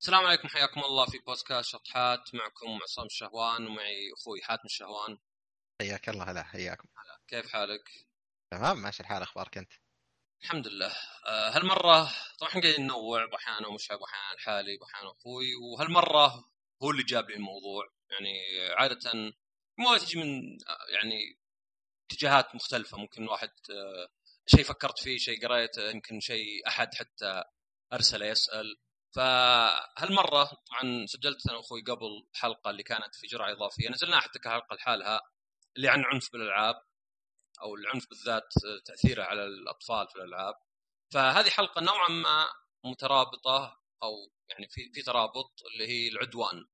السلام عليكم حياكم الله في بودكاست شطحات معكم عصام الشهوان ومعي أخوي حاتم الشهوان. حياك الله هلا حياكم. كيف حالك؟ تمام ماشي الحال أخبارك أنت؟ الحمد لله. آه، هالمرة طبعا إحنا قاعدين ننوع بحانا ومشعب بحانا الحالي بحانا أخوي. وهالمرة هو اللي جاب لي الموضوع. يعني عادة الموضوع تجي من آه، يعني اتجاهات مختلفة. ممكن واحد آه، شيء فكرت فيه شيء قريته يمكن شيء أحد حتى ارسل يسأل. فهالمرة طبعا سجلت أنا وأخوي قبل حلقة اللي كانت في جرعة إضافية. نزلناها حتى كحلقة لحالها اللي عن عنف بالألعاب أو العنف بالذات تأثيره على الأطفال في الألعاب. فهذه حلقة نوعا ما مترابطة أو يعني في في ترابط اللي هي العدوان.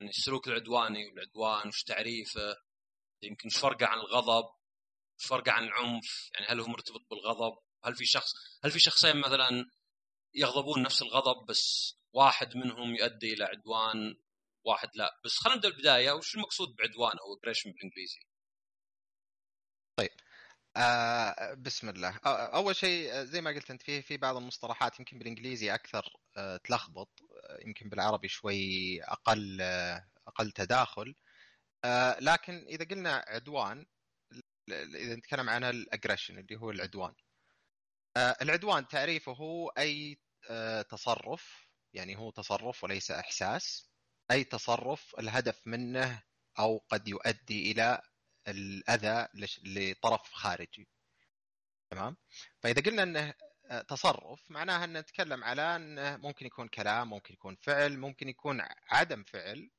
يعني السلوك العدواني والعدوان وش تعريفه؟ يمكن إيش فرقه عن الغضب؟ إيش فرقه عن العنف؟ يعني هل هو مرتبط بالغضب؟ هل في شخص هل في شخصين مثلا يغضبون نفس الغضب بس واحد منهم يؤدي إلى عدوان واحد لا. بس خلينا نبدأ البداية. وش المقصود بعدوان أو اجريشن بالإنجليزي؟ طيب. آه بسم الله. أول شيء زي ما قلت أنت في في بعض المصطلحات يمكن بالإنجليزي أكثر آه تلخبط. يمكن بالعربي شوي أقل آه أقل تداخل. آه لكن إذا قلنا عدوان إذا نتكلم عن الاجريشن اللي هو العدوان. آه العدوان تعريفه هو أي آه تصرف يعني هو تصرف وليس إحساس. أي تصرف الهدف منه أو قد يؤدي إلى الأذى لطرف خارجي. تمام؟ فإذا قلنا إنه تصرف معناها إن نتكلم على إنه ممكن يكون كلام ممكن يكون فعل ممكن يكون عدم فعل.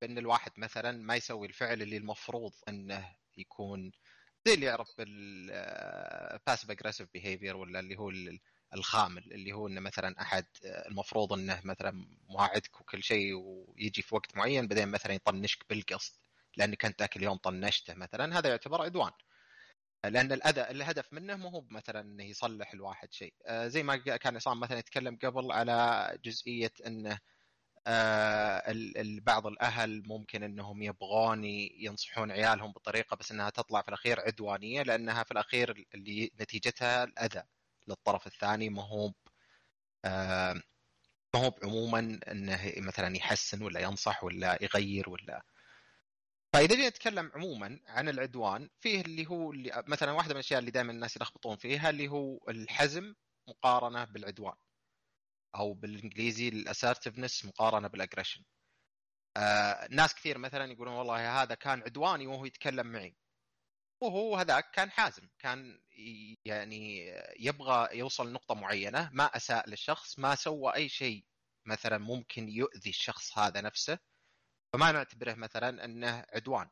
بأن الواحد مثلا ما يسوي الفعل اللي المفروض إنه يكون زي اللي يعرف بال passive aggressive behavior ولا اللي هو الخامل اللي هو إنه مثلا أحد المفروض إنه مثلا مواعدك وكل شيء ويجي في وقت معين بعدين مثلا يطنشك بالقصد لانك انت ذاك اليوم طنشته مثلا هذا يعتبر عدوان. لأن الاذى الهدف منه مو هو مثلا إنه يصلح الواحد شيء. زي ما كان عصام مثلا يتكلم قبل على جزئية إنه بعض الأهل ممكن إنهم يبغون ينصحون عيالهم بطريقة بس إنها تطلع في الأخير عدوانية لأنها في الأخير اللي نتيجتها الأذى للطرف الثاني. ما هو ما هو عموما إنه مثلا يحسن ولا ينصح ولا يغير ولا. فإذا جينا نتكلم عموما عن العدوان فيه اللي هو اللي مثلا واحدة من الأشياء اللي دائما الناس يلخبطون فيها اللي هو الحزم مقارنة بالعدوان. أو بالإنجليزي الاسرتفنس مقارنة بالاجريشن آه ناس كثير مثلا يقولون والله هذا كان عدواني وهو يتكلم معي. وهو هذاك كان حازم. كان يعني يبغى يوصل لنقطه معينة ما أساء للشخص ما سوى أي شيء مثلا ممكن يؤذي الشخص هذا نفسه. فما نعتبره مثلا أنه عدوان.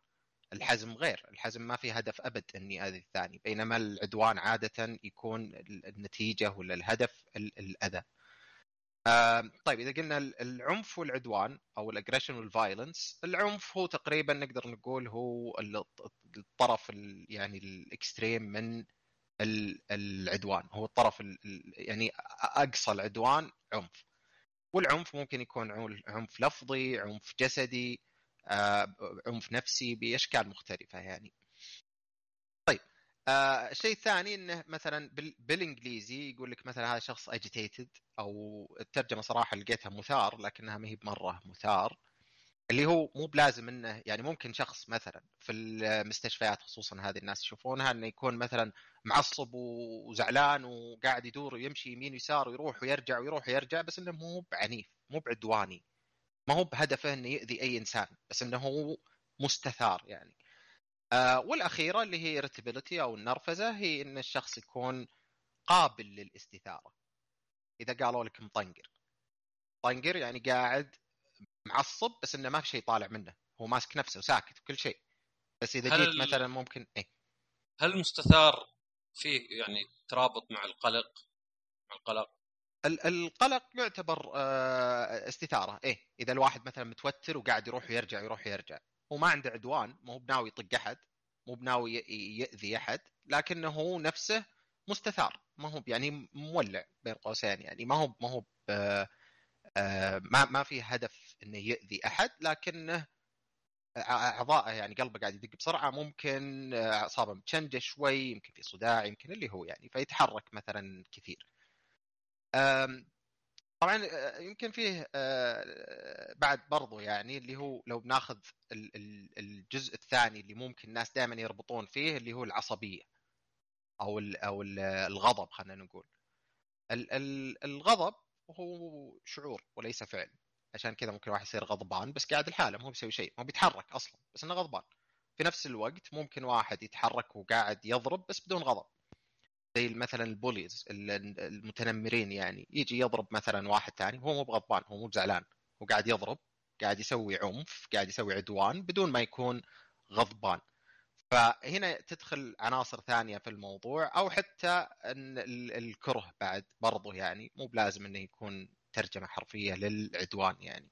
الحزم غير. الحزم ما في هدف أبد أني أذي الثاني. بينما العدوان عادة يكون النتيجة ولا الهدف الأذى. طيب إذا قلنا العنف والعدوان أو ال aggression وال violence العنف هو تقريبا نقدر نقول هو الطرف يعني ال extreme من العدوان. هو الطرف يعني أقصى العدوان عنف. والعنف ممكن يكون عنف لفظي عنف جسدي آه عنف نفسي بأشكال مختلفة يعني. آه الشيء الثاني إنه مثلا بالإنجليزي يقول لك مثلا هذا شخص اجيتيتد أو الترجمة صراحة لقيتها مثار لكنها ما هي بمرة مثار اللي هو مو بلازم إنه يعني ممكن شخص مثلا في المستشفيات خصوصا هذه الناس يشوفونها إنه يكون مثلا معصب وزعلان وقاعد يدور ويمشي يمين ويسار ويروح ويرجع ويروح ويرجع بس إنه مو بعنيف مو بعدواني ما هو بهدفه إنه يؤذي أي إنسان بس إنه هو مستثار يعني. آه والأخيرة اللي هي irritability أو النرفزة هي إن الشخص يكون قابل للاستثارة. إذا قالوا لك مطنقر. طنقر يعني قاعد معصب بس إنه ما في شيء طالع منه. هو ماسك نفسه وساكت وكل شيء. بس إذا جيت مثلا ممكن إيه. هل المستثار فيه يعني ترابط مع القلق؟ مع القلق؟ القلق يعتبر آه، استثارة. إيه. إذا الواحد مثلا متوتر وقاعد يروح ويرجع يروح ويرجع. هو ما عنده عدوان مو بناوي يطق أحد مو بناوي يأذي أحد لكنه هو نفسه مستثار ما هو يعني مولع بين قوسين يعني ما هو ما هو آه، ما ما في هدف إنه يؤذي أحد لكنه اعضائه يعني قلبه قاعد يدق بسرعة ممكن أعصابه متشنجة شوي يمكن في صداع يمكن اللي هو يعني فيتحرك مثلا كثير. طبعا آه، يمكن فيه آه، بعد برضو يعني اللي هو لو بناخذ الجزء الثاني اللي ممكن الناس دائما يربطون فيه اللي هو العصبية أو أو الغضب خلينا نقول. الغضب هو شعور وليس فعل. عشان كذا ممكن واحد يصير غضبان بس قاعد لحاله ما هو بيسوي شيء ما بيتحرك أصلا بس إنه غضبان. في نفس الوقت ممكن واحد يتحرك وقاعد يضرب بس بدون غضب. زي مثلا البوليز المتنمرين يعني. يجي يضرب مثلا واحد ثاني هو مو بغضبان هو مو بزعلان. هو قاعد يضرب قاعد يسوي عنف قاعد يسوي عدوان بدون ما يكون غضبان. فهنا تدخل عناصر ثانية في الموضوع أو حتى الكره بعد برضه يعني مو بلازم إنه يكون ترجمة حرفية للعدوان يعني.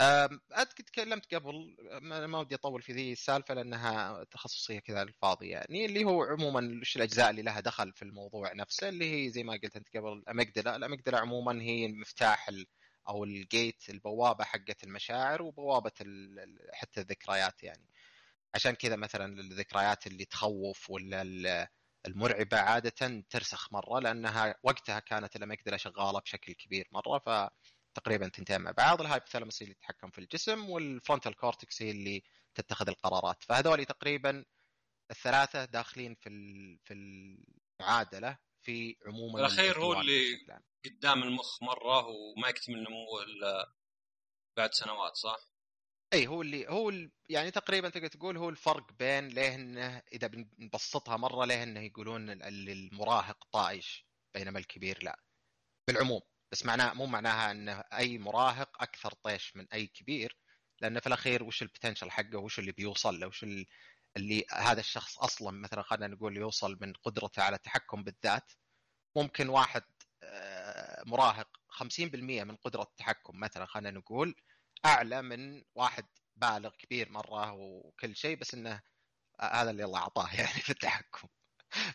أذكر تكلمت قبل ما ودي أطول في ذي السالفة لأنها تخصصية كذا الفاضي يعني اللي هو عموما وش الأجزاء اللي لها دخل في الموضوع نفسه اللي هي زي ما قلت أنت قبل الامجدله، الامجدله عموما هي المفتاح أو ال gate البوابة حقت المشاعر وبوابة حتى الذكريات يعني. عشان كذا مثلا الذكريات اللي تخوف ولا المرعبة عادة ترسخ مرة لأنها وقتها كانت الأمجدلا شغالة بشكل كبير مرة ف تقريبا تنتين مع بعض. ال hypothalamus اللي يتحكم في الجسم وال frontal cortex هي اللي تتخذ القرارات. فهذول تقريبا الثلاثة داخلين في في المعادلة في عموما الاخير هو اللي قدام المخ مرة وما يكتمل نموه إلا بعد سنوات صح؟ اي هو اللي هو اللي يعني تقريبا تقدر تقول هو الفرق بين ليه انه اذا بنبسطها مرة ليه انه يقولون المراهق طائش بينما الكبير لا. بالعموم. بس معناه مو معناها إن أي مراهق أكثر طيش من أي كبير لأنه في الأخير وش البوتنشل حقه؟ وش اللي بيوصل له؟ وش اللي هذا الشخص أصلا مثلا خلينا نقول يوصل من قدرته على التحكم بالذات ممكن واحد آه، مراهق 50% من قدرة التحكم مثلا خلينا نقول أعلى من واحد بالغ كبير مرة وكل شيء بس إنه هذا اللي الله أعطاه يعني في التحكم.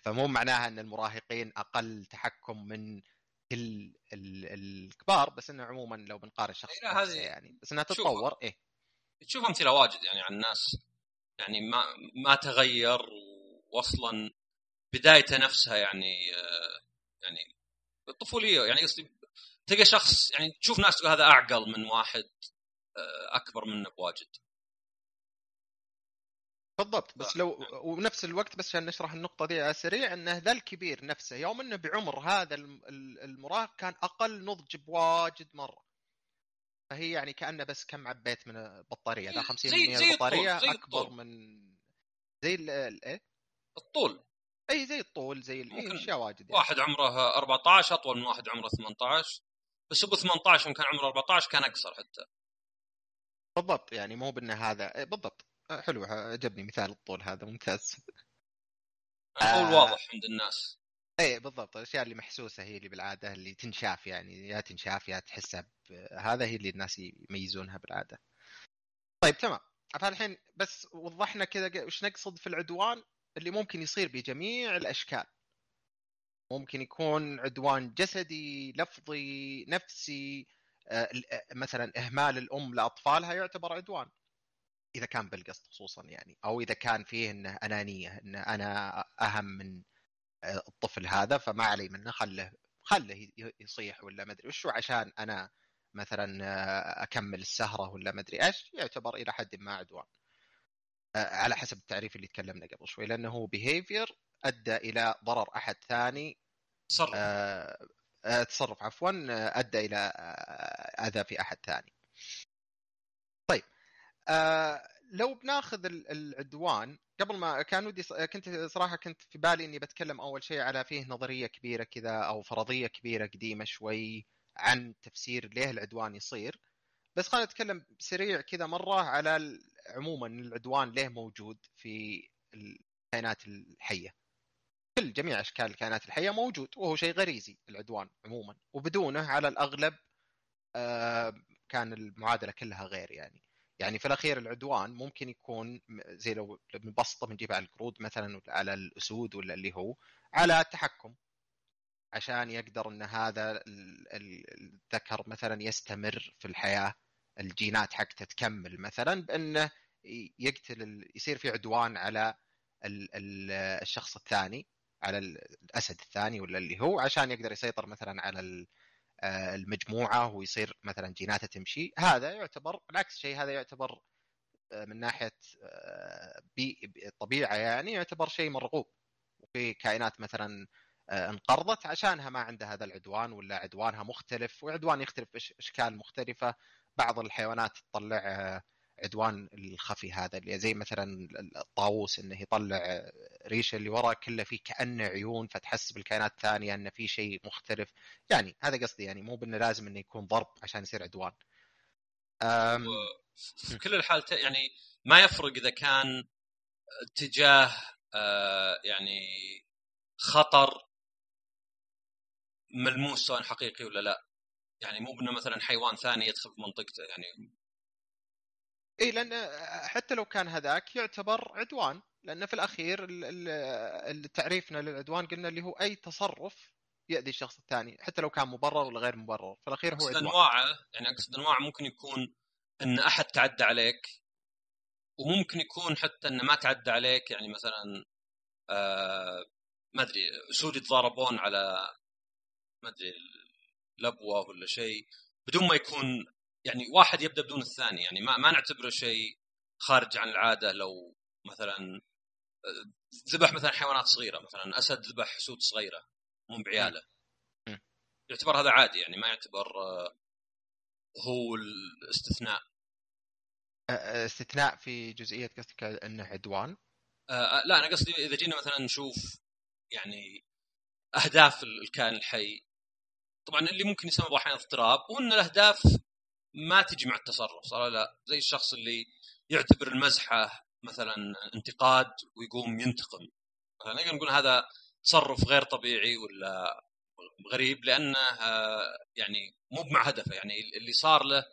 فمو معناها إن المراهقين أقل تحكم من كل الكبار بس إنه عموما لو بنقارن شخص إيه هذه يعني بس إنها تتطور إيه. تشوف أمثلة واجد يعني عن الناس. يعني ما ما تغير واصلا بدايته نفسها يعني آه، يعني الطفوليه يعني قصدي تلقى شخص يعني تشوف ناس تقول هذا أعقل من واحد آه، أكبر منك واجد. بالضبط بس لو ونفس الوقت بس عشان نشرح النقطة دي على السريع انه ذا الكبير نفسه يوم إنه بعمر هذا المراهق كان أقل نضج بواجد مرة. فهي يعني كأنه بس كم عبيت من البطارية ذا 50% من البطارية زي أكبر الطول. من زي الايه الطول. إي زي الطول زي اشياء واجد يعني. واحد عمره 14 أطول من واحد عمره 18 بس ابو 18 كان عمره 14 كان أقصر حتى. بالضبط يعني مو بإنه هذا بالضبط. حلو عجبني مثال الطول هذا ممتاز. الطول آه واضح عند الناس. إيه بالضبط الأشياء اللي محسوسة هي اللي بالعادة اللي تنشاف يعني يا تنشاف يا تحسها هذا هي اللي الناس يميزونها بالعادة. طيب تمام. فالحين بس وضحنا كذا وش نقصد في العدوان؟ اللي ممكن يصير بجميع الأشكال. ممكن يكون عدوان جسدي لفظي نفسي آه، مثلا إهمال الأم لأطفالها يعتبر عدوان. إذا كان بالقصد خصوصا يعني أو إذا كان فيه إنه أنانية ان أنا أهم من آه، الطفل هذا فما علي منه خله خله يصيح ولا ما أدري وشو عشان أنا مثلا آه، أكمل السهرة ولا ما أدري إيش يعتبر إلى حد ما عدوان. آه، على حسب التعريف اللي تكلمنا قبل شوي لأنه هو بيهيفير أدى إلى ضرر أحد ثاني. تصرف. آه تصرف عفوا أدى إلى آذى في أحد ثاني. آه لو بناخذ العدوان قبل ما كان ودي كنت صراحة كنت في بالي إني بتكلم أول شيء على فيه نظرية كبيرة كذا أو فرضية كبيرة قديمة شوي عن تفسير ليه العدوان يصير. بس خلينا نتكلم سريع كذا مرة على عموما العدوان ليه موجود في الكائنات الحية. كل جميع أشكال الكائنات الحية موجود وهو شيء غريزي العدوان عموما وبدونه على الأغلب آه، كان المعادلة كلها غير يعني. يعني في الأخير العدوان ممكن يكون زي لو بنبسطه بنجيب على القرود مثلا على الأسود ولا اللي هو على التحكم عشان يقدر إن هذا الذكر مثلا يستمر في الحياة الجينات حقته تكمل. مثلا بإنه يقتل يصير في عدوان على الشخص الثاني على الأسد الثاني ولا اللي هو عشان يقدر يسيطر مثلا على المجموعة ويصير مثلا جيناته تمشي. هذا يعتبر بالعكس شيء هذا يعتبر آه، من ناحية آه، بي الطبيعه يعني يعتبر شيء مرغوب. وفي كائنات مثلا انقرضت عشانها ما عندها هذا العدوان ولا عدوانها مختلف وعدوان يختلف باشكال مختلفة. بعض الحيوانات تطلع عدوان الخفي هذا اللي زي مثلا الطاووس إنه يطلع ريشة اللي وراه كله فيه كأنه عيون فتحس بالكائنات الثانية إنه في شيء مختلف. يعني هذا قصدي يعني مو بإنه لازم إنه يكون ضرب عشان يصير عدوان. أم... في كل الحالتين يعني ما يفرق إذا كان اتجاه آه يعني خطر ملموس سواء حقيقي ولا لا. يعني مو بإنه مثلا حيوان ثاني يدخل في منطقته يعني اي لأن حتى لو كان هذاك يعتبر عدوان لأن في الأخير تعريفنا للعدوان قلنا اللي هو أي تصرف يؤذي الشخص الثاني حتى لو كان مبرر ولا غير مبرر في الأخير هو عدوان. أنواعه يعني أقصد انواع ممكن يكون إن أحد تعدى عليك وممكن يكون حتى انه ما تعدى عليك يعني مثلا آه ما أدري اسود يتضاربون على ما أدري لبوه ولا شيء بدون ما يكون يعني واحد يبدأ بدون الثاني يعني ما ما نعتبره شيء خارج عن العادة. لو مثلا آه، ذبح مثلا حيوانات صغيرة مثلا أسد ذبح اسود صغيرة مو بعيالة. يعتبر هذا عادي يعني ما يعتبر آه، هو الاستثناء. استثناء في جزئية قصدك إنه عدوان؟ آه لا أنا قصدي إذا جينا مثلا نشوف يعني أهداف الكائن الحي طبعا اللي ممكن يسمى أحيانا اضطراب وإن الأهداف ما تجي مع التصرف صار لا زي الشخص اللي يعتبر المزحة مثلا انتقاد ويقوم ينتقم. نقدر نقول هذا تصرف غير طبيعي ولا غريب لأنه يعني مو مع هدفه يعني اللي صار له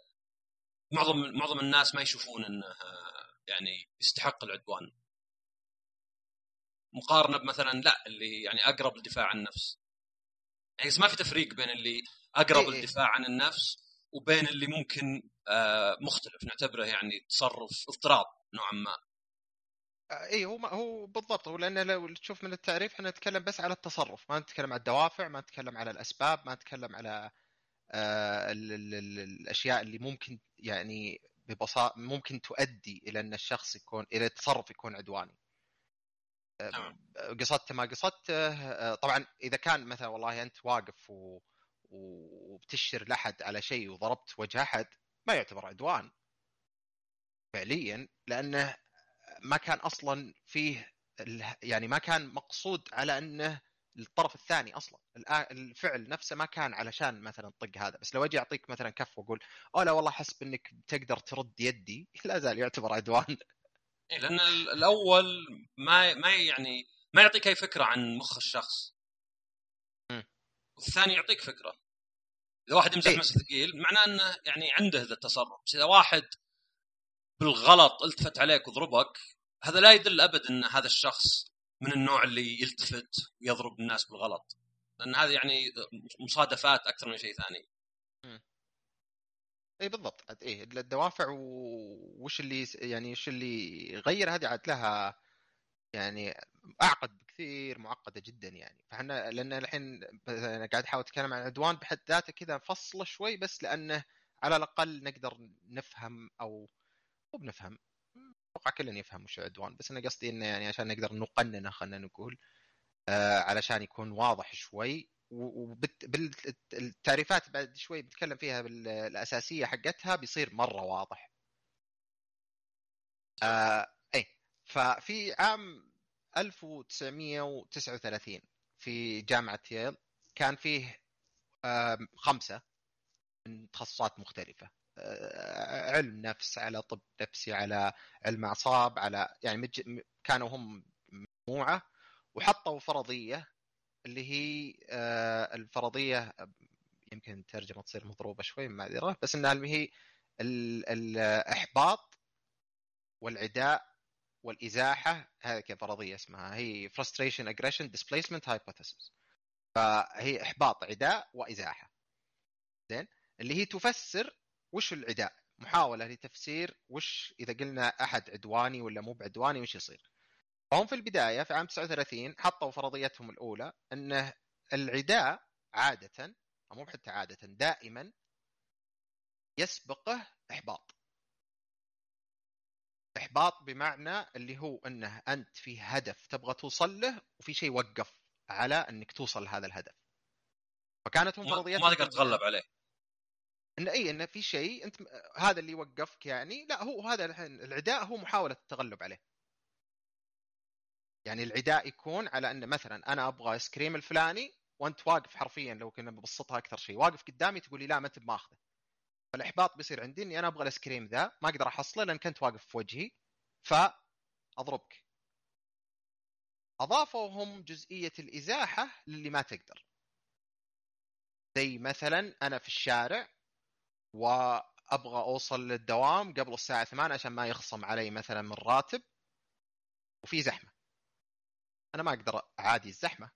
معظم معظم الناس ما يشوفون إنه يعني يستحق العدوان. مقارنة بمثلا لا اللي يعني أقرب للدفاع عن النفس. يعني ما في تفريق بين اللي أقرب إيه, إيه. للدفاع عن النفس وبين اللي ممكن آه، مختلف نعتبره يعني تصرف اضطراب نوعا ما. آه، اي هو هو بالضبط هو لأن لو تشوف من التعريف إحنا نتكلم بس على التصرف ما نتكلم على الدوافع ما نتكلم على الأسباب ما نتكلم على آه ال ال ال الأشياء اللي ممكن يعني ببساطة ممكن تؤدي إلى أن الشخص يكون إلى التصرف يكون عدواني. قصدته ما قصدته طبعا إذا كان مثلا والله أنت واقف و وبتشر لحد على شيء وضربت وجه أحد ما يعتبر عدوان. فعليا لأنه ما كان أصلا فيه يعني ما كان مقصود على أنه الطرف الثاني أصلا. الفعل نفسه ما كان علشان مثلا طق هذا. بس لو أجي أعطيك مثلا كف وأقول أو لا والله حسب انك تقدر ترد يدي. لا زال يعتبر عدوان. إيه، لأن الأول ما ما يعني ما يعطيك أي فكرة عن مخ الشخص. والثاني يعطيك فكرة. إذا واحد يمزح إيه؟ ثقيل معناه إنه يعني عنده ذا التصرف. بس إذا واحد بالغلط التفت عليك وضربك هذا لا يدل أبد إن هذا الشخص من النوع اللي يلتفت ويضرب الناس بالغلط. لأن هذه يعني مصادفات أكثر من شيء ثاني. اي بالضبط. اي الدوافع وش اللي يعني وش اللي يغير هذه عاد لها يعني أعقد بكثير معقدة جدا يعني. فإحنا لأن الحين أنا قاعد أحاول أتكلم عن العدوان بحد ذاته كذا فصله شوي بس لأنه على الأقل نقدر نفهم أو مو بنفهم أتوقع كلنا يفهم وش العدوان بس أنا قصدي إنه يعني عشان نقدر نقننه خلينا نقول آه علشان يكون واضح شوي. وبالتعريفات بعد شوي بتكلم فيها بالأساسية حقتها بيصير مرة واضح. آه اي ففي عام 1939 في جامعة ييل. كان فيه خمسة من تخصصات مختلفة. آه، علم نفس على طب نفسي على علم أعصاب على يعني كانوا هم مجموعة. وحطوا فرضية اللي هي آه، الفرضية يمكن الترجمة تصير مضروبة شوي معذرة بس إنها هي الإحباط والعداء والإزاحة هذه فرضية اسمها هي frustration aggression displacement hypothesis. فهي إحباط عداء وإزاحة. زين؟ اللي هي تفسر وش العداء؟ محاولة لتفسير وش إذا قلنا أحد عدواني ولا مو بعدواني وش يصير؟ فهم في البداية في عام 39 حطوا فرضيتهم الأولى انه العداء عادة أو مو حتى عادة دائما يسبقه إحباط. إحباط بمعنى اللي هو أنه أنت في هدف تبغى توصل له وفي شيء وقف على أنك توصل لهذا الهدف. فكانت هم فرضيات ما تقدر تتغلب عليه. إن إي انه في شيء أنت هذا اللي يوقفك يعني لا هو هذا الحين العداء هو محاولة التغلب عليه. يعني العداء يكون على إن مثلا أنا أبغى آيس كريم الفلاني وأنت واقف حرفيا لو كنا ببسطها أكثر شيء واقف قدامي تقول لي لا ما أنت بماخذه. فالإحباط بيصير عندي إني أنا أبغى الآيس كريم ذا ما أقدر أحصله لأن كنت واقف في وجهي فأضربك. اضافوا هم جزئية الإزاحة للي ما تقدر. زي مثلا أنا في الشارع وأبغى أوصل للدوام قبل الساعة 8 عشان ما يخصم علي مثلا من راتب وفي زحمة. أنا ما أقدر أعادي الزحمة.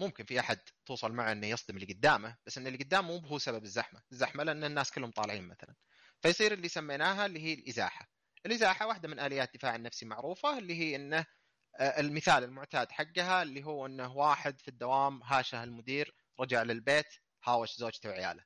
ممكن في أحد توصل معه إنه يصدم اللي قدامه بس إن اللي قدامه مو هو سبب الزحمة. الزحمة لأن الناس كلهم طالعين مثلا. فيصير اللي سميناها اللي هي الإزاحة. الإزاحة واحدة من آليات الدفاع النفسي معروفة اللي هي إنه آه، المثال المعتاد حقها اللي هو إنه واحد في الدوام هاشه المدير رجع للبيت هاوش زوجته وعياله.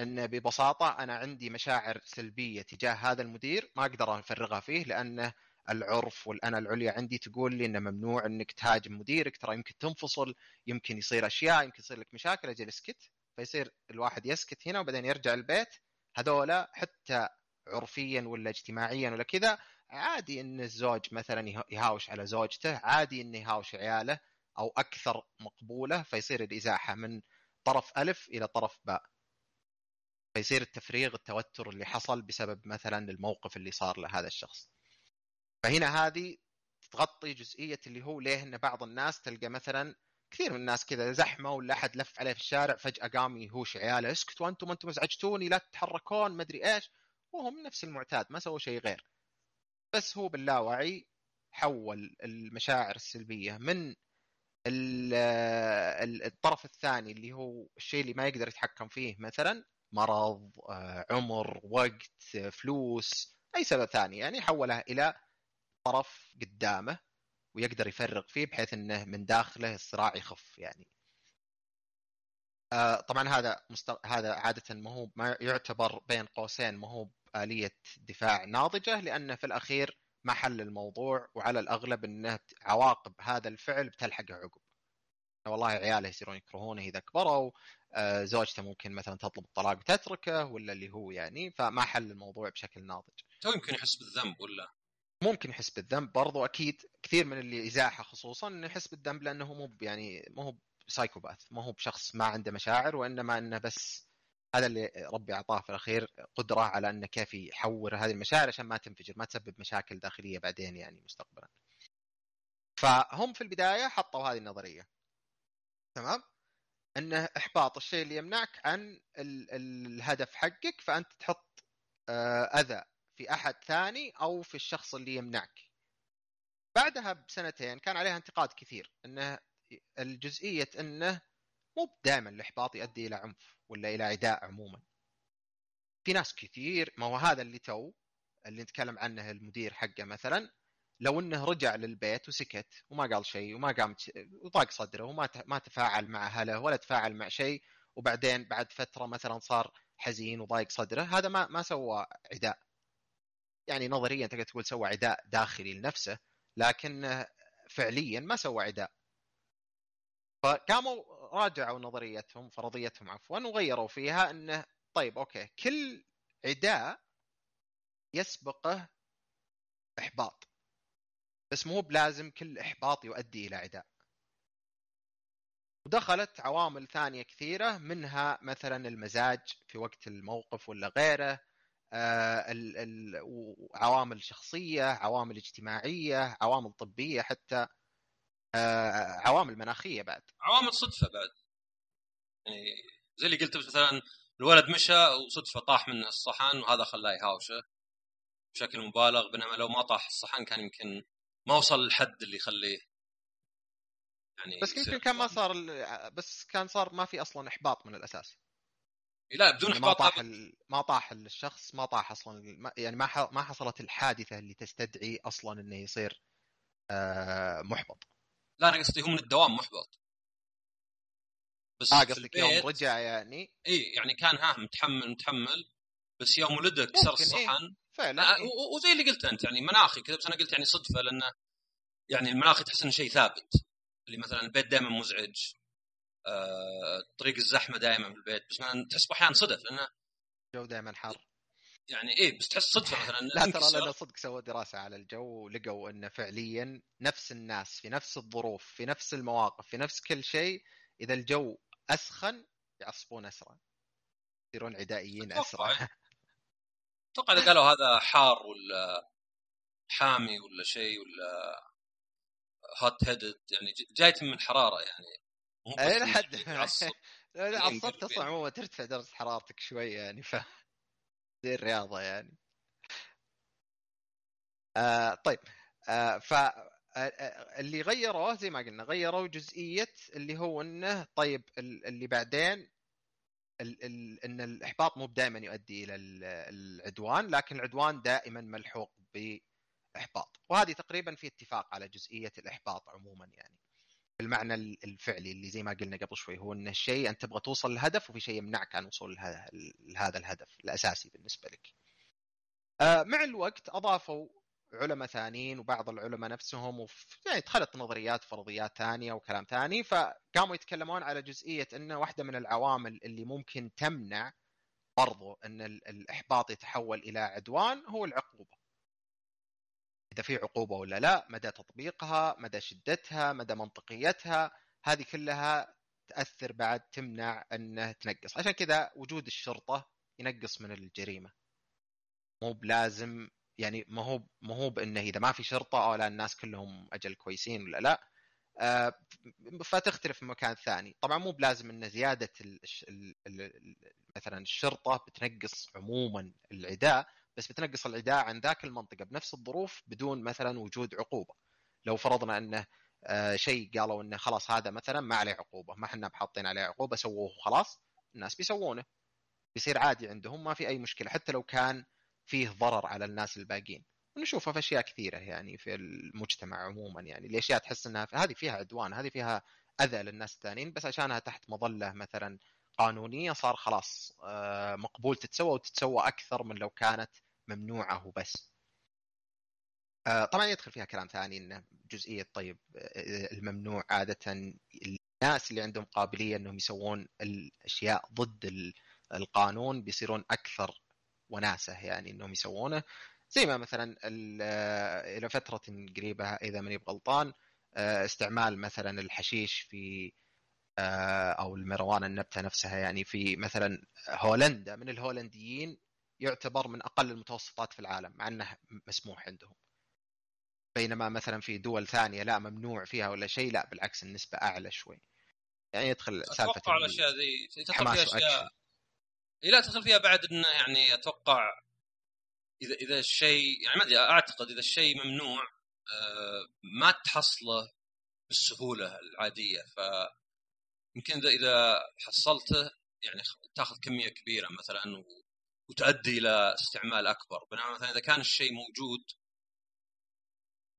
ان ببساطة أنا عندي مشاعر سلبية تجاه هذا المدير ما أقدر أفرغها فيه لأنه العرف والأنا العليا عندي تقول لي إنه ممنوع إنك تهاجم مديرك ترى يمكن تنفصل يمكن يصير أشياء يمكن يصير لك مشاكل أجل اسكت. فيصير الواحد يسكت هنا وبعدين يرجع البيت. هذولا حتى عرفيا ولا اجتماعيا ولا كذا عادي إن الزوج مثلا يهاوش على زوجته عادي إنه يهاوش عياله أو أكثر مقبولة. فيصير الإزاحة من طرف ألف إلى طرف باء. فيصير التفريغ التوتر اللي حصل بسبب مثلا الموقف اللي صار لهذا الشخص. فهنا هذه تغطي جزئية اللي هو ليه إن بعض الناس تلقى مثلا كثير من الناس كذا زحمة ولا أحد لف عليه في الشارع فجأة قام يهوش عياله اسكتوا أنتم أنتم أزعجتوني لا تتحركون ما أدري إيش. وهم نفس المعتاد ما سووا شيء غير. بس هو باللاوعي حول المشاعر السلبية من الطرف الثاني اللي هو الشيء اللي ما يقدر يتحكم فيه مثلا مرض آه، عمر وقت فلوس أي سبب ثاني يعني حولها إلى طرف قدامه ويقدر يفرغ فيه بحيث إنه من داخله الصراع يخف يعني. آه طبعا هذا مست... هذا عادة ما هو ما يعتبر بين قوسين ما هو آلية دفاع ناضجة لأنه في الأخير ما حل الموضوع وعلى الأغلب أنه عواقب هذا الفعل بتلحقه عقب. والله عياله يصيرون يكرهونه إذا كبروا آه زوجته ممكن مثلا تطلب الطلاق وتتركه ولا اللي هو يعني فما حل الموضوع بشكل ناضج. تو يمكن يحس بالذنب ولا؟ ممكن يحس بالذنب برضو أكيد كثير من اللي إزاحة خصوصا إنه يحس بالذنب لأنه مو يعني مو هو سايكوباث ما هو بشخص ما عنده مشاعر وإنما إنه بس هذا اللي ربي أعطاه في الأخير قدرة على إنه كيف يحور هذه المشاعر عشان ما تنفجر ما تسبب مشاكل داخلية بعدين يعني مستقبلا. فهم في البداية حطوا هذه النظرية. تمام؟ إنه إحباط الشيء اللي يمنعك عن ال- الهدف حقك فأنت تحط آه، أذى في أحد ثاني أو في الشخص اللي يمنعك. بعدها بسنتين كان عليها انتقاد كثير إنه الجزئية إنه مو دائما الإحباط يؤدي إلى عنف ولا إلى عداء عموما في ناس كثير ما هو هذا اللي تو اللي نتكلم عنه المدير حقه مثلا لو إنه رجع للبيت وسكت وما قال شيء وما قام وضاق صدره وما ما تفاعل مع أهله ولا تفاعل مع شيء وبعدين بعد فترة مثلا صار حزين وضايق صدره هذا ما ما سوى عداء يعني نظريا تقدر تقول سوى عداء داخلي لنفسه لكن فعليا ما سوى عداء. فقاموا راجعوا نظريتهم فرضيتهم عفوا وغيروا فيها انه طيب أوكي كل عداء يسبقه إحباط. بس مو بلازم كل إحباط يؤدي إلى عداء. ودخلت عوامل ثانية كثيرة منها مثلا المزاج في وقت الموقف ولا غيره. عوامل شخصية عوامل اجتماعية عوامل طبية حتى آه، عوامل مناخية بعد. عوامل صدفة بعد. يعني زي اللي قلت مثلا الولد مشى وصدفة طاح منه الصحن وهذا خلاه يهاوشه بشكل مبالغ بينما لو ما طاح الصحن كان يمكن ما وصل للحد اللي يخليه يعني بس يمكن كان ما صار بس كان صار ما في أصلا إحباط من الأساس. لا بدون يعني إحباط ما طاح ال... ما طاح الشخص ما طاح أصلا يعني ما ح... ما حصلت الحادثة اللي تستدعي أصلا إنه يصير آه محبط. لا أنا قصدي هو من الدوام محبط. بس آه قصدك يوم رجع يعني؟ إي يعني كان ها متحمل متحمل بس يوم ولده كسر ممكن، إيه. الصحن فعلا إيه. وزي اللي قلت أنت يعني مناخي كذا بس أنا قلت يعني صدفة لأنه يعني المناخي تحس إنه شيء ثابت. اللي مثلا البيت دائما مزعج. طريق الزحمة دائما في البيت بس مثلا تحس أحيانا صدف لأنه الجو دائما حار. يعني إيه بس تحس صدفه مثلا. لا ترى. لأنه صدق سووا دراسة على الجو ولقوا انه فعليا نفس الناس في نفس الظروف في نفس المواقف في نفس كل شيء إذا الجو أسخن يعصبون أسرع. يصيرون عدائيين أسرع. أتوقع إذا قالوا هذا حار ولا حامي ولا شيء ولا هوت هيدد يعني جايت من الحراره يعني إنه لحد إيه، عصبت. أصلا عموما ترتفع درجة حرارتك شوية يعني ف زي الرياضة يعني. آه طيب. آه ف آه، آه، اللي غيروه زي ما قلنا غيروا جزئية اللي هو إنه طيب ال- اللي بعدين ال ال إن الإحباط مو دائما يؤدي إلى ال- العدوان لكن العدوان دائما ملحوق بإحباط. وهذه تقريبا في اتفاق على جزئية الإحباط عموما يعني. بالمعنى ال- الفعلي اللي زي ما قلنا قبل شوي هو إن الشيء أنت تبغى توصل للهدف وفي شيء يمنعك عن وصول له- لهذا الهدف الأساسي بالنسبة لك. آه، مع الوقت أضافوا علماء ثانيين وبعض العلماء نفسهم. يعني دخلت نظريات فرضيات ثانية وكلام ثاني فقاموا يتكلمون على جزئية إن واحدة من العوامل اللي ممكن تمنع برضو إن ال- الإحباط يتحول إلى عدوان هو العقوبة. إذا في عقوبة ولا لا، مدى تطبيقها، مدى شدتها، مدى منطقيتها، هذه كلها تأثر بعد تمنع أنه تنقص، عشان كذا وجود الشرطة ينقص من الجريمة. مو بلازم يعني ما هو ما هو بأنه إذا ما في شرطة أو لا الناس كلهم أجل كويسين ولا لا. آه، فتختلف من مكان ثاني. طبعا مو بلازم أن زيادة مثلا الشرطة بتنقص عموما العداء بس بتنقص العداء عن ذاك المنطقة بنفس الظروف بدون مثلا وجود عقوبة. لو فرضنا إنه آه، شيء قالوا إنه خلاص هذا مثلا ما عليه عقوبة ما إحنا بحاطين عليه عقوبة سووه خلاص الناس بيسوونه. بيصير عادي عندهم ما في أي مشكلة حتى لو كان فيه ضرر على الناس الباقيين ونشوفها في أشياء كثيرة يعني في المجتمع عموما يعني الاشياء تحس إنها هذه فيها عدوان هذه فيها أذى للناس الثانيين بس عشانها تحت مظلة مثلا قانونية صار خلاص آه، مقبول تتسوى وتتسوى أكثر من لو كانت ممنوعة وبس. آه، طبعا يدخل فيها كلام ثاني إنه جزئية طيب آه، الممنوع عادة الناس اللي عندهم قابلية إنهم يسوون الأشياء ضد ال- القانون بيصيرون أكثر وناسة يعني إنهم يسوونه زي ما مثلا ال- إلى فترة قريبة إذا ماني بغلطان استعمال مثلا الحشيش في أو المروان النبتة نفسها. يعني في مثلا هولندا من الهولنديين يعتبر من أقل المتوسطات في العالم مع إنه مسموح عندهم. بينما مثلا في دول ثانية لا ممنوع فيها ولا شيء لا بالعكس النسبة أعلى شوي. يعني يدخل سالفة أتوقع ال- الأشياء ذي. تدخل فيها اشياء لا تدخل فيها بعد إنه يعني أتوقع اذا إذا الشيء يعني ما أدري أعتقد إذا الشيء ممنوع آه، ما تحصله بالسهولة العادية. ف يمكن اذا إذا حصلته يعني تأخذ كمية كبيرة مثلا. وتؤدي إلى استعمال أكبر بينما مثلا إذا كان الشيء موجود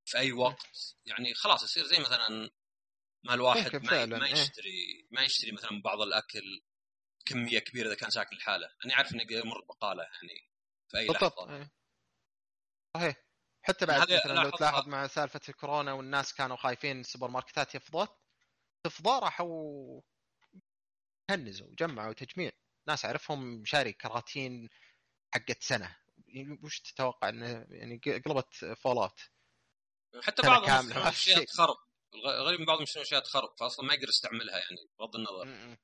في أي وقت يعني خلاص يصير زي مثلا ما الواحد ما, ما إيه. يشتري ما يشتري مثلا بعض الأكل كمية كبيرة إذا كان ساكن لحاله أنا عارف إنه يمر بقالة يعني في أي بالضبط لحظة إيه. صحيح حتى بعد مثلا لو تلاحظ مع سالفة الكورونا والناس كانوا خايفين السوبر ماركتات فضت تفضى راحوا كنزوا جمعوا تجميع. ناس أعرفهم شاري كراتين حقت سنة. وش تتوقع إنه يعني قلبت Fallout حتى بعضهم يشترون أشياء. تخرب. الغريب من بعضهم يشترون أشياء تخرب فأصلا ما يقدر يستعملها يعني بغض النظر.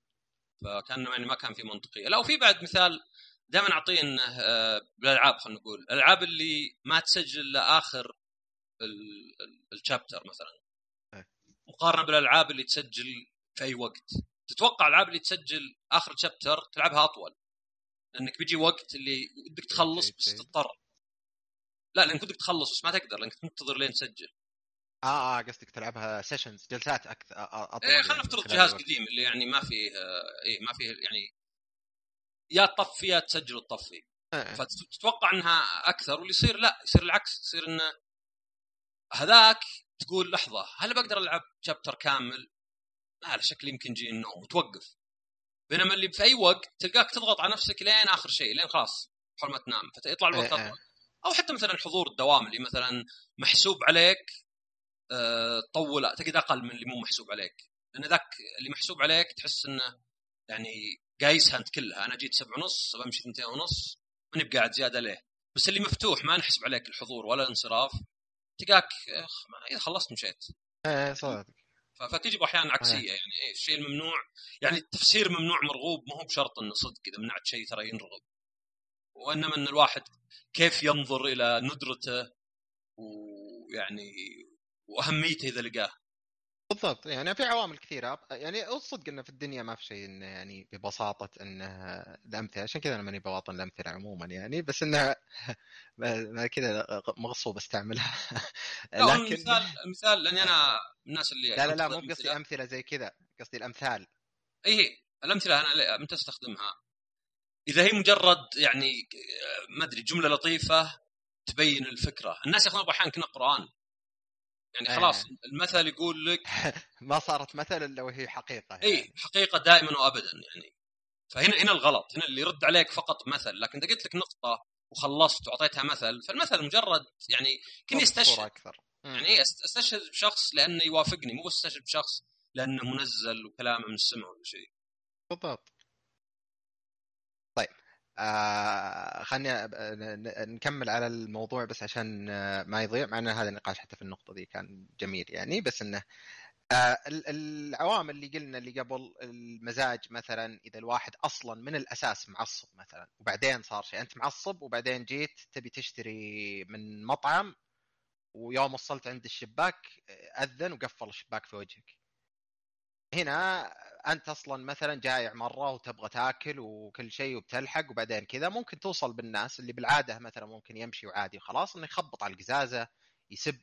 فكان يعني ما كان في منطقية. لا وفي بعد مثال دائما أعطيه إنه آه، بالألعاب خلينا نقول. الألعاب اللي ما تسجل لاخر الشابتر مثلا. مقارنه بالألعاب اللي تسجل في أي وقت تتوقع الألعاب اللي تسجل آخر شابتر تلعبها أطول لأنك بيجي وقت اللي ودك تخلص بس. تضطر لا لأنك ودك تخلص بس ما تقدر لأنك تنتظر لين تسجل آه آه قصدك تلعبها سيشنز جلسات أكثر أطول إيه خلينا يعني نفترض جهاز. قديم اللي يعني ما فيه آه، إيه ما فيه يعني يا تطفي يا تسجل وتطفي إيه. فتتوقع إنها أكثر واللي يصير لا يصير العكس يصير إنه هذاك تقول لحظة هل بقدر ألعب شابتر كامل؟ لا لا شكلي يمكن يجيني النوم وتوقف بينما اللي في اي وقت تلقاك تضغط على نفسك لين آخر شيء لين خلاص حول ما تنام فيطلع الوقت إيه، اطول أو حتى مثلا حضور الدوام اللي مثلا محسوب عليك أه طول تقعد أقل من اللي مو محسوب عليك. لأن ذاك اللي محسوب عليك تحس إنه يعني قايسها انت كلها. أنا جيت سبع ونص بمشي ثنتين ونص ماني بقاعد زيادة ليه؟ بس اللي مفتوح ما نحسب عليك الحضور ولا الانصراف. تلقاك اخ ما- اذا خلصت مشيت. إيه صدق ف- فتجي أحيانا عكسية يعني إيه الشيء الممنوع يعني التفسير ممنوع مرغوب ما هو بشرط إنه صدق إذا منعت شيء ترى ينرغب. وإنما إن الواحد كيف ينظر إلى ندرته ويعني وأهميته إذا لقاه. بالضبط. يعني في عوامل كثيرة. يعني الصدق إنه في الدنيا ما في شيء إنه يعني ببساطة إنه الأمثلة. عشان كذا أنا ماني بواطن الأمثلة عموما يعني. بس إنها كذا مغصوب أستعملها. لكن المثال المثال لأني أنا من الناس اللي لا لا لا مو الأمثلة. أمثلة زي كذا. قصدي الأمثال. اي هي الأمثلة أنا متى استخدمها؟ إذا هي مجرد يعني ما أدري جملة لطيفة تبين الفكرة، الناس ياخذون أحيانا كنا قران يعني آه. خلاص المثل يقول لك ما صارت مثل الا وهي حقيقة يعني. اي حقيقة دائما وابدا يعني فهنا هنا الغلط هنا اللي يرد عليك فقط مثل لكن إذا قلت لك نقطة وخلصت وأعطيتها مثل فالمثل مجرد يعني كني استشهد أكثر. يعني إيه، أست- استشهد بشخص لأنه يوافقني مو استشهد بشخص لأنه منزل وكلامه من السماء ولا شيء بالضبط آه خلينا نكمل على الموضوع بس عشان آه، ما يضيع مع إن هذا النقاش حتى في النقطة دي كان جميل يعني بس إنه آه ال- العوامل اللي قلنا اللي قبل المزاج مثلا إذا الواحد أصلا من الأساس معصب مثلا وبعدين صار شيء أنت معصب وبعدين جيت تبي تشتري من مطعم ويوم وصلت عند الشباك أذن وقفل الشباك في وجهك. هنا أنت أصلا مثلا جايع مرة وتبغى تاكل وكل شيء وبتلحق وبعدين كذا ممكن توصل بالناس اللي بالعادة مثلا ممكن يمشي وعادي وخلاص إنه يخبط على القزازة يسب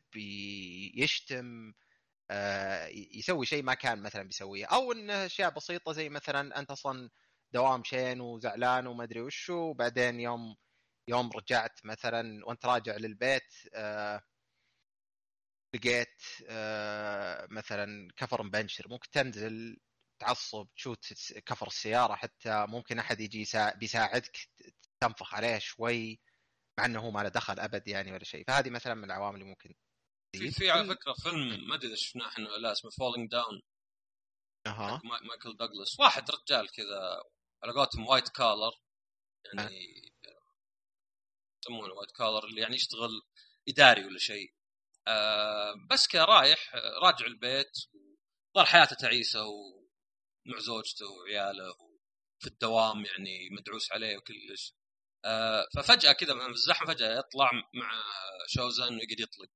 يشتم آه، يسوي شيء ما كان مثلا بيسويه. أو إنه أشياء بسيطة زي مثلا أنت أصلا دوام شين وزعلان وما أدري وشو وبعدين يوم يوم رجعت مثلا وأنت راجع للبيت آه، لقيت آه، مثلا كفر مبنشر. ممكن تنزل تعصب تشوت كفر السيارة حتى ممكن أحد يجي يسا- بيساعدك تنفخ عليه شوي مع إنه هو ما له دخل أبد يعني ولا شيء. فهذه مثلا من العوامل اللي ممكن في. في على فكرة فيلم ما أدري إذا شفناه إحنا ولا لا اسمه Falling Down أها. مايكل دوغلاس واحد رجال كذا على قولتهم white collar يعني يسمونه white collar اللي يعني يشتغل إداري ولا شيء. آه بس كذا رايح آه، راجع البيت ظل حياته تعيسة ومع زوجته وعياله في الدوام يعني مدعوس عليه وكلش. آه ففجأة كذا من الزحمة فجأة يطلع مع شوزن ويقعد يطلق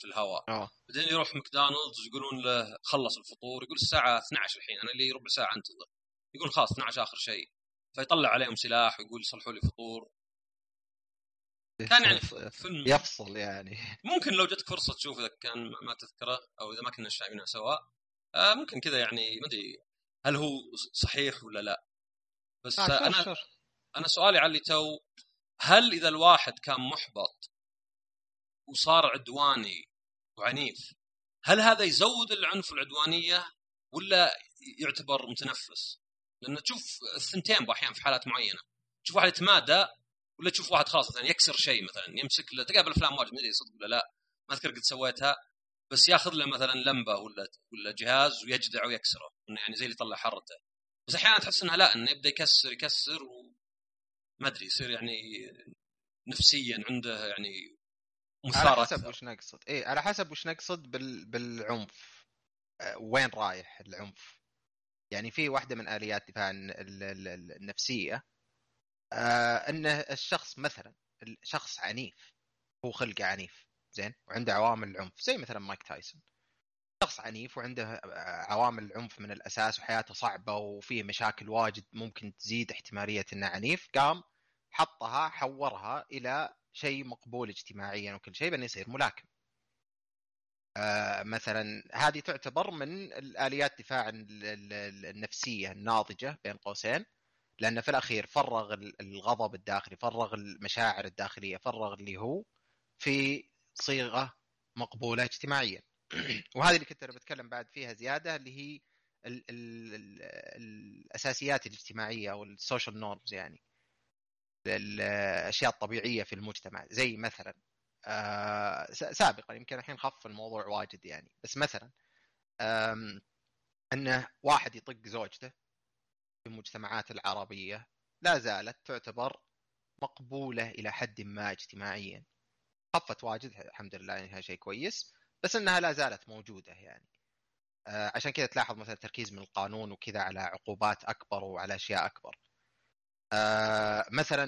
في الهواء. آه. بعدين يروح ماكدونالدز يقولون له خلص الفطور يقول الساعة 12 الحين أنا لي ربع ساعة أنتظر. يقول خلاص 12 آخر شيء. فيطلع عليهم سلاح ويقول يصلحوا لي فطور. كان يعني فيلم يفصل يعني. ممكن لو جتك فرصة تشوف إذا كان ما تذكره أو إذا ما كنا شايفينه سوا. آه ممكن كذا يعني ما أدري. هل هو صحيح ولا لا بس آه، أنا شوف. أنا سؤالي على اللي تو هل إذا الواحد كان محبط وصار عدواني وعنيف هل هذا يزود العنف والعدوانيه ولا يعتبر متنفس؟ لأن تشوف الثنتين باحيان في حالات معينة تشوف واحد يتمادى ولا تشوف واحد خلاص مثلا يكسر شيء مثلا يمسك له تقابل افلام واجد ما صدق ولا لا ما أذكر قد سويتها بس ياخذ له مثلا لمبة ولا ولا جهاز ويجدع ويكسره إنه يعني زي اللي يطلع حرته. بس أحيانا تحس انها لا إنه يبدأ يكسر يكسر وما أدري يصير يعني نفسيا عنده يعني على مثار حسب أكثر وش نقصد. إيه على حسب وش نقصد بال... بالعنف. آه، وين رايح العنف؟ يعني في واحدة من آليات دفاع الن- ال- ال- ال- النفسية آه إنه الشخص مثلا الشخص عنيف هو خلقه عنيف. زين وعنده عوامل العنف زي مثلا مايك تايسون شخص عنيف وعنده عوامل العنف من الأساس وحياته صعبة وفيه مشاكل واجد ممكن تزيد احتمالية إنه عنيف قام حطها حورها إلى شيء مقبول اجتماعيا وكل شيء بأنه يصير ملاكم. آه مثلا هذه تعتبر من الآليات دفاع ال- ال- ال- النفسية الناضجة بين قوسين لأنه في الأخير فرغ ال- الغضب الداخلي، فرغ المشاعر الداخلية، فرغ اللي هو في صيغة مقبولة اجتماعيا. وهذه اللي كنت أنا بتكلم بعد فيها زيادة اللي هي ال ال ال الأساسيات الاجتماعية أو السوشيال نورمز يعني. الأشياء الطبيعية في المجتمع. زي مثلا آه سابقا يمكن الحين خف الموضوع واجد يعني. بس مثلا إنه واحد يطق زوجته في المجتمعات العربية لا زالت تعتبر مقبولة إلى حد ما اجتماعيا. خفت واجد الحمد لله هذا شيء كويس بس إنها لا زالت موجودة يعني. آه عشان كذا تلاحظ مثلا تركيز من القانون وكذا على عقوبات أكبر وعلى أشياء أكبر. آه مثلا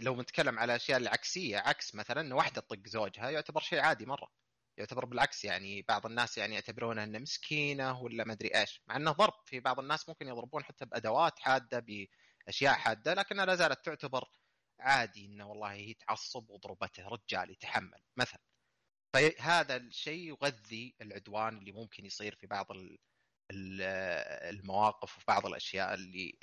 لو نتكلم على الأشياء العكسية عكس مثلا واحدة تطق زوجها يعتبر شيء عادي مرة. يعتبر بالعكس يعني بعض الناس يعني يعتبرونها إنها مسكينة ولا ما أدري إيش مع إنه ضرب. في بعض الناس ممكن يضربون حتى بأدوات حادة بأشياء حادة لكنها لا زالت تعتبر عادي إنه والله هي تعصب وضربته رجال يتحمل مثلا. فهذا الشيء يغذي العدوان اللي ممكن يصير في بعض المواقف وفي بعض الأشياء اللي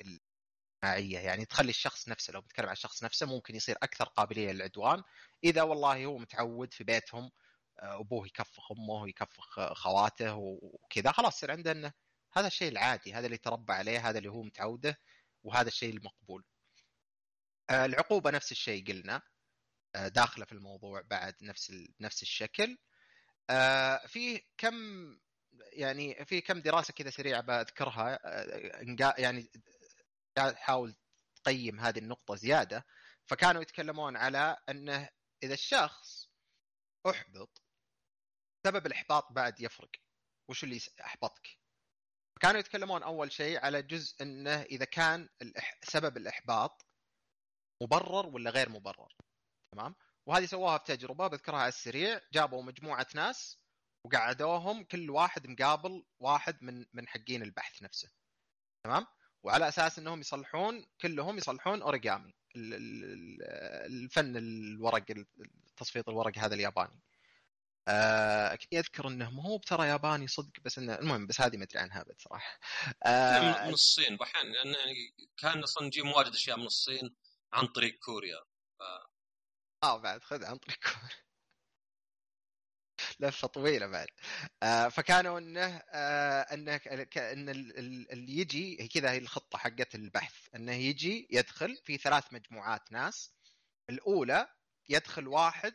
اجتماعيه يعني تخلي الشخص نفسه لو بنتكلم عن الشخص نفسه ممكن يصير أكثر قابلية للعدوان. إذا والله هو متعود في بيتهم آه، أبوه يكفخ أمه ويكفخ خواته وكذا خلاص يصير عنده إنه هذا الشيء العادي هذا اللي تربى عليه هذا اللي هو متعوده وهذا الشيء المقبول. العقوبة نفس الشيء قلنا. آه، داخلة في الموضوع بعد نفس نفس الشكل. في كم يعني في كم دراسة كذا سريعة بذكرها يعني تحاول تقيم هذه النقطة زيادة. فكانوا يتكلمون على أنه إذا الشخص أحبط سبب الإحباط بعد يفرق. وش اللي أحبطك؟ كانوا يتكلمون أول شيء على جزء أنه إذا كان سبب الإحباط مبرر ولا غير مبرر؟ تمام؟ وهذه سووها بتجربة بذكرها على السريع. جابوا مجموعة ناس وقعدوهم كل واحد مقابل واحد من من حقين البحث نفسه. تمام؟ وعلى أساس إنهم يصلحون كلهم يصلحون أوريجامي الفن الورق تصفيط الورق هذا الياباني. آه يذكر إنه ما هو ترى ياباني صدق بس إنه المهم بس هذه ما أدري عنها بصراحة. آه من الصين. لأن يعني كان أصلا نجيب واجد أشياء من الصين. عن طريق كوريا. ف... آه بعد خذ عن طريق كوريا. لفة طويلة بعد. آه فكانوا إنه آه إنه إن اللي يجي كذا هي الخطة حقت البحث. إنه يجي يدخل في ثلاث مجموعات ناس. الأولى يدخل واحد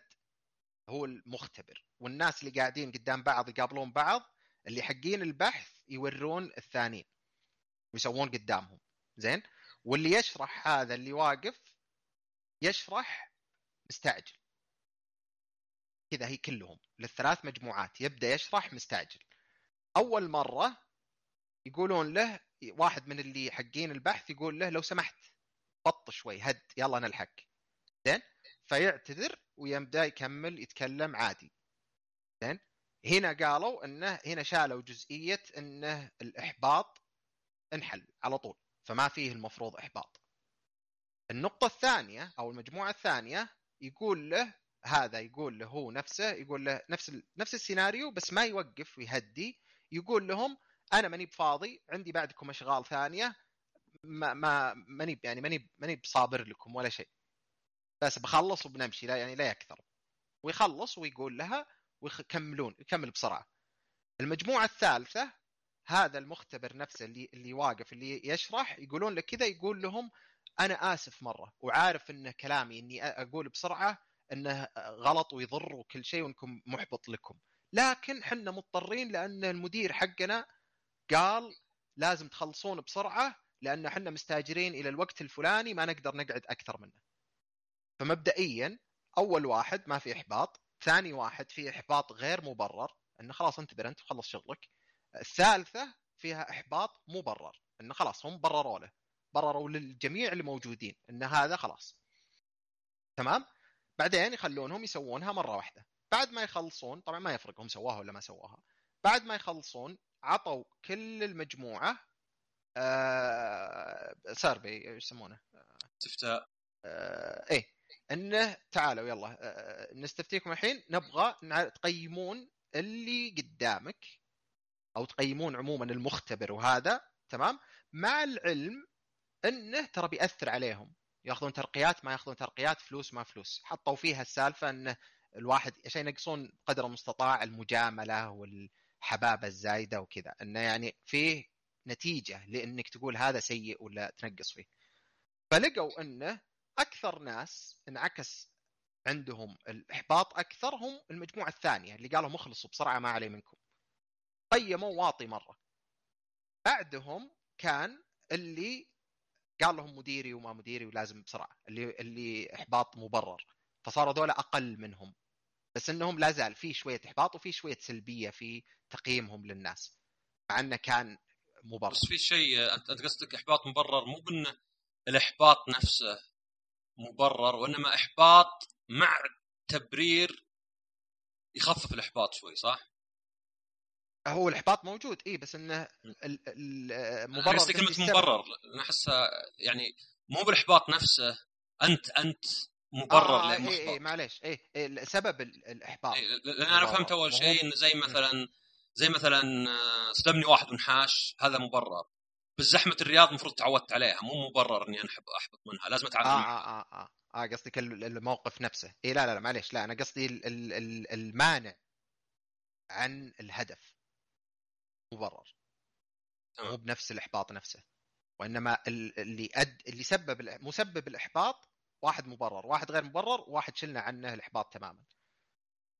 هو المختبر. والناس اللي قاعدين قدام بعض يقابلون بعض اللي حقين البحث يورون الثانيين. ويسوون قدامهم. زين؟ واللي يشرح هذا اللي واقف يشرح مستعجل. كذا هي كلهم للثلاث مجموعات. يبدأ يشرح مستعجل. أول مرة يقولون له واحد من اللي حقين البحث يقول له لو سمحت بط شوي هد يلا نلحق. زين؟ فيعتذر ويبدأ يكمل يتكلم عادي. زين؟ هنا قالوا إنه هنا شالوا جزئية إنه الإحباط انحل على طول. فما فيه المفروض إحباط. النقطة الثانية أو المجموعة الثانية يقول له هذا يقول له هو نفسه يقول له نفس نفس السيناريو بس ما يوقف ويهدي يقول لهم أنا ماني بفاضي عندي بعدكم أشغال ثانية ما ما ماني يعني ماني ماني بصابر لكم ولا شيء. بس بخلص وبنمشي لا يعني لا يكثر. ويخلص ويقول لها ويكملون يكمل بسرعة. المجموعة الثالثة هذا المختبر نفسه اللي اللي واقف اللي يشرح يقولون له كذا يقول لهم أنا آسف مرة وعارف إن كلامي إني أقول بسرعة إنه غلط ويضر وكل شيء وإنكم محبط لكم. لكن حنا مضطرين لأن المدير حقنا قال لازم تخلصون بسرعة لأن حنا مستاجرين إلى الوقت الفلاني ما نقدر نقعد أكثر منه. فمبدئيا أول واحد ما في إحباط ثاني واحد في إحباط غير مبرر إنه خلاص انتبه انت وخلص شغلك. الثالثه فيها إحباط مبرر انه خلاص هم برروا له برروا للجميع الموجودين إن هذا خلاص. تمام؟ بعدين يخلونهم يسوونها مرة واحدة. بعد ما يخلصون طبعا ما يفرق هم سواها ولا ما سواها. بعد ما يخلصون عطوا كل المجموعة آه سيرفي إيش يسمونه؟ استفتاء. آه إيه. انه تعالوا يلا آه نستفتيكم الحين. نبغى تقيمون اللي قدامك. أو تقيمون عموما المختبر وهذا تمام؟ مع العلم إنه ترى بيأثر عليهم. يأخذون ترقيات ما يأخذون ترقيات فلوس ما فلوس. حطوا فيها السالفة إنه الواحد عشان ينقصون قدر المستطاع المجاملة والحبابه الزايدة وكذا. إنه يعني فيه نتيجة لإنك تقول هذا سيء ولا تنقص فيه. فلقوا إنه أكثر ناس انعكس عندهم الإحباط أكثر هم المجموعة الثانية اللي قالوا اخلصوا بسرعة ما علي منكم. قيموا واطي مرة. بعدهم كان اللي قال لهم مديري وما مديري ولازم بسرعة اللي اللي إحباط مبرر. فصاروا ذولا أقل منهم. بس إنهم لا زال في شوية إحباط وفي شوية سلبية في تقييمهم للناس. مع إنه كان مبرر. بس في شيء أنت قصدك إحباط مبرر؟ مو بانه الإحباط نفسه مبرر وإنما إحباط مع تبرير يخفف الإحباط شوي صح؟ هو الإحباط موجود اي بس إنه المبرر قصدي كلمة مبرر أنا احسها يعني مو بالإحباط نفسه أنت أنت مبرر آه إيه إيه معليش إيه, إيه سبب الإحباط. إيه لأن أنا فهمت أول شيء انه زي مثلا زي مثلا آه، صدمني واحد ونحاش هذا مبرر. بس زحمة الرياض المفروض تعودت عليها مو مبرر إني أنا أحبط منها لازم اتعامل آه, آه, آه, آه, آه قصدك الموقف نفسه. اي لا لا لا معليش لا أنا قصدي المانع عن الهدف. مبرر. مو بنفس الإحباط نفسه. وإنما اللي أد... اللي سبب مسبب الإحباط واحد مبرر. واحد غير مبرر واحد شلنا عنه الإحباط تماما.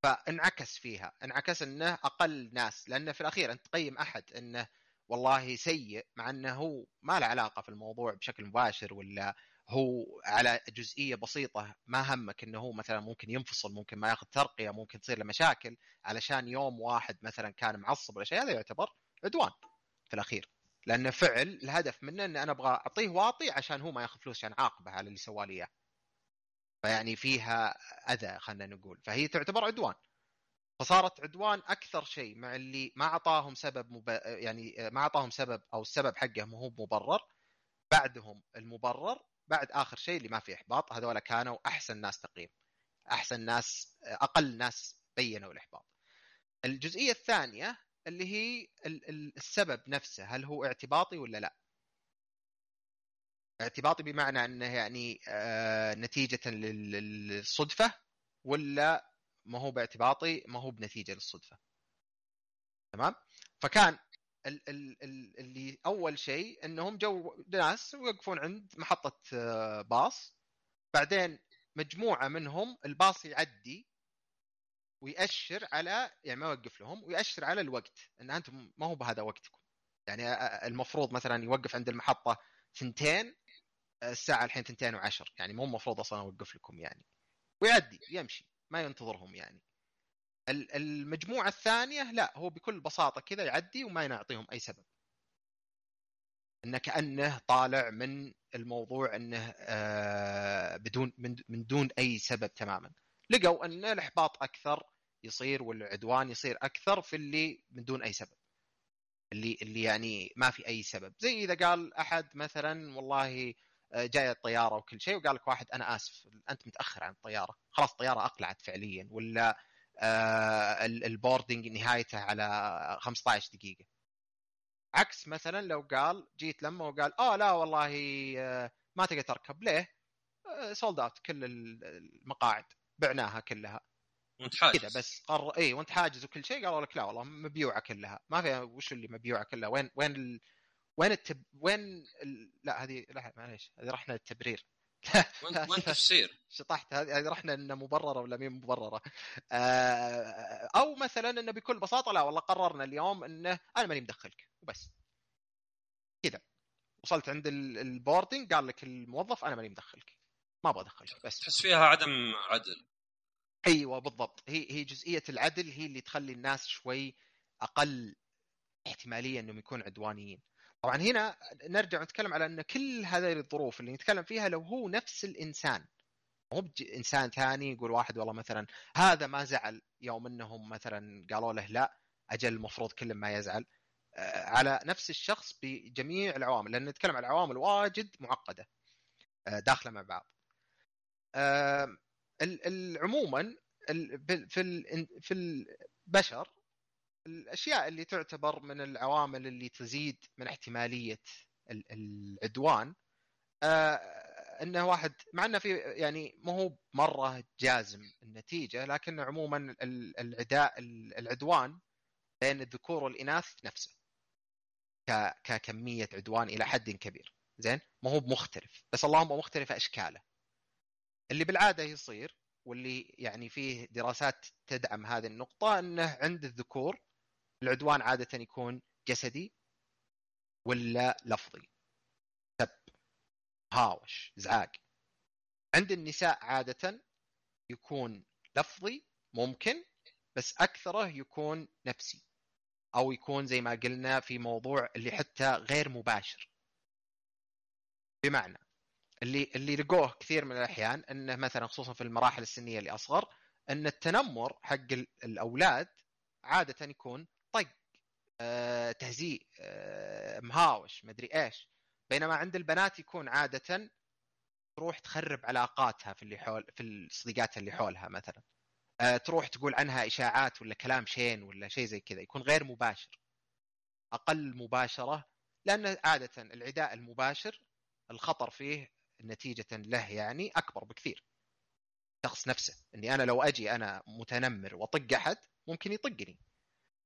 فانعكس فيها. انعكس إنه أقل ناس. لأنه في الأخير أنت تقيم أحد إنه والله سيء مع إنه هو ما له علاقة في الموضوع بشكل مباشر ولا هو على جزئية بسيطة ما همك إنه هو مثلا ممكن ينفصل ممكن ما ياخذ ترقية ممكن تصير له مشاكل علشان يوم واحد مثلا كان معصب ولا شيء هذا يعتبر عدوان في الأخير. لأنه فعل الهدف منه إن أنا أبغى أعطيه واطي عشان هو ما ياخذ فلوس عشان عاقبة على اللي سوى لي إياه. فيعني فيها أذى خلينا نقول. فهي تعتبر عدوان. فصارت عدوان أكثر شيء مع اللي ما أعطاهم سبب مب... يعني ما أعطاهم سبب أو السبب حقه ما هو مبرر. بعدهم المبرر بعد آخر شيء اللي ما في إحباط هذول كانوا أحسن ناس تقييم أحسن ناس أقل ناس بينوا الإحباط. الجزئية الثانية اللي هي السبب نفسه هل هو اعتباطي ولا لا؟ اعتباطي بمعنى أنه يعني آه نتيجة للصدفة ولا ما هو باعتباطي ما هو بنتيجة للصدفة؟ تمام؟ فكان ال ال ال اللي أول شيء إنهم جو ناس يوقفون عند محطة آه، باص. بعدين مجموعة منهم الباص يعدي ويأشر على يعني ما يوقف لهم ويأشر على الوقت. إن أنتم ما هو بهذا وقتكم. يعني المفروض مثلا يوقف عند المحطة ثنتين الساعة الحين ثنتين وعشر. يعني مو المفروض أصلا أوقف لكم يعني. ويعدي يمشي ما ينتظرهم يعني. المجموعة الثانية لا هو بكل بساطة كذا يعدي وما يعطيهم أي سبب. انه كأنه طالع من الموضوع إنه آه، بدون من دون أي سبب تماما. لقوا إن الإحباط أكثر يصير والعدوان يصير أكثر في اللي من دون أي سبب. اللي اللي يعني ما في أي سبب. زي إذا قال أحد مثلا والله آه، جاية الطيارة وكل شيء وقال لك واحد أنا آسف أنت متأخر عن الطيارة. خلاص الطيارة أقلعت فعليا ولا البوردنج نهايته على 15 دقيقة. عكس مثلا لو قال جيت لما وقال آه لا والله آه، ما تقدر تركب. ليه؟ sold out كل المقاعد بعناها كلها. وانت حاجز. كذا بس قر اي وانت حاجز وكل شيء قالوا لك لا والله مبيوعة كلها. ما في وش اللي مبيوعة كلها؟ وين وين ال... وين التب... وين ال... لا هذه لا معليش هذه رحنا للتبرير. وين تفسير؟ شطحت هذه رحنا انها مبررة ولا مين مبررة؟ آه... أو مثلا إنه بكل بساطة لا والله قررنا اليوم إنه أنا ماني مدخلك وبس. كذا. وصلت عند البوردنج قال لك الموظف أنا ماني مدخلك. ما أبغى أدخلك بس. تحس فيها عدم عدل. أيوه بالضبط. هي هي جزئية العدل هي اللي تخلي الناس شوي أقل احتمالية إنهم يكونوا عدوانيين. طبعا هنا نرجع نتكلم على إن كل هذه الظروف اللي نتكلم فيها لو هو نفس الإنسان مو إنسان ثاني يقول واحد والله مثلا هذا ما زعل يوم إنهم مثلا قالوا له لا أجل المفروض كل ما يزعل. آه، على نفس الشخص بجميع العوامل لأن نتكلم عن عوامل واجد معقدة آه، داخلة مع بعض. عموما في في البشر الأشياء اللي تعتبر من العوامل اللي تزيد من احتمالية العدوان آه، إنه واحد مع إنه في يعني ما هو مرة جازم النتيجة لكن عموما العداء العدوان بين الذكور والإناث نفسه. ككمية عدوان إلى حد كبير زين ما هو مختلف بس اللهم مختلفه أشكاله اللي بالعادة يصير واللي يعني فيه دراسات تدعم هذه النقطة إنه عند الذكور العدوان عادة يكون جسدي ولا لفظي؟ سب هاوش ازعاج عند النساء عادة يكون لفظي ممكن بس أكثره يكون نفسي. أو يكون زي ما قلنا في موضوع اللي حتى غير مباشر. بمعنى اللي اللي لقوه كثير من الأحيان إنه مثلا خصوصا في المراحل السنية اللي أصغر إن التنمر حق الأولاد عادة يكون طق آه، تهزيء آه، مهاوش مدري إيش. بينما عند البنات يكون عادة تروح تخرب علاقاتها في اللي حول في الصديقات اللي حولها مثلا. آه، تروح تقول عنها إشاعات ولا كلام شين ولا شيء زي كذا. يكون غير مباشر. أقل مباشرة لأن عادة العداء المباشر الخطر فيه نتيجة له يعني أكبر بكثير. الشخص نفسه إني أنا لو أجي أنا متنمر وأطق أحد ممكن يطقني.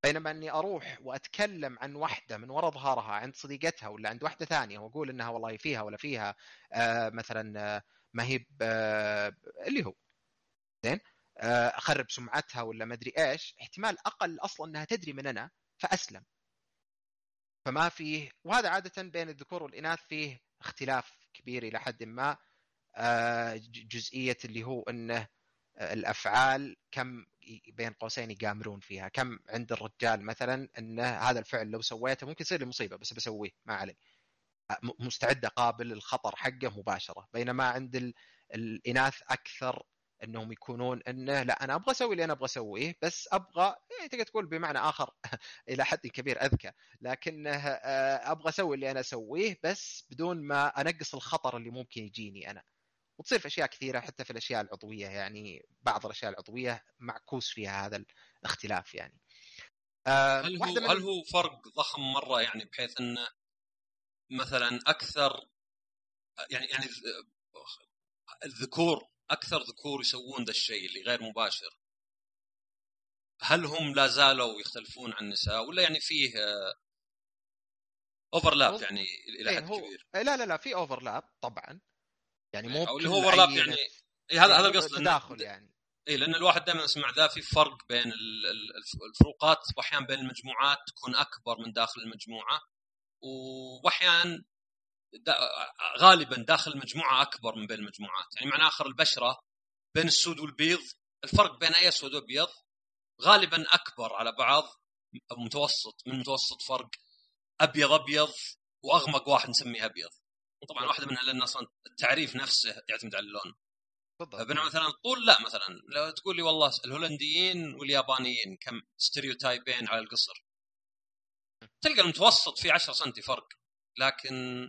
بينما أني أروح وأتكلم عن واحدة من وراء ظهرها عند صديقتها ولا عند واحدة ثانية واقول إنها والله فيها ولا فيها آه مثلا آه ما هي آه اللي هو. زين؟ آه أخرب سمعتها ولا ما أدري إيش. احتمال أقل أصلا إنها تدري من أنا فأسلم. فما فيه وهذا عادة بين الذكور والإناث فيه اختلاف كبير إلى حد ما. آه جزئية اللي هو إنه الأفعال كم بين قوسين يقامرون فيها. كم عند الرجال مثلا إن هذا الفعل لو سويته ممكن يصير لي مصيبة بس بسويه ما علي مستعد اقابل الخطر حقه مباشرة. بينما عند الإناث أكثر إنهم يكونون انه لا أنا أبغى أسوي اللي أنا أبغى أسويه بس أبغى يعني تقدر تقول بمعنى آخر إلى حد كبير أذكى. لكنه أبغى أسوي اللي أنا أسويه بس بدون ما أنقص الخطر اللي ممكن يجيني أنا. وتصير في أشياء كثيرة حتى في الأشياء العضوية يعني بعض الأشياء العضوية معكوس فيها هذا الاختلاف يعني. آه هل هو من... هل هو فرق ضخم مرة يعني بحيث انه مثلا أكثر يعني يعني الذكور أكثر ذكور يسوون ذا الشيء اللي غير مباشر؟ هل هم لا زالوا يختلفون عن النساء؟ ولا يعني فيه overlap يعني إلى إيه، حد كبير؟ لا لا لا في overlap طبعا. يعني مو أو اللي هو overlap يعني إيه هذا هذا القصد تداخل يعني. اي لأن الواحد دائما يسمع ذا في فرق بين الفروقات واحيانا بين المجموعات تكون أكبر من داخل المجموعة واحيانا دا غالبا داخل المجموعة أكبر من بين المجموعات. يعني معنى آخر البشرة بين السود والبيض الفرق بين أي اسود وابيض غالبا أكبر على بعض متوسط من متوسط فرق أبيض أبيض وأغمق واحد نسميه أبيض. وطبعا واحدة منها لأن أصلا التعريف نفسه يعتمد على اللون. بالضبط بينما مثلا الطول لا مثلا لو تقول لي والله الهولنديين واليابانيين كم stereotype ين على القصر تلقى المتوسط فيه 10 سم فرق. لكن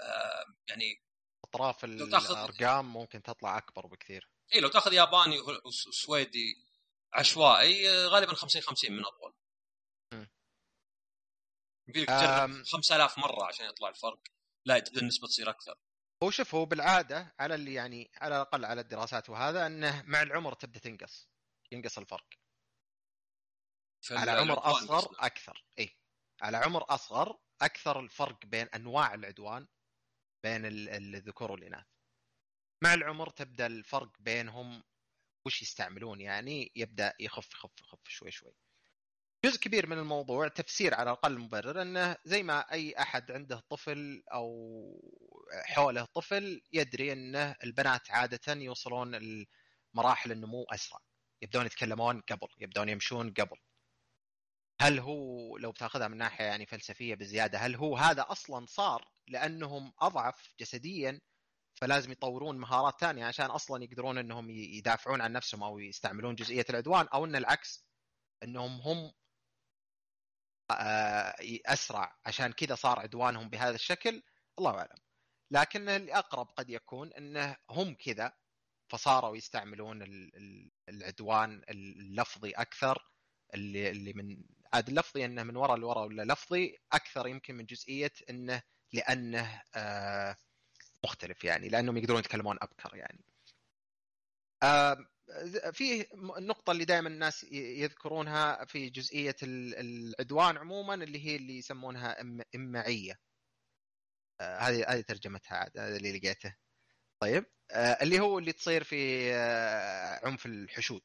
آه يعني أطراف الأرقام ممكن تطلع أكبر بكثير. إي لو تأخذ ياباني وسويدي عشوائي غالبا 50 50 من أطول. يبي لك 5000 مرة عشان يطلع الفرق. لا النسبة تصير أكثر. هو شوف هو بالعادة على اللي يعني على الأقل على الدراسات وهذا أنه مع العمر تبدأ تنقص ينقص الفرق. على عمر أصغر أكثر. إي. على عمر أصغر أكثر الفرق بين أنواع العدوان بين الذكور والإناث. مع العمر تبدأ الفرق بينهم وش يستعملون يعني يبدأ يخف يخف يخف شوي شوي. جزء كبير من الموضوع تفسير على الأقل مبرر أنه زي ما أي أحد عنده طفل أو حوله طفل يدري أنه البنات عادة يوصلون مراحل النمو أسرع. يبدون يتكلمون قبل يبدون يمشون قبل. هل هو لو بتأخذها من ناحية يعني فلسفية بزيادة هل هو هذا أصلا صار لأنهم أضعف جسديا فلازم يطورون مهارات ثانية عشان أصلا يقدرون أنهم يدافعون عن نفسهم أو يستعملون جزئية العدوان أو أن العكس أنهم هم أسرع. عشان كذا صار عدوانهم بهذا الشكل. الله أعلم. لكن الأقرب قد يكون إنه هم كذا فصاروا يستعملون العدوان اللفظي أكثر. اللي اللي من عاد اللفظي إنه من وراء لورا ولا لفظي أكثر يمكن من جزئية إنه لأنه آه مختلف يعني لأنهم يقدرون يتكلمون أبكر يعني. آه فيه النقطة اللي دائما الناس يذكرونها في جزئية العدوان عموما اللي هي اللي يسمونها إمعية. آه، هذه هذه ترجمتها عاد هذا اللي لقيته. طيب آه، اللي هو اللي تصير في عنف الحشود.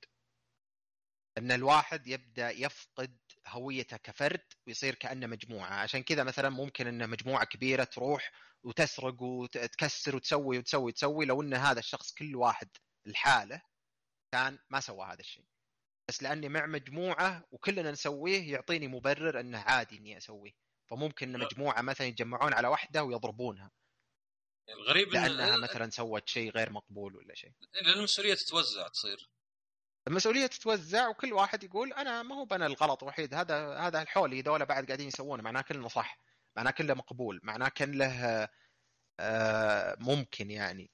إن الواحد يبدأ يفقد هويته كفرد ويصير كأنه مجموعة. عشان كذا مثلا ممكن إن مجموعة كبيرة تروح وتسرق وتكسر وتسوي وتسوي وتسوي لو إن هذا الشخص كل واحد لحاله كان ما سوى هذا الشيء. بس لأني مع مجموعة وكلنا نسويه يعطيني مبرر إنه عادي إني أسويه. فممكن إن مجموعة مثلا يتجمعون على واحدة ويضربونها. الغريب لأنها إن... مثلا سوت شيء غير مقبول ولا شيء. لأن المسؤولية تتوزع تصير. المسؤولية تتوزع وكل واحد يقول أنا ما هو أنا الغلط وحيد. هذا هذا الحولي ذولا بعد قاعدين يسوونه. معناه كله صح. معناه كله مقبول. معناه كله آه، ممكن يعني.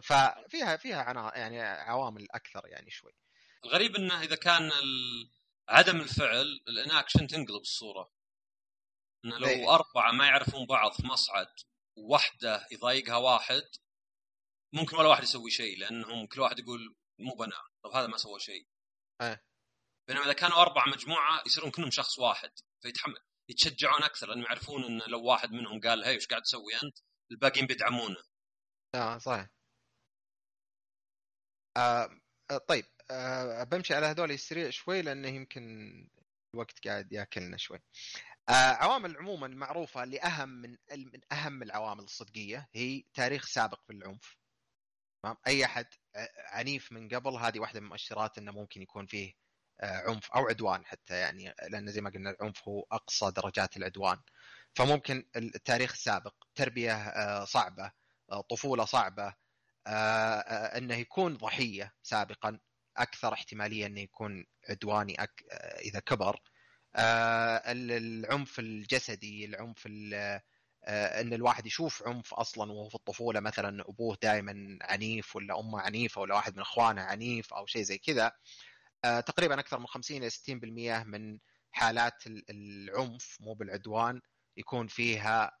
ففيها فيها عنا يعني عوامل أكثر يعني شوي. الغريب إنه إذا كان عدم الفعل الإناكشن تنقلب الصورة. إنه لو أي. أربعة ما يعرفون بعض في مصعد وواحده يضايقها واحد ممكن ولا واحد يسوي شيء لأنهم كل واحد يقول مو بنا طب هذا ما سوى شيء. إيه. بينما إذا كانوا أربع مجموعة يصيرون كلهم شخص واحد فيتحمل يتشجعون أكثر لأنهم يعرفون إن لو واحد منهم قال هي وش قاعد تسوي أنت؟ الباقيين بيدعمونه. آه صحيح. آه, آه، طيب آه بمشي على هذول السريع شوي لأنه يمكن الوقت قاعد يأكلنا شوي. آه عوامل عموما معروفة اللي اهم من من أهم العوامل الصدقية هي تاريخ سابق في العنف. تمام؟ أي أحد عنيف من قبل هذه واحدة من المؤشرات إنه ممكن يكون فيه آه، عنف أو عدوان حتى يعني لأن زي ما قلنا العنف هو أقصى درجات العدوان. فممكن التاريخ السابق تربية آه، صعبة آه، طفولة صعبة إنه يكون ضحية سابقا أكثر احتمالية إنه يكون عدواني أك... إذا كبر. العنف الجسدي العنف إن الواحد يشوف عنف أصلا وهو في الطفولة مثلا أبوه دائما عنيف ولا أمه عنيفة ولا واحد من إخوانه عنيف أو شيء زي كذا تقريبا أكثر من 50 إلى 60% من حالات العنف مو بالعدوان يكون فيها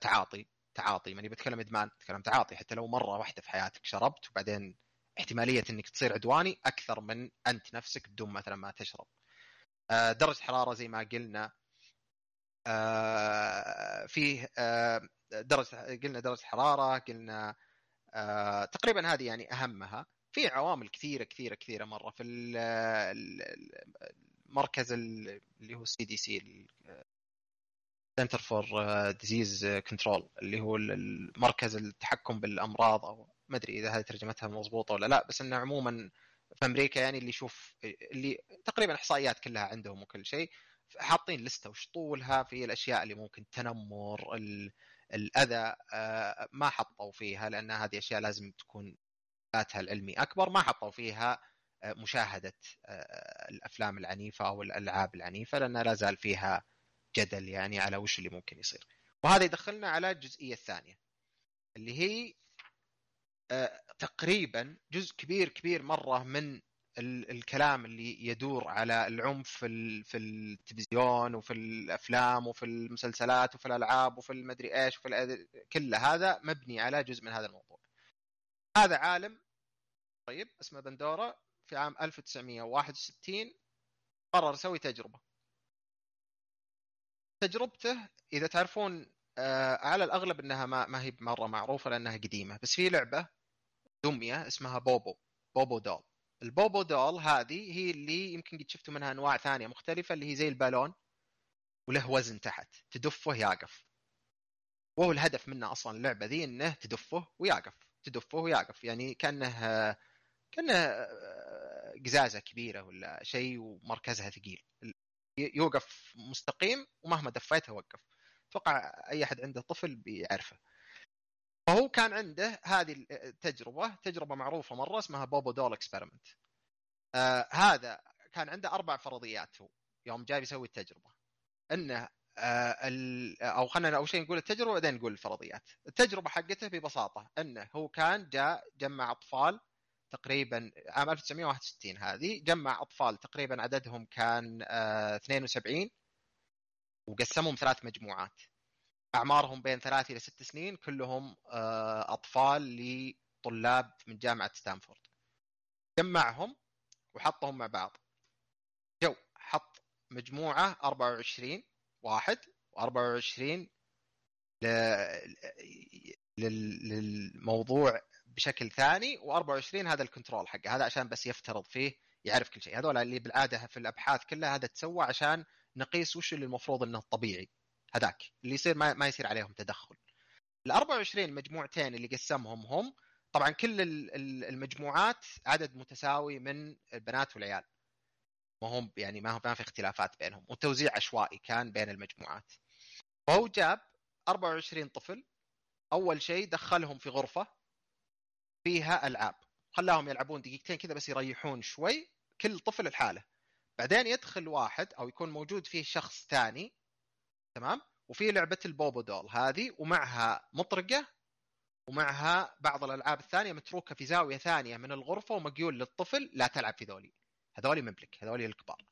تعاطي. تعاطي ماني بتكلم إدمان بتكلم تعاطي. حتى لو مرة واحدة في حياتك شربت وبعدين احتمالية إنك تصير عدواني أكثر من أنت نفسك بدون مثلا ما تشرب. درجة حرارة زي ما قلنا آه، فيه آه، درجة قلنا درجة حرارة قلنا آه، تقريبا هذه يعني أهمها. في عوامل كثيرة كثيرة كثيرة مرة في المركز اللي هو ال CDC Center for Disease Control اللي هو المركز التحكم بالأمراض أو ما أدري إذا هذه ترجمتها مضبوطة ولا لا بس إنه عموما في أمريكا يعني اللي يشوف اللي تقريبا إحصائيات كلها عندهم وكل شيء حاطين لستة وش طولها في الأشياء اللي ممكن التنمر الأذى آه، ما حطوا فيها لأن هذه أشياء لازم تكون ذاتها العلمي أكبر ما حطوا فيها آه، مشاهدة آه، الأفلام العنيفة أو الألعاب العنيفة لأن لا زال فيها جدل يعني على وش اللي ممكن يصير وهذا يدخلنا على الجزئية الثانية اللي هي تقريبا جزء كبير كبير مرة من الكلام اللي يدور على العنف في في التلفزيون وفي الأفلام وفي المسلسلات وفي الألعاب وفي المدري إيش وفي كل هذا مبني على جزء من هذا الموضوع. هذا عالم طيب اسمه بندورا في عام 1961 قرر يسوي تجربة. تجربته إذا تعرفون آه على الأغلب إنها ما, ما هي مرة معروفة لأنها قديمة بس في لعبة دمية اسمها بوبو بوبو دول. البوبو دول هذه هي اللي يمكن قد شفتوا منها أنواع ثانية مختلفة اللي هي زي البالون وله وزن تحت تدفه يقف وهو الهدف منه أصلا اللعبة ذي إنه تدفه ويقف تدفه ويقف يعني كأنه كأنه قزازة كبيرة ولا شيء ومركزها ثقيل. يوقف مستقيم ومهما دفيته وقف. أتوقع أي أحد عنده طفل بيعرفه. فهو كان عنده هذه التجربة تجربة معروفة مرة اسمها بوبو دول إكسبيرمنت. آه هذا كان عنده أربع فرضيات هو. يوم جاي يسوي التجربة. إنه آه أو خلينا أول شيء نقول التجربة بعدين نقول الفرضيات. التجربة حقته ببساطة إنه هو كان جاء جمع أطفال تقريبا عام 1961 هذه جمع أطفال تقريبا عددهم كان آه 72 وقسمهم ثلاث مجموعات. أعمارهم بين ثلاث إلى ست سنين كلهم آه، أطفال لطلاب من جامعة ستانفورد. جمعهم وحطهم مع بعض. جو حط مجموعة 24 واحد و24 للموضوع بشكل ثاني و24 هذا الكنترول حقه. هذا عشان بس يفترض فيه يعرف كل شيء. هذول اللي بالعادة في الأبحاث كلها هذا تسوى عشان نقيس وش اللي المفروض إنه طبيعي هذاك اللي يصير ما, ما يصير عليهم تدخل. ال 24 مجموعتين اللي قسمهم هم طبعا كل المجموعات عدد متساوي من البنات والعيال. ما هم يعني ما ما في اختلافات بينهم وتوزيع عشوائي كان بين المجموعات. فهو جاب 24 طفل. أول شيء دخلهم في غرفة. فيها ألعاب. خلاهم يلعبون دقيقتين كذا بس يريحون شوي كل طفل لحاله. بعدين يدخل واحد أو يكون موجود فيه شخص ثاني تمام؟ وفي لعبة البوبو دول هذه ومعها مطرقة ومعها بعض الألعاب الثانية متروكة في زاوية ثانية من الغرفة ومقيول للطفل لا تلعب في ذولي. هذولي مملك هذولي الكبار.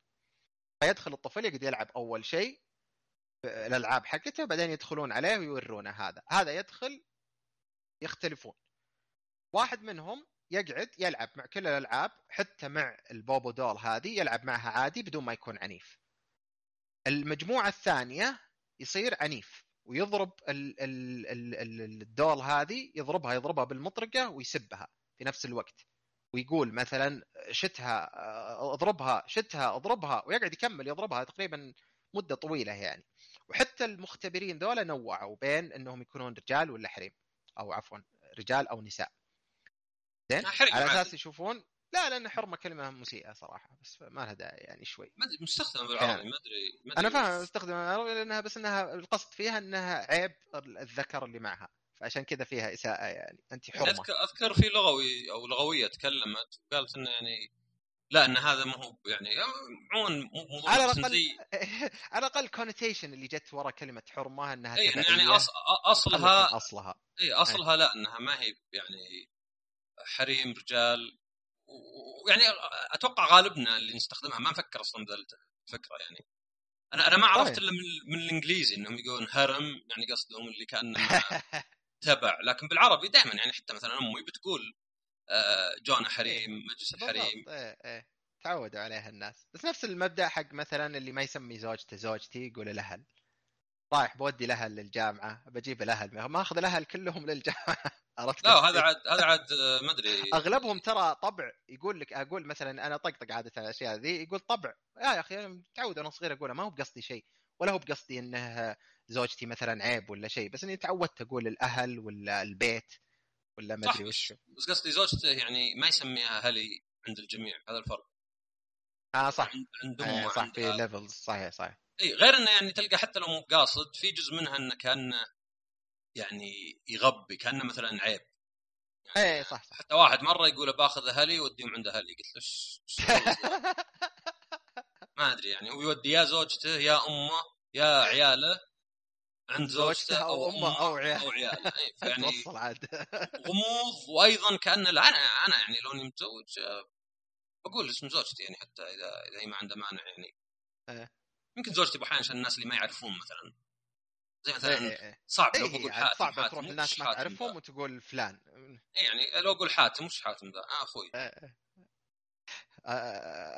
فيدخل الطفل يقعد يلعب أول شيء الالعاب حقته بعدين يدخلون عليه ويورونه هذا. هذا يدخل يختلفون. واحد منهم يقعد يلعب مع كل الألعاب حتى مع البوبو دول هذه يلعب معها عادي بدون ما يكون عنيف. المجموعة الثانية يصير عنيف ويضرب ال ال ال الدول هذه يضربها يضربها بالمطرقة ويسبها في نفس الوقت. ويقول مثلا شتها اضربها شتها اضربها ويقعد يكمل يضربها تقريبا مدة طويلة يعني. وحتى المختبرين ذولا نوعوا بين إنهم يكونون رجال ولا حريم أو عفوا رجال أو نساء. زين؟ على أساس يشوفون؟ لا لأن حرمة كلمة مسيئة صراحة بس ما لها داعي يعني شوي. ما أدري مستخدمة بالعربي يعني. ما أدري أنا فاهم مستخدمه بالعربي لأنها بس إنها القصد فيها إنها عيب الذكر اللي معها فعشان كذا فيها إساءة يعني انت حرمة. أذكر أذكر في لغوي أو لغوية تكلمت وقالت إنه يعني لا إن هذا ما هو يعني عموما موضوع على الأقل على الأقل connotation اللي جت ورا كلمة حرمة إنها اي يعني أص... أصلها أصلها. اي أصلها أي. لا إنها ما هي يعني حريم رجال. ويعني أتوقع غالبنا اللي نستخدمها ما نفكر أصلا بذا الفكرة يعني. أنا أنا ما عرفت إلا من, من الإنجليزي إنهم يقولون هرم يعني قصدهم اللي كانه تبع. لكن بالعربي دائما يعني حتى مثلا أمي بتقول آه، جون حريم إيه. مجلس الحريم إيه إيه. تعودوا عليها الناس. بس نفس المبدأ حق مثلا اللي ما يسمي زوجته زوجتي يقول الاهل رايح بودي الاهل للجامعة بجيب الأهل ما اخذ الأهل كلهم للجامعة. عرفت؟ لا هذا عاد هذا عاد آه، ما أدري. أغلبهم ترى طبع يقول لك أقول مثلا أنا طقطق عادة الأشياء ذي يقول طبع. يا أخي أنا متعود أنا صغير اقولها ما هو بقصدي شيء ولا هو بقصدي إنه زوجتي مثلا عيب ولا شيء بس إني تعودت أقول الأهل ولا البيت ولا ما أدري وش. بس قصدي زوجته يعني ما يسميها أهلي عند الجميع هذا الفرق. آه صح. عندهم آه صح في ليفلز صحيح صحيح. اي غير إنه يعني تلقى حتى لو مو قاصد في جزء منها إنه كأنه يعني يغبي كأنه مثلا عيب. يعني إيه صح صح. حتى واحد مرة يقول باخذ أهلي واديهم عند أهلي قلت له ما أدري يعني هو يودي يا زوجته يا أمه يا عياله عند زوجته أو أمه أو عياله أو عياله. يعني غموض وأيضا كأنه لا أنا أنا يعني لو إني متزوج بقول اسم زوجتي يعني حتى إذا إذا هي ما عندها مانع يعني. إيه. يمكن زوجتي أحيانا عشان الناس اللي ما يعرفون مثلا. زي مثلا إيه إيه. صعب لو بقول حاتم صعب حاتم تروح الناس ما تعرفهم وتقول فلان. إيه يعني لو أقول حاتم وش حاتم ذا؟ آه أخوي.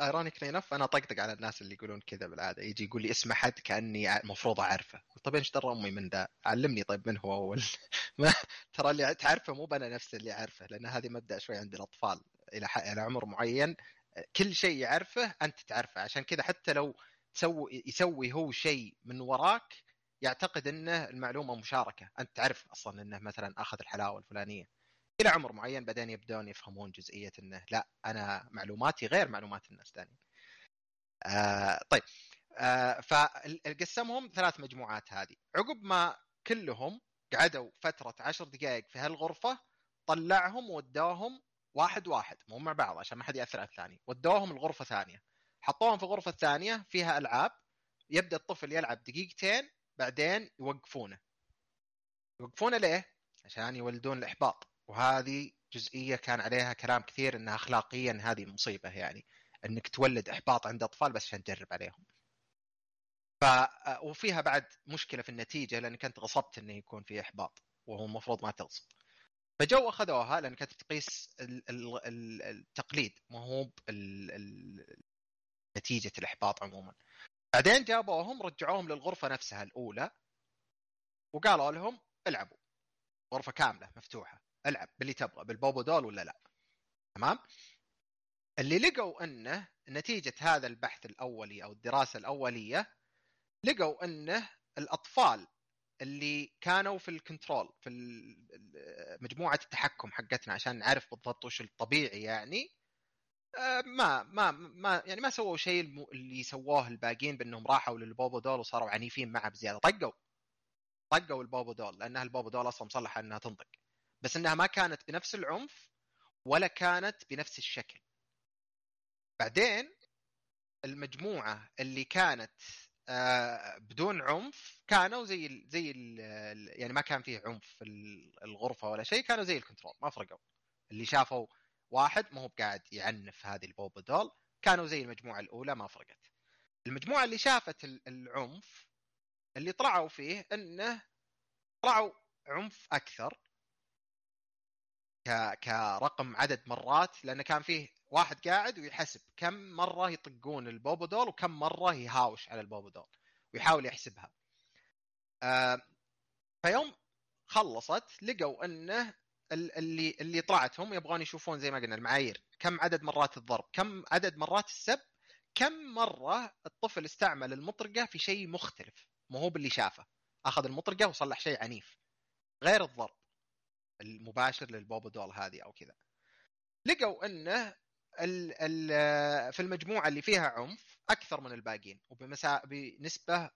ironically enough أنا طقطق على الناس اللي يقولون كذا بالعادة. يجي يقول لي اسم حد كأني المفروض أعرفه. طيب إيش درى أمي من ذا؟ علمني طيب من هو أول؟ ما ترى اللي تعرفه مو أنا نفس اللي أعرفه لأن هذه مبدأ شوي عند الأطفال. إلى إلى عمر معين كل شيء يعرفه أنت تعرفه. عشان كذا حتى لو تسوي يسوي هو شيء من وراك يعتقد إنه المعلومة مشاركة. أنت تعرف أصلا إنه مثلا أخذ الحلاوة الفلانية. إلى عمر معين بعدين يبدون يفهمون جزئية إنه لا أنا معلوماتي غير معلومات الناس الثانيين آه طيب. آه فقسمهم ثلاث مجموعات هذه. عقب ما كلهم قعدوا فترة عشر دقائق في هالغرفة طلعهم ودوهم واحد واحد مو مع بعض عشان ما حد يأثر على الثاني ودوهم الغرفة ثانية. حطوهم في الغرفه الثانية فيها ألعاب يبدأ الطفل يلعب دقيقتين بعدين يوقفونه يوقفونه ليه؟ عشان يولدون الإحباط وهذه جزئية كان عليها كلام كثير إنها اخلاقيا هذه مصيبة يعني إنك تولد إحباط عند أطفال بس عشان تجرب عليهم. ف وفيها بعد مشكلة في النتيجة لأنك أنت غصبت إنه يكون في إحباط وهو المفروض ما تغصب. فجو أخذوها لأن كانت تقيس ال- ال- ال- التقليد ما هو نتيجة الإحباط عموما. بعدين جابوهم رجعوهم للغرفة نفسها الأولى وقالوا لهم العبوا. غرفة كاملة مفتوحة. العب باللي تبغى بالبوبو دول ولا لا. تمام؟ اللي لقوا انه نتيجة هذا البحث الأولي أو الدراسة الأولية لقوا انه الأطفال اللي كانوا في الكنترول في مجموعة التحكم حقتنا عشان نعرف بالضبط وش الطبيعي يعني ما ما ما يعني ما سووا شيء اللي سووه الباقيين بأنهم راحوا لل Bobo doll وصاروا عنيفين معه بزيادة. طقوا. طقوا ال Bobo doll لانها ال Bobo doll أصلا مصلحه إنها تنطق. بس إنها ما كانت بنفس العنف ولا كانت بنفس الشكل. بعدين المجموعة اللي كانت آه، بدون عنف كانوا زي ال زي ال يعني ما كان فيه عنف في ال- الغرفة ولا شيء كانوا زي ال control ما فرقوا. اللي شافوا واحد ما هو قاعد يعنف هذه البوبو دول كانوا زي المجموعة الأولى ما فرقت المجموعة اللي شافت ال- العنف اللي طلعوا فيه إنه طلعوا عنف أكثر. كرقم عدد مرات لأنه كان فيه واحد قاعد ويحسب كم مرة يطقون البوبو دول وكم مرة يهاوش على البوبو دول ويحاول يحسبها آه فيوم خلصت لقوا إنه اللي اللي طلعت هم يبغون يشوفون زي ما قلنا المعايير. كم عدد مرات الضرب؟ كم عدد مرات السب؟ كم مرة الطفل استعمل المطرقة في شيء مختلف؟ مو هو باللي شافه. أخذ المطرقة وصلح شيء عنيف. غير الضرب. المباشر للبوبو دول هذه أو كذا. لقوا أنه ال ال في المجموعة اللي فيها عنف أكثر من الباقيين. وبمسا بنسبة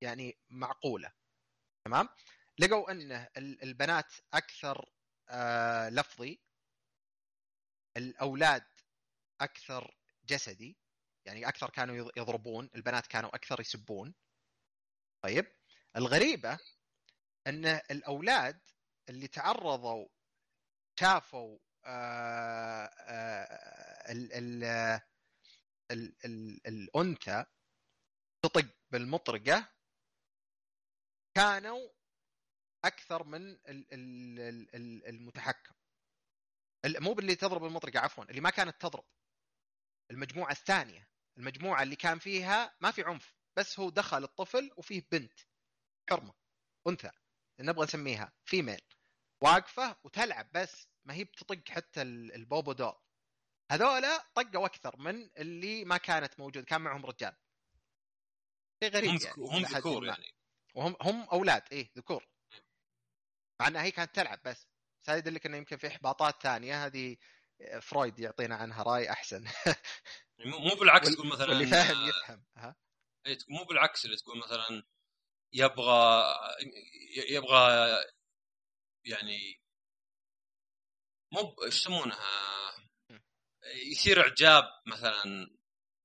يعني معقولة. تمام؟ لقوا أنه ال- البنات أكثر آه، لفظي. الأولاد أكثر جسدي يعني أكثر كانوا يض- يضربون البنات كانوا أكثر يسبون. طيب الغريبة أن الأولاد اللي تعرضوا شافوا آه، آه، ال ال الأنثى تطق بالمطرقة كانوا أكثر من ال ال ال ال المتحكم. ال- مو باللي تضرب المطرقة عفوا اللي ما كانت تضرب. المجموعة الثانية المجموعة اللي كان فيها ما في عنف بس هو دخل الطفل وفيه بنت حرمة أنثى نبغى نسميها فيميل واقفة وتلعب بس ما هي بتطق حتى ال- البوبو دول. هذولا طقوا أكثر من اللي ما كانت موجود كان معهم رجال. شيء غريب هم يعني هم ذكور. يعني. وهم هم أولاد إيه ذكور. مع إنها هي كانت تلعب بس بس هذا يدلك إنه يمكن في إحباطات ثانية. هذه فرويد يعطينا عنها رأي أحسن. مو بالعكس تقول مثلا واللي فاهم يفهم. ها؟ إيه، مو بالعكس اللي تقول مثلا يبغى يبغى يعني مو إيش يسمونها؟ يثير إعجاب مثلا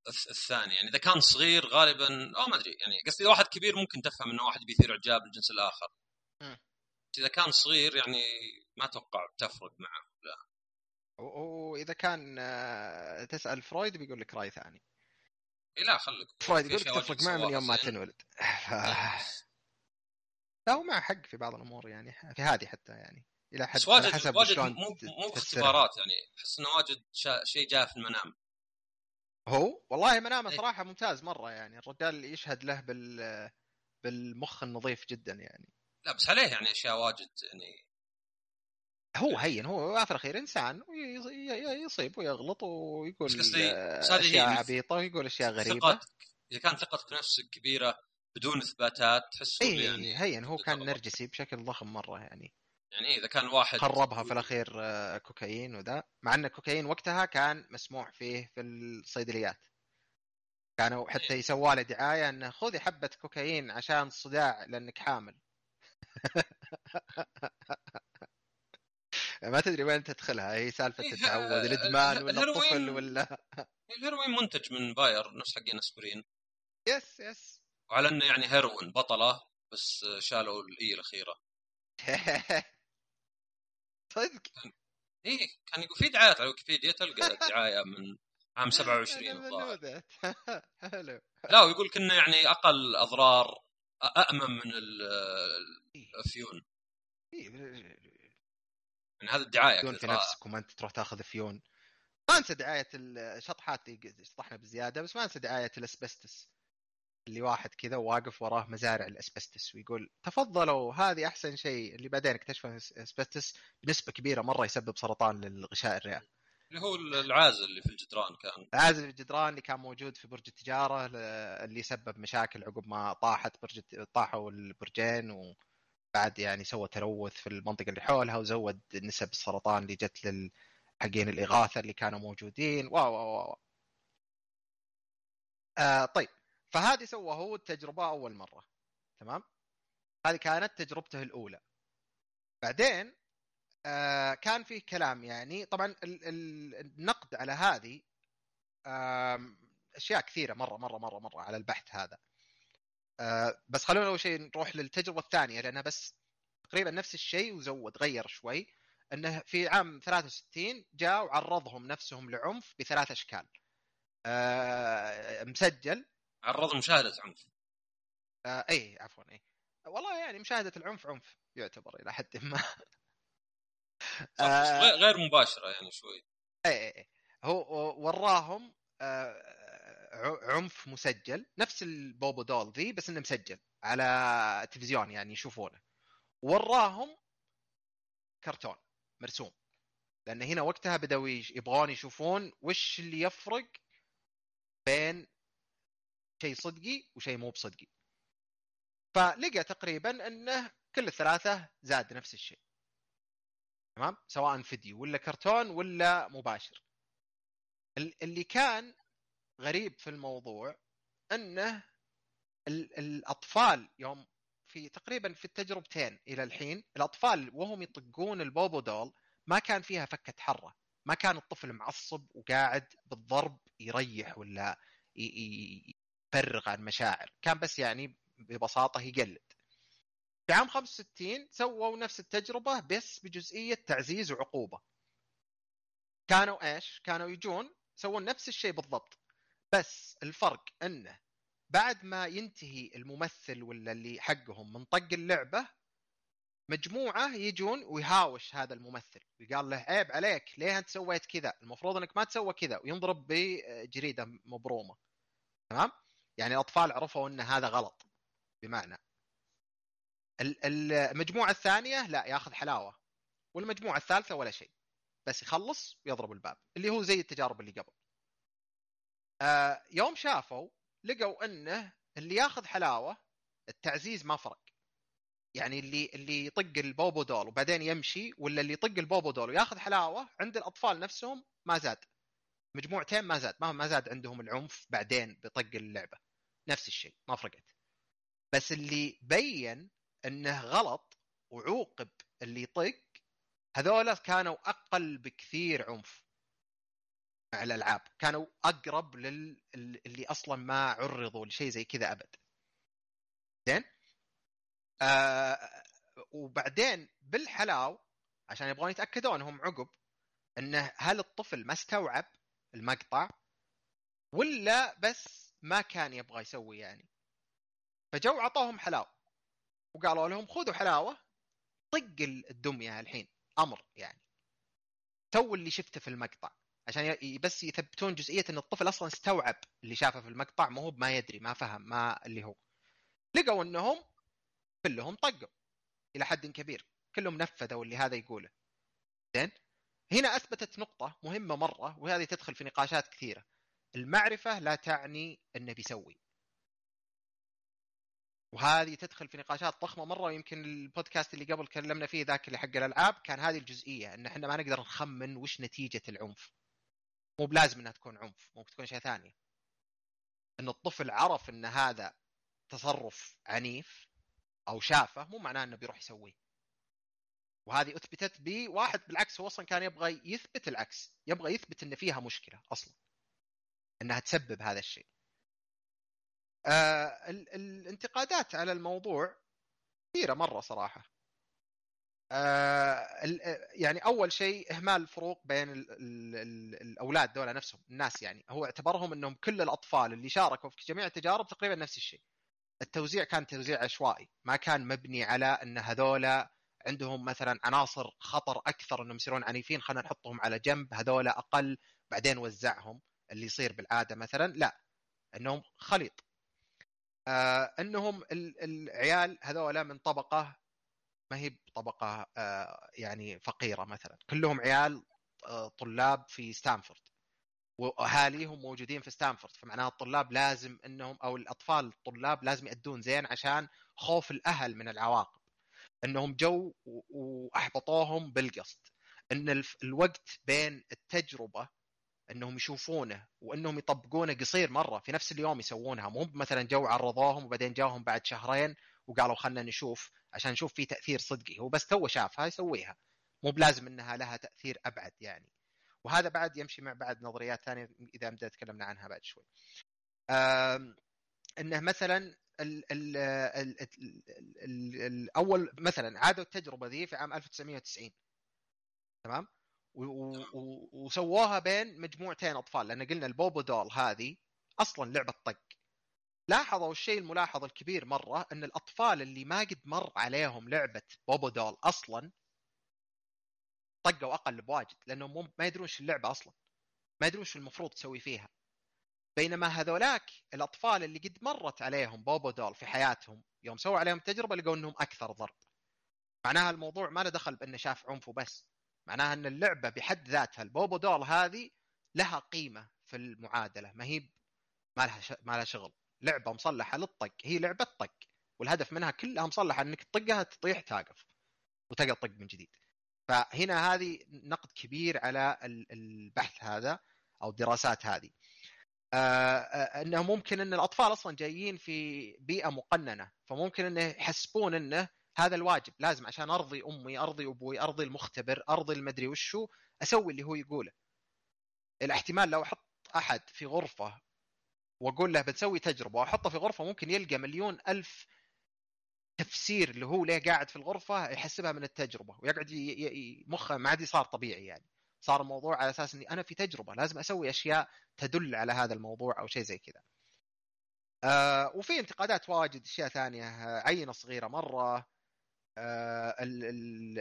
الث- الثاني. يعني إذا كان صغير غالبا أو ما أدري يعني قصدي اذا واحد كبير ممكن تفهم إنه واحد بيثير إعجاب الجنس الآخر. إذا كان صغير يعني ما أتوقع تفرق معه و- وإذا كان آه، تسأل فرويد بيقول لك رأي ثاني. إيه لا خليك. فرويد يقول لك تفرق معه من يوم ما. تنولد. ف... لا هو معه حق في بعض الأمور يعني في هذه حتى يعني إلى حد واجد حسب واجد مو مو تفسرها. باختبارات يعني أحس إنه واجد شيء جاء في المنام. هو؟ والله منامه. صراحة ممتاز مرة يعني الرجال يشهد له بال بالمخ النظيف جدا يعني. لا بس عليه يعني أشياء واجد يعني. هو هين هو في الاخير إنسان يصيب ويغلط ويقول أشياء عبيطة ويقول أشياء غريبة. ثقتك. إذا كانت ثقتك بنفسك كبيرة بدون إثباتات تحس إي يعني هين هو كان. نرجسي بشكل ضخم مرة يعني. يعني إذا كان واحد خربها في الأخير آه، كوكايين وذا مع إن الكوكايين وقتها كان مسموح فيه في الصيدليات. كانوا حتى إيه. يسووا له دعاية إنه خذي حبة كوكايين عشان الصداع لأنك حامل. ما تدري وين تدخلها هي سالفة إيه، التعود الإدمان ولا الطفل ولا؟ الهيروين منتج من باير نفس حقين اسبرين yes yes. وعلى إنه يعني heroine بطلة بس شالوا ال E الأخيرة. صدق؟ إيه كان يقول في دعايات على ويكيبيديا تلقى دعاية من عام 27 أنا الظاهر. حلو. لا ويقول كنا يعني أقل أضرار أ- امن من ال- الافيون إيه، يعني هذا الدعاية كذا في ف- نفسك وما أنت تروح تاخذ فيون. ما أنسى دعاية الشطحات اللي شطحنا بزيادة بس ما أنسى دعاية الأسبستس. اللي واحد كذا واقف وراه مزارع الأسبستس ويقول تفضلوا هذه أحسن شيء. اللي بعدين اكتشف إن الأسبستس بنسبة كبيرة مرة يسبب سرطان للغشاء الرئوي اللي هو العازل اللي في الجدران كان. عازل الجدران اللي كان موجود في برج التجارة اللي سبب مشاكل عقب ما طاحت برج طاحوا البرجين وبعد يعني سوى تلوث في المنطقة اللي حولها وزود نسب السرطان اللي جت لل حقين الإغاثة اللي كانوا موجودين. واو واو واو آه طيب. فهذه سوى هو التجربة أول مرة. تمام؟ هذه كانت تجربته الأولى. بعدين آه كان فيه كلام يعني. طبعا ال- ال- النقد على هذه أشياء كثيرة مرة مرة مرة مرة على البحث هذا. آه بس خلونا أول شيء نروح للتجربة الثانية لأنها بس تقريبا نفس الشيء وزود غير شوي. إنه في عام 63 جاء وعرضهم نفسهم لعنف بثلاث أشكال. آه مسجل. عرض مشاهده عنف. آه اي عفوا اي والله يعني مشاهدة العنف عنف يعتبر إلى حد ما. بس آه. غير- مباشرة يعني شوي. اي اي إي. هو وراهم آه، عنف مسجل. نفس البوبو دول ذي بس إنه مسجل على تلفزيون يعني يشوفونه. وراهم كرتون مرسوم. لأن هنا وقتها بدأوا يش- يبغون يشوفون وش اللي يفرق بين شيء صدقي وشيء مو بصدقي. فلقى تقريبا إنه كل الثلاثة زاد نفس الشيء. تمام؟ سواء فيديو ولا كرتون ولا مباشر. ال- اللي كان غريب في الموضوع انه ال- الأطفال يوم في تقريبا في التجربتين إلى الحين الأطفال وهم يطقون البوبو دول ما كان فيها فكة حرة ما كان الطفل معصب وقاعد بالضرب يريح ولا يفرغ عن مشاعر كان بس يعني ببساطة يقلد. في عام 65 سووا نفس التجربة بس بجزئية تعزيز وعقوبه كانوا إيش؟ كانوا يجون يسوون نفس الشيء بالضبط. بس الفرق إنه بعد ما ينتهي الممثل ولا اللي حقهم من طق اللعبة مجموعة يجون ويهاوش هذا الممثل. ويقال له عيب عليك ليه أنت سويت كذا؟ المفروض إنك ما تسوى كذا وينضرب بجريدة مبرومة. تمام؟ يعني الأطفال عرفوا إن هذا غلط بمعنى. ال- المجموعة الثانية لا ياخذ حلاوة والمجموعة الثالثة ولا شيء. بس يخلص ويضرب الباب اللي هو زي التجارب اللي قبل. آه يوم شافوا لقوا إنه اللي ياخذ حلاوة التعزيز ما فرق. يعني اللي اللي يطق البوبو دول وبعدين يمشي ولا اللي يطق البوبو دول وياخذ حلاوة عند الأطفال نفسهم ما زاد. مجموعتين ما زاد. ما ما زاد عندهم العنف بعدين بطق اللعبة. نفس الشيء ما فرقت. بس اللي بين إنه غلط وعوقب اللي يطق هذول كانوا أقل بكثير عنف. الألعاب. كانوا أقرب لل اللي أصلا ما عرضوا لشيء زي كذا أبد. زين؟ آه وبعدين بالحلاو عشان يبغون يتأكدون هم عقب إنه هل الطفل ما استوعب المقطع ولا بس ما كان يبغى يسوي يعني. فجو عطوهم حلاو وقالوا لهم خذوا حلاوة طق الدمية الحين أمر يعني. تو اللي شفته في المقطع. عشان بس يثبتون جزئية إن الطفل أصلا استوعب اللي شافه في المقطع ما هو ما يدري ما فهم ما اللي هو. لقوا إنهم كلهم طقوا إلى حد كبير كلهم نفذوا اللي هذا يقوله. زين؟ هنا أثبتت نقطة مهمة مرة وهذه تدخل في نقاشات كثيرة. المعرفة لا تعني إنه بيسوي. وهذه تدخل في نقاشات ضخمة مرة ويمكن البودكاست اللي قبل تكلمنا فيه ذاك اللي حق الألعاب كان هذه الجزئية إن إحنا ما نقدر نخمن وش نتيجة العنف. مو بلازم إنها تكون عنف ممكن تكون اشياء ثانية ان الطفل عرف إن هذا تصرف عنيف أو شافه مو معناه إنه بيروح يسويه. وهذه أثبتت بواحد بالعكس هو أصلا كان يبغى يثبت العكس يبغى يثبت إن فيها مشكلة أصلا إنها تسبب هذا الشيء. آه ال- الانتقادات على الموضوع كثيرة مرة صراحة. آه ال- يعني أول شيء إهمال الفروق بين ال ال ال الأولاد دول نفسهم الناس يعني. هو اعتبرهم إنهم كل الأطفال اللي شاركوا في جميع التجارب تقريبا نفس الشيء. التوزيع كان توزيع عشوائي ما كان مبني على إن هذولا عندهم مثلا عناصر خطر أكثر إنهم يصيرون عنيفين خلينا نحطهم على جنب هذول أقل بعدين وزعهم اللي يصير بالعادة مثلا. لا إنهم خليط. آه إنهم العيال هذول من طبقة ما هي بطبقه آه يعني فقيرة مثلا. كلهم عيال آه طلاب في ستانفورد. وأهاليهم موجودين في ستانفورد. فمعناها الطلاب لازم إنهم أو الأطفال الطلاب لازم يأدون زين عشان خوف الأهل من العواقب. إنهم جو وأحبطوهم بالقصد إن الوقت بين التجربة إنهم يشوفونه وإنهم يطبقونه قصير مرة. في نفس اليوم يسوونها. مو مثلا جو عرضوهم وبعدين جاهم بعد شهرين وقالوا خلنا نشوف عشان نشوف في تأثير صدقي. هو بس تو شافها يسويها مو بلازم إنها لها تأثير أبعد يعني. وهذا بعد يمشي مع بعد نظريات ثانية إذا بدأت تكلمنا عنها بعد شوي. إنه مثلا ال ال ال ال الأول مثلا عادوا التجربة ذي في عام 1990 تمام؟ وسووها بين مجموعتين أطفال. لأن قلنا البوبو دول هذه أصلا لعبة طق. لاحظوا الشيء الملاحظ الكبير مرة إن الأطفال اللي ما قد مر عليهم لعبة بوبو دول أصلا طقوا أقل بواجد لأنهم ما يدرون إيش اللعبة أصلا ما يدرون إيش المفروض تسوي فيها. بينما هذولاك الأطفال اللي قد مرت عليهم بوبو دول في حياتهم يوم سووا عليهم تجربة لقوا إنهم أكثر ضرب. معناها الموضوع ما له دخل بأنه شاف عنف وبس. معناها إن اللعبة بحد ذاتها البوبو دول هذه لها قيمة في المعادلة ما هي ما لها. ما لها شغل. لعبة مصلحة للطق هي لعبة طق والهدف منها كلها مصلحة إنك تطقها تطيح تاقف وتقدر تطق من جديد. فهنا هذه نقد كبير على البحث هذا أو الدراسات هذه. آه، آه، إنه ممكن إن الأطفال أصلا جايين في بيئة مقننة فممكن إنه يحسبون إنه هذا الواجب لازم عشان أرضي أمي أرضي أبوي أرضي المختبر أرضي المدري وشو أسوي اللي هو يقوله. الاحتمال لو أحط أحد في غرفة وأقول له بتسوي تجربة وأحطه في غرفة ممكن يلقى مليون ألف تفسير اللي هو ليه قاعد في الغرفة يحسبها من التجربة ويقعد مخه ما عاد صار طبيعي يعني صار الموضوع على أساس إني أنا في تجربة لازم أسوي أشياء تدل على هذا الموضوع أو شيء زي كذا. آه وفي انتقادات واجد أشياء ثانية عينة صغيرة مرة آه ال ال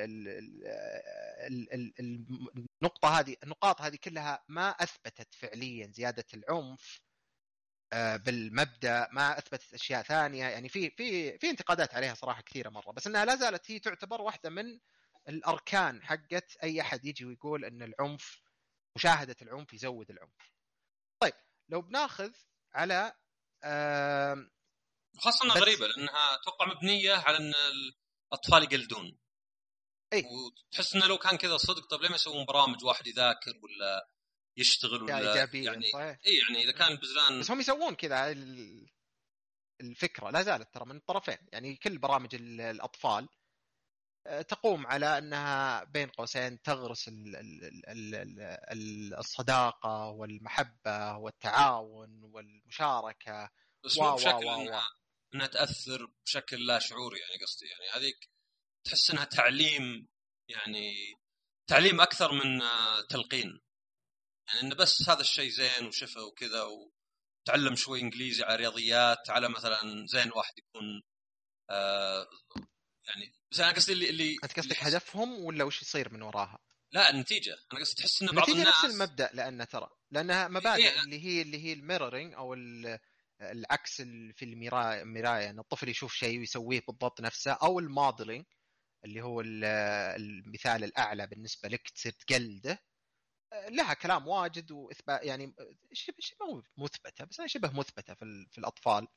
ال ال النقطة هذه النقاط هذه كلها ما أثبتت فعليا زيادة العنف آه بالمبدأ ما أثبتت أشياء ثانية يعني في في في انتقادات عليها صراحة كثيرة مرة بس إنها لا زالت هي تعتبر واحدة من الأركان حقت أي أحد يجي ويقول إن العنف مشاهدة العنف يزود العنف. طيب لو بناخذ على خاصة إنها غريبة لأنها أتوقع مبنية على إن الأطفال يقلدون. اي وتحس إنه لو كان كذا صدق طيب ليه ما يسوون برامج واحد يذاكر ولا يشتغل ولا ايجابيه يعني صحيح. اي يعني إذا كان البزلان بس هم يسوون كذا الفكرة. لا زالت ترى من الطرفين. يعني كل برامج الأطفال تقوم على أنها بين قوسين تغرس الصداقة والمحبة والتعاون والمشاركة. بس مو بشكل إنها, إنها تأثر بشكل لا شعوري يعني قصدي. يعني هذيك تحس إنها تعليم يعني تعليم أكثر من تلقين. يعني إنه بس هذا الشيء زين وشفه وكذا وتعلم شوي إنجليزي على رياضيات على مثلا زين واحد يكون آه يعني بس أنا قصدي اللي اللي أنت قصدك هدفهم ولا وش يصير من وراها؟ لا النتيجة أنا قصدي تحس ان بعض الناس نفس المبدأ لأنه ترى لأنها مبادئ إيه. اللي هي اللي هي ال mirroring أو العكس في المرايه المرايه إن الطفل يشوف شيء ويسويه بالضبط نفسه أو ال modeling اللي هو المثال الأعلى بالنسبة لك تصير تقلده لها كلام واجد واثبات يعني شبه شبه مثبتة بس شبه مثبتة في, في الأطفال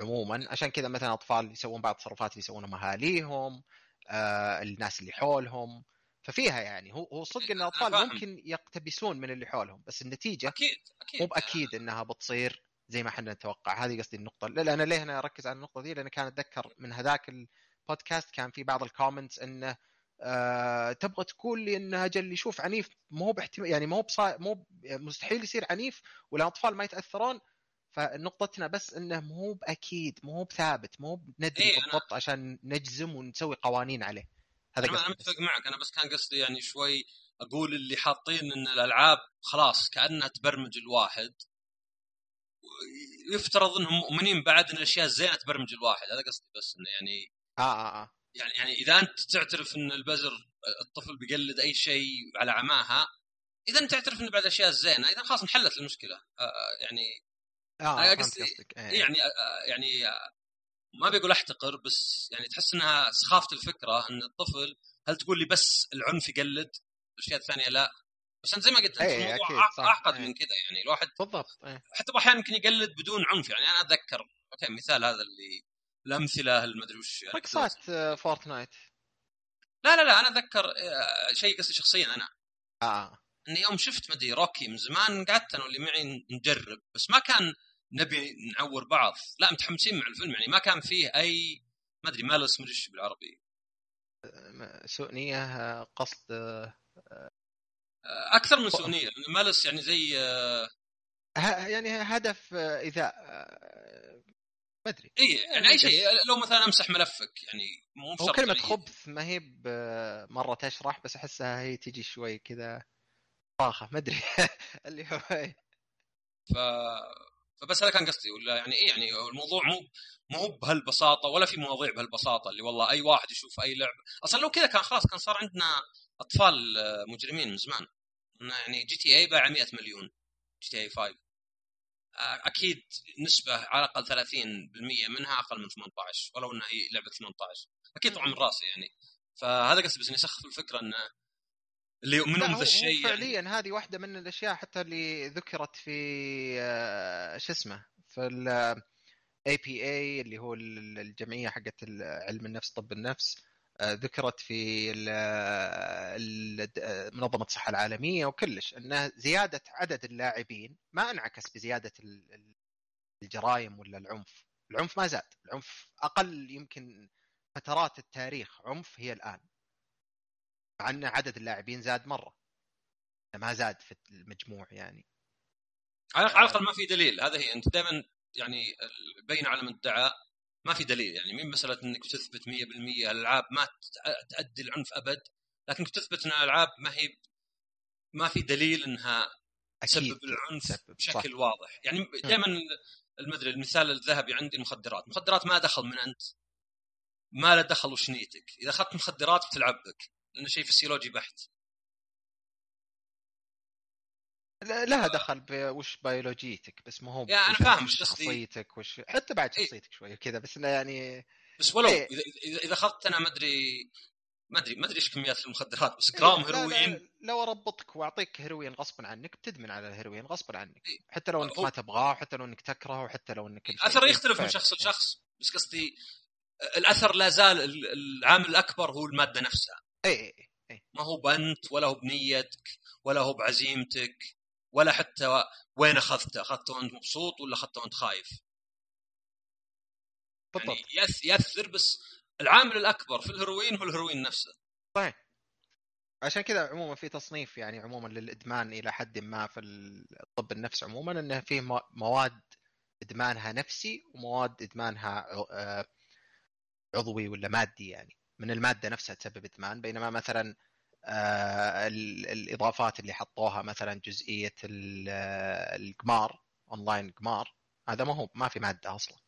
عموما. عشان كذا مثلا أطفال يسوون بعض التصرفات اللي يسوونها اهاليهم آه الناس اللي حولهم. ففيها يعني هو هو صدق إن الأطفال ممكن يقتبسون من اللي حولهم بس النتيجة أكيد أكيد. مو بأكيد إنها بتصير زي ما إحنا نتوقع. هذه قصدي النقطة. لا أنا ليه أنا أركز على النقطة دي؟ لأن كان أتذكر من هذاك البودكاست كان في بعض ال comments إنه آه تبغى تقول لي انه أجل يشوف عنيف مو باحتمال يعني مو بصا... مو مستحيل يصير عنيف والأطفال ما يتأثرون فنقطتنا بس إنه مو بأكيد مو بثابت مو ندري إيه بالضبط أنا... عشان نجزم ونسوي قوانين عليه. هذا أنا متفق معك. أنا بس كان قصدي يعني شوي أقول اللي حاطين إن الألعاب خلاص كأنها تبرمج الواحد يفترض إنهم مؤمنين بعد إن الاشياء الزينه تبرمج الواحد. هذا قصدي بس إنه يعني آه آه آه. يعني يعني إذا أنت تعترف إن البزر الطفل بيقلد أي شيء على عماها إذا تعترف ان بعض الاشياء زينة إذا خلاص انحلت المشكلة آه يعني آه فهمت قصدي- قصدك إيه. يعني آه يعني آه ما بيقول أحتقر بس يعني تحس إنها سخافة الفكرة إن الطفل هل تقول لي بس العنف يقلد الأشياء الثانية لا بس انت زي ما قلت إيه، الموضوع. اعقد إيه. من كذا يعني الواحد بالضبط إيه. حتى أحيانا يمكن يقلد بدون عنف يعني أنا أتذكر okay مثال هذا اللي الأمثلة المدري وش يعني. رقصات Fortnite لا لا لا أنا أتذكر آه، شيء قصدي شخصيا أنا. آه. إني يوم شفت مدري Rocky من زمان قعدت أنا واللي معي نجرب بس ما كان نبي نعور بعض. لا متحمسين مع الفيلم يعني ما كان فيه أي ما أدري مالس مدري إيش بالعربي. سوء نيه آه، قصد آه، أكثر من سوء نيه مالس يعني زي يعني هدف ايذاء ما أدري. اي يعني اي شيء لو مثلا أمسح ملفك يعني مو هو يعني- خبث ما هي مرة تشرح بس أحسها هي تجي شوي كذا طاخة ما أدري. اللي هو إيه. ف... فبس هذا كان قصدي ولا يعني إيه يعني الموضوع مو مو بهالبساطة ولا في مواضيع بهالبساطة اللي والله أي واحد يشوف أي لعبة. أصلا لو كذا كان خلاص كان صار عندنا أطفال آه، مجرمين من زمان. يعني GTA باع 100 مليون. GTA 5 آه، أكيد نسبة على الأقل 30% منها أقل من 18 ولو إنها هي لعبة 18 أكيد طبعا من راسي يعني. فهذا قصدي بس إني أسخف الفكرة إنه اللي يؤمنون هو الشيء يعني. فعليا هذه واحدة من الأشياء حتى اللي ذكرت في آه، شو اسمه في ال APA اللي هو ال- الجمعية حقت علم النفس طب النفس. آه، ذكرت في آه، منظمة الصحة العالمية وكلش ان زيادة عدد اللاعبين ما انعكس ال- الجرائم ولا العنف. العنف ما زاد. العنف أقل يمكن فترات التاريخ عنف هي الآن. مع أن عدد اللاعبين زاد مرة. ما زاد في المجموع يعني. على على الأقل ما في دليل. هذا هي أنت دائما يعني بين على من ادعى ما في دليل يعني مين مسألة إنك تثبت 100% الألعاب ما تؤدي العنف أبد لكنك تثبت إن الألعاب ما هي ما في دليل إنها تسبب العنف تسبب، صح. بشكل واضح. يعني دائما المدري المثال الذهبي عندي المخدرات المخدرات ما دخل من أنت ما له دخل وش نيتك إذا أخذت مخدرات بتلعب بك لأنه شيء فسيولوجي بحت. لها دخل بوش بيولوجيتك بس ما هو أنا وش فاهم، شخصيتك وش حتى بعد إيه. شخصيتك شوي كذا بس إنه يعني بس ولو إيه. إذا إذا أخذت أنا ما أدري ما أدري ما أدري إيش كميات المخدرات بس إيه، جرام لا- هيروين لو أربطك وأعطيك هيروين غصبا عنك بتدمن على الهيروين غصبا عنك إيه. حتى لو إنك ما تبغاه وحتى لو إنك تكرهه وحتى لو إنك كل شيء. اثر إيه، يختلف من. شخص لشخص بس قصدي الأثر لا زال ال- العامل الأكبر هو المادة نفسها اي ما هو بأنت ولا هو بنيتك ولا هو بعزيمتك ولا حتى وين أخذته؟ أخذته وأنت مبسوط ولا أخذته وأنت خايف؟ بالضبط. يعني ياثر بس العامل الأكبر في الهيروين هو الهيروين نفسه. عشان كذا عموما في تصنيف يعني عموما للإدمان إلى حد ما في الطب النفس عموما إنه فيه مو- مواد إدمانها نفسي ومواد إدمانها آه، عضوي ولا مادي يعني. من المادة نفسها تسبب إدمان. بينما مثلا الإضافات اللي حطوها مثلا جزئية آه، القمار أونلاين قمار هذا ما هو ما في مادة أصلا.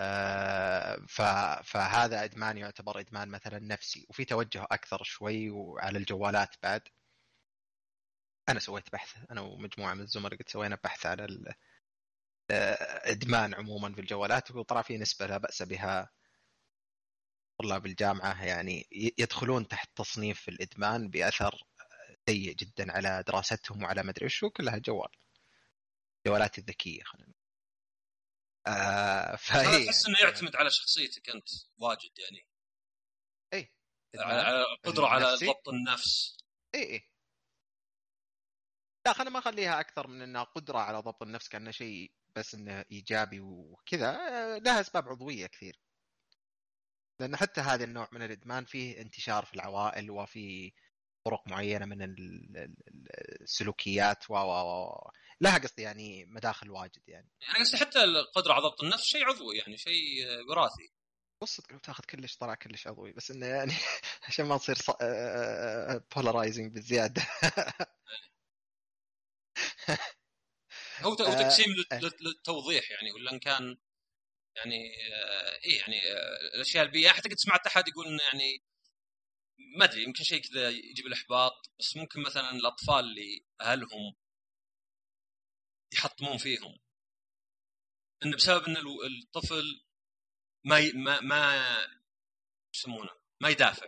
آه، فهذا إدمان يعتبر إدمان مثلا نفسي وفي توجه أكثر شوي وعلى الجوالات بعد. أنا سويت بحث أنا ومجموعة من الزملاء قد سوينا بحث على آه، إدمان عموما في الجوالات وطلع في نسبة لا بأس بها طلاب الجامعة يعني يدخلون تحت تصنيف الإدمان بأثر سيء جدا على دراستهم وعلى مدري وشو كلها جوال. الجوالات الذكية خلينا. آه فهي تحس انه يعني- يعتمد على شخصيتك أنت واجد يعني. اي على على القدره على؟ ضبط النفس. اي اي لا خلينا ما أخليها أكثر من إنها قدرة على ضبط النفس كأنه شيء بس إنه إيجابي وكذا. آه، لها أسباب عضوية كثير. لأن حتى هذا النوع من الإدمان فيه انتشار في العوائل وفي طرق معينة من ال- ال- ال- السلوكيات و و و لها قصدي يعني مداخل واجد يعني يعني قصدي حتى القدرة على ضبط النفس شيء عضوي يعني شيء آه، وراثي بص لو تاخذ كلش طلع كلش عضوي بس إنه يعني عشان ما نصير بولارايزنج بالزيادة هو هو آه، تقسيم آه. لل- لل- للتوضيح يعني ولا إن كان يعني آه إيه يعني آه الأشياء البيئية. حتى قد سمعت أحد يقول إنه يعني ما أدري يمكن شيء كذا يجيب الإحباط بس ممكن مثلا الأطفال اللي أهلهم يحطمون فيهم. إنه بسبب إن الطفل ما ي... ما ما يسمونه ما يدافع.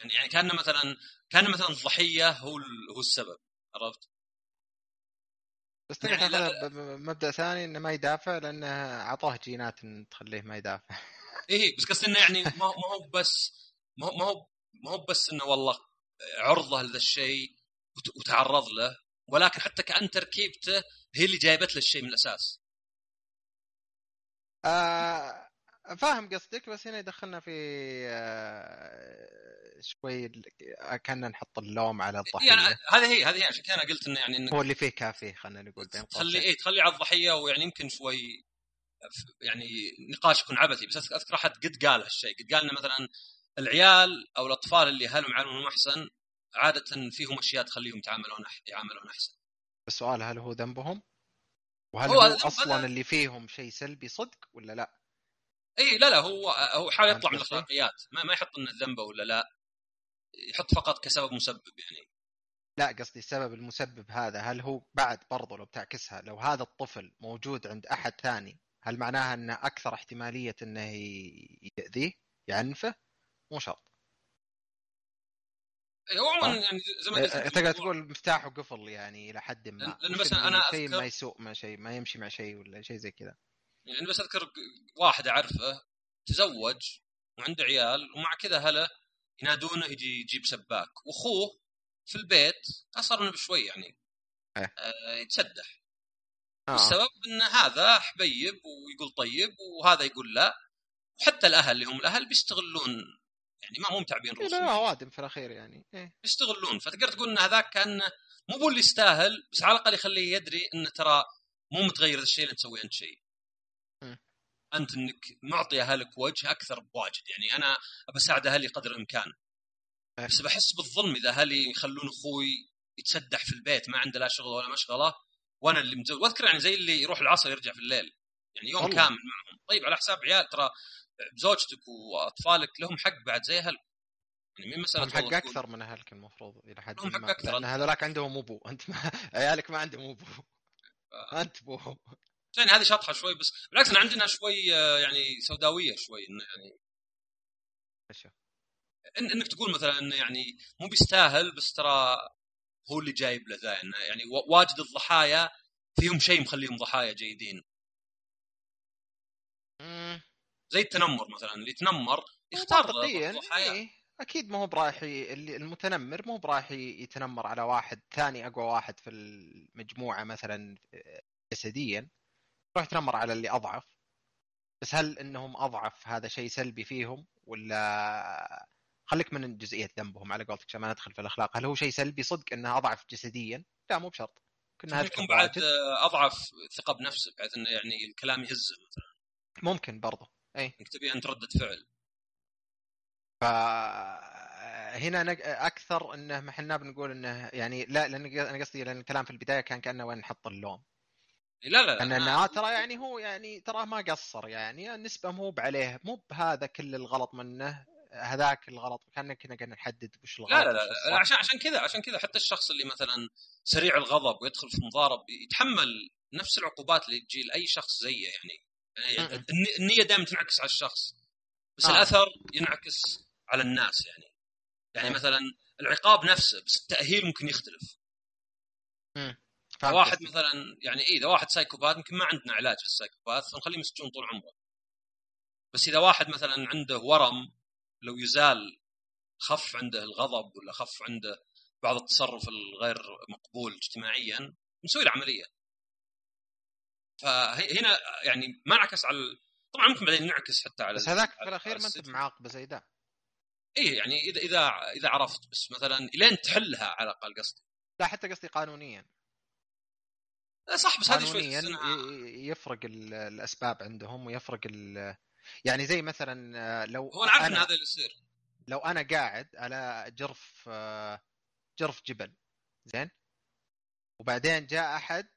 يعني يعني كان مثلا كان مثلا الضحيه هو هو السبب عرفت؟ بس تقدر يعني تاخذها بمبدا ثاني إنه ما يدافع لأنه أعطاه جينات تخليه ما يدافع إيه بس قصدي إنه يعني ما هو بس ما هو ما هو بس إنه والله عرضه لذا الشيء وتعرض له ولكن حتى كأن تركيبته هي اللي جايبت له الشيء من الأساس. آه فاهم قصدك بس هنا يدخلنا في آه شوي كنا نحط اللوم على الضحية. يعني هذه هي هذه هي عشان كذا قلت إنه يعني إنك هو اللي فيه كافي خلينا نقول بين تخلي اي تخلي على الضحية ويعني يمكن شوي يعني نقاش يكون عبثي. بس أذكر أحد قد قال هالشيء. قد قال إنه مثلا العيال أو الأطفال اللي أهلهم يعاملونهم أحسن عادة فيهم أشياء تخليهم يتعاملون يعاملون أحسن. السؤال هل هو ذنبهم؟ وهل هو, هو أصلا اللي فيهم شيء سلبي صدق ولا لا؟ اي لا لا هو هو حاول يطلع من الأخلاقيات. ما, ما يحط إنه ذنبه ولا لا. يحط فقط كسبب مسبب يعني. لا قصدي السبب المسبب هذا هل هو بعد برضو لو بتعكسها لو هذا الطفل موجود عند أحد ثاني هل معناها أنه أكثر احتمالية أنه يأذيه يعنفه؟ مو شرط. هو عموما يعني زي ما إيه، تقدر تقول مفتاح وقفل يعني إلى حد ما. لأنه مثلا أنا شيء ما يسوء ما شيء ما يمشي مع شيء ولا شيء زي كذا. يعني بس أذكر واحد أعرفه تزوج وعنده عيال ومع كذا هلا ينادونه يجي يجيب سباك. وأخوه في البيت اصغر منه بشوي يعني. إيه. آه يتسدح آه. السبب إن هذا حبيب ويقول طيب وهذا يقول لا. وحتى الأهل اللي هم الأهل بيستغلون. يعني ما مو متعبين رؤوسهم. لا اوادم في الأخير يعني. إيه؟ يستغلون فتقدر تقول إن هذاك كان مو هو اللي يستاهل بس على الأقل يخليه يدري انه ترى مو متغير الشيء اللي تسوي أنت شيء. أنت إنك معطي أهلك وجه أكثر بواجد. يعني أنا ابى اساعد أهلي قدر الإمكان. بس بحس بالظلم إذا أهلي يخلون أخوي يتسدح في البيت ما عنده لا شغل ولا مشغلة وأنا اللي متزوج وأذكر يعني زي اللي يروح العصر يرجع في الليل. يعني يوم الله. كامل معهم. طيب على حساب عيال ترى زوجتك وأطفالك لهم حق بعد زي أهل. يعني مين مساله حق أكثر من أهلك المفروض إلى حد لهم حق أكثر. لأن هذولاك عندهم ابو أنت ما... عيالك ما عندهم ابو آه. أنت ابوهم يعني هذه شطحه شوي بس بالعكس إحنا عندنا شوي آه، يعني سوداوية شوي انه يعني إن إنك تقول مثلا انه يعني مو بيستاهل بس ترى هو اللي جايب له ذا يعني واجد الضحايا فيهم شيء مخليهم ضحايا جيدين. زي التنمر مثلا اللي يتنمر يختار منطقيا إيه. أكيد ما هو برايح المتنمر مو برايح يتنمر على واحد ثاني أقوى واحد في المجموعة مثلا جسديا. يروح يتنمر على اللي أضعف. بس هل إنهم أضعف هذا شيء سلبي فيهم ولا خليك من جزئية ذنبهم على قولتك عشان ما ندخل في الأخلاق. هل هو شيء سلبي صدق إنه أضعف جسديا؟ لا مو بشرط. كنا يكون بعد أضعف ثقة بنفسه بحيث إنه يعني الكلام يهزه مثلا. ممكن برضه. اي إنك تبي أنت ردة فعل. ف هنا أكثر إنه ما إحنا بنقول إنه يعني لا لأن أنا قصدي لأن الكلام في البداية كان كأنه وين نحط اللوم. لا لا ان أنا... ترى يعني هو يعني تراه ما قصر يعني النسبة مو بعليه مو بهذا كل الغلط منه هذاك الغلط كان كنا قاعدين نحدد وش الغلط لا لا لا, لا عشان عشان كذا عشان كذا حتى الشخص اللي مثلا سريع الغضب ويدخل في مضارب يتحمل نفس العقوبات اللي تجي لأي شخص زيه يعني يعني النية دائما تنعكس على الشخص بس آه. الأثر ينعكس على الناس يعني. يعني مثلا العقاب نفسه بس التأهيل ممكن يختلف. واحد مثلا يعني إيه إذا واحد psychopath يمكن ما عندنا علاج لل psychopath فنخليه مسجون طول عمره. بس إذا واحد مثلا عنده ورم لو يزال خف عنده الغضب ولا خف عنده بعض التصرف الغير مقبول اجتماعيا نسوي له عملية. فهنا يعني ما انعكس على طبعا ممكن بعدين ينعكس حتى على بس هذاك في الأخير ما أنت بمعاقبه زي ذا اي يعني اذا اذا إذا عرفت بس مثلا لين تحلها على الأقل قصدي. لا حتى قصدي قانونيا. صح بس هذه شوي يفرق الأسباب عندهم ويفرق يعني زي مثلا لو هو أنا عارف إن هذا اللي يصير. لو أنا قاعد على جرف جرف جبل زين؟ وبعدين جاء أحد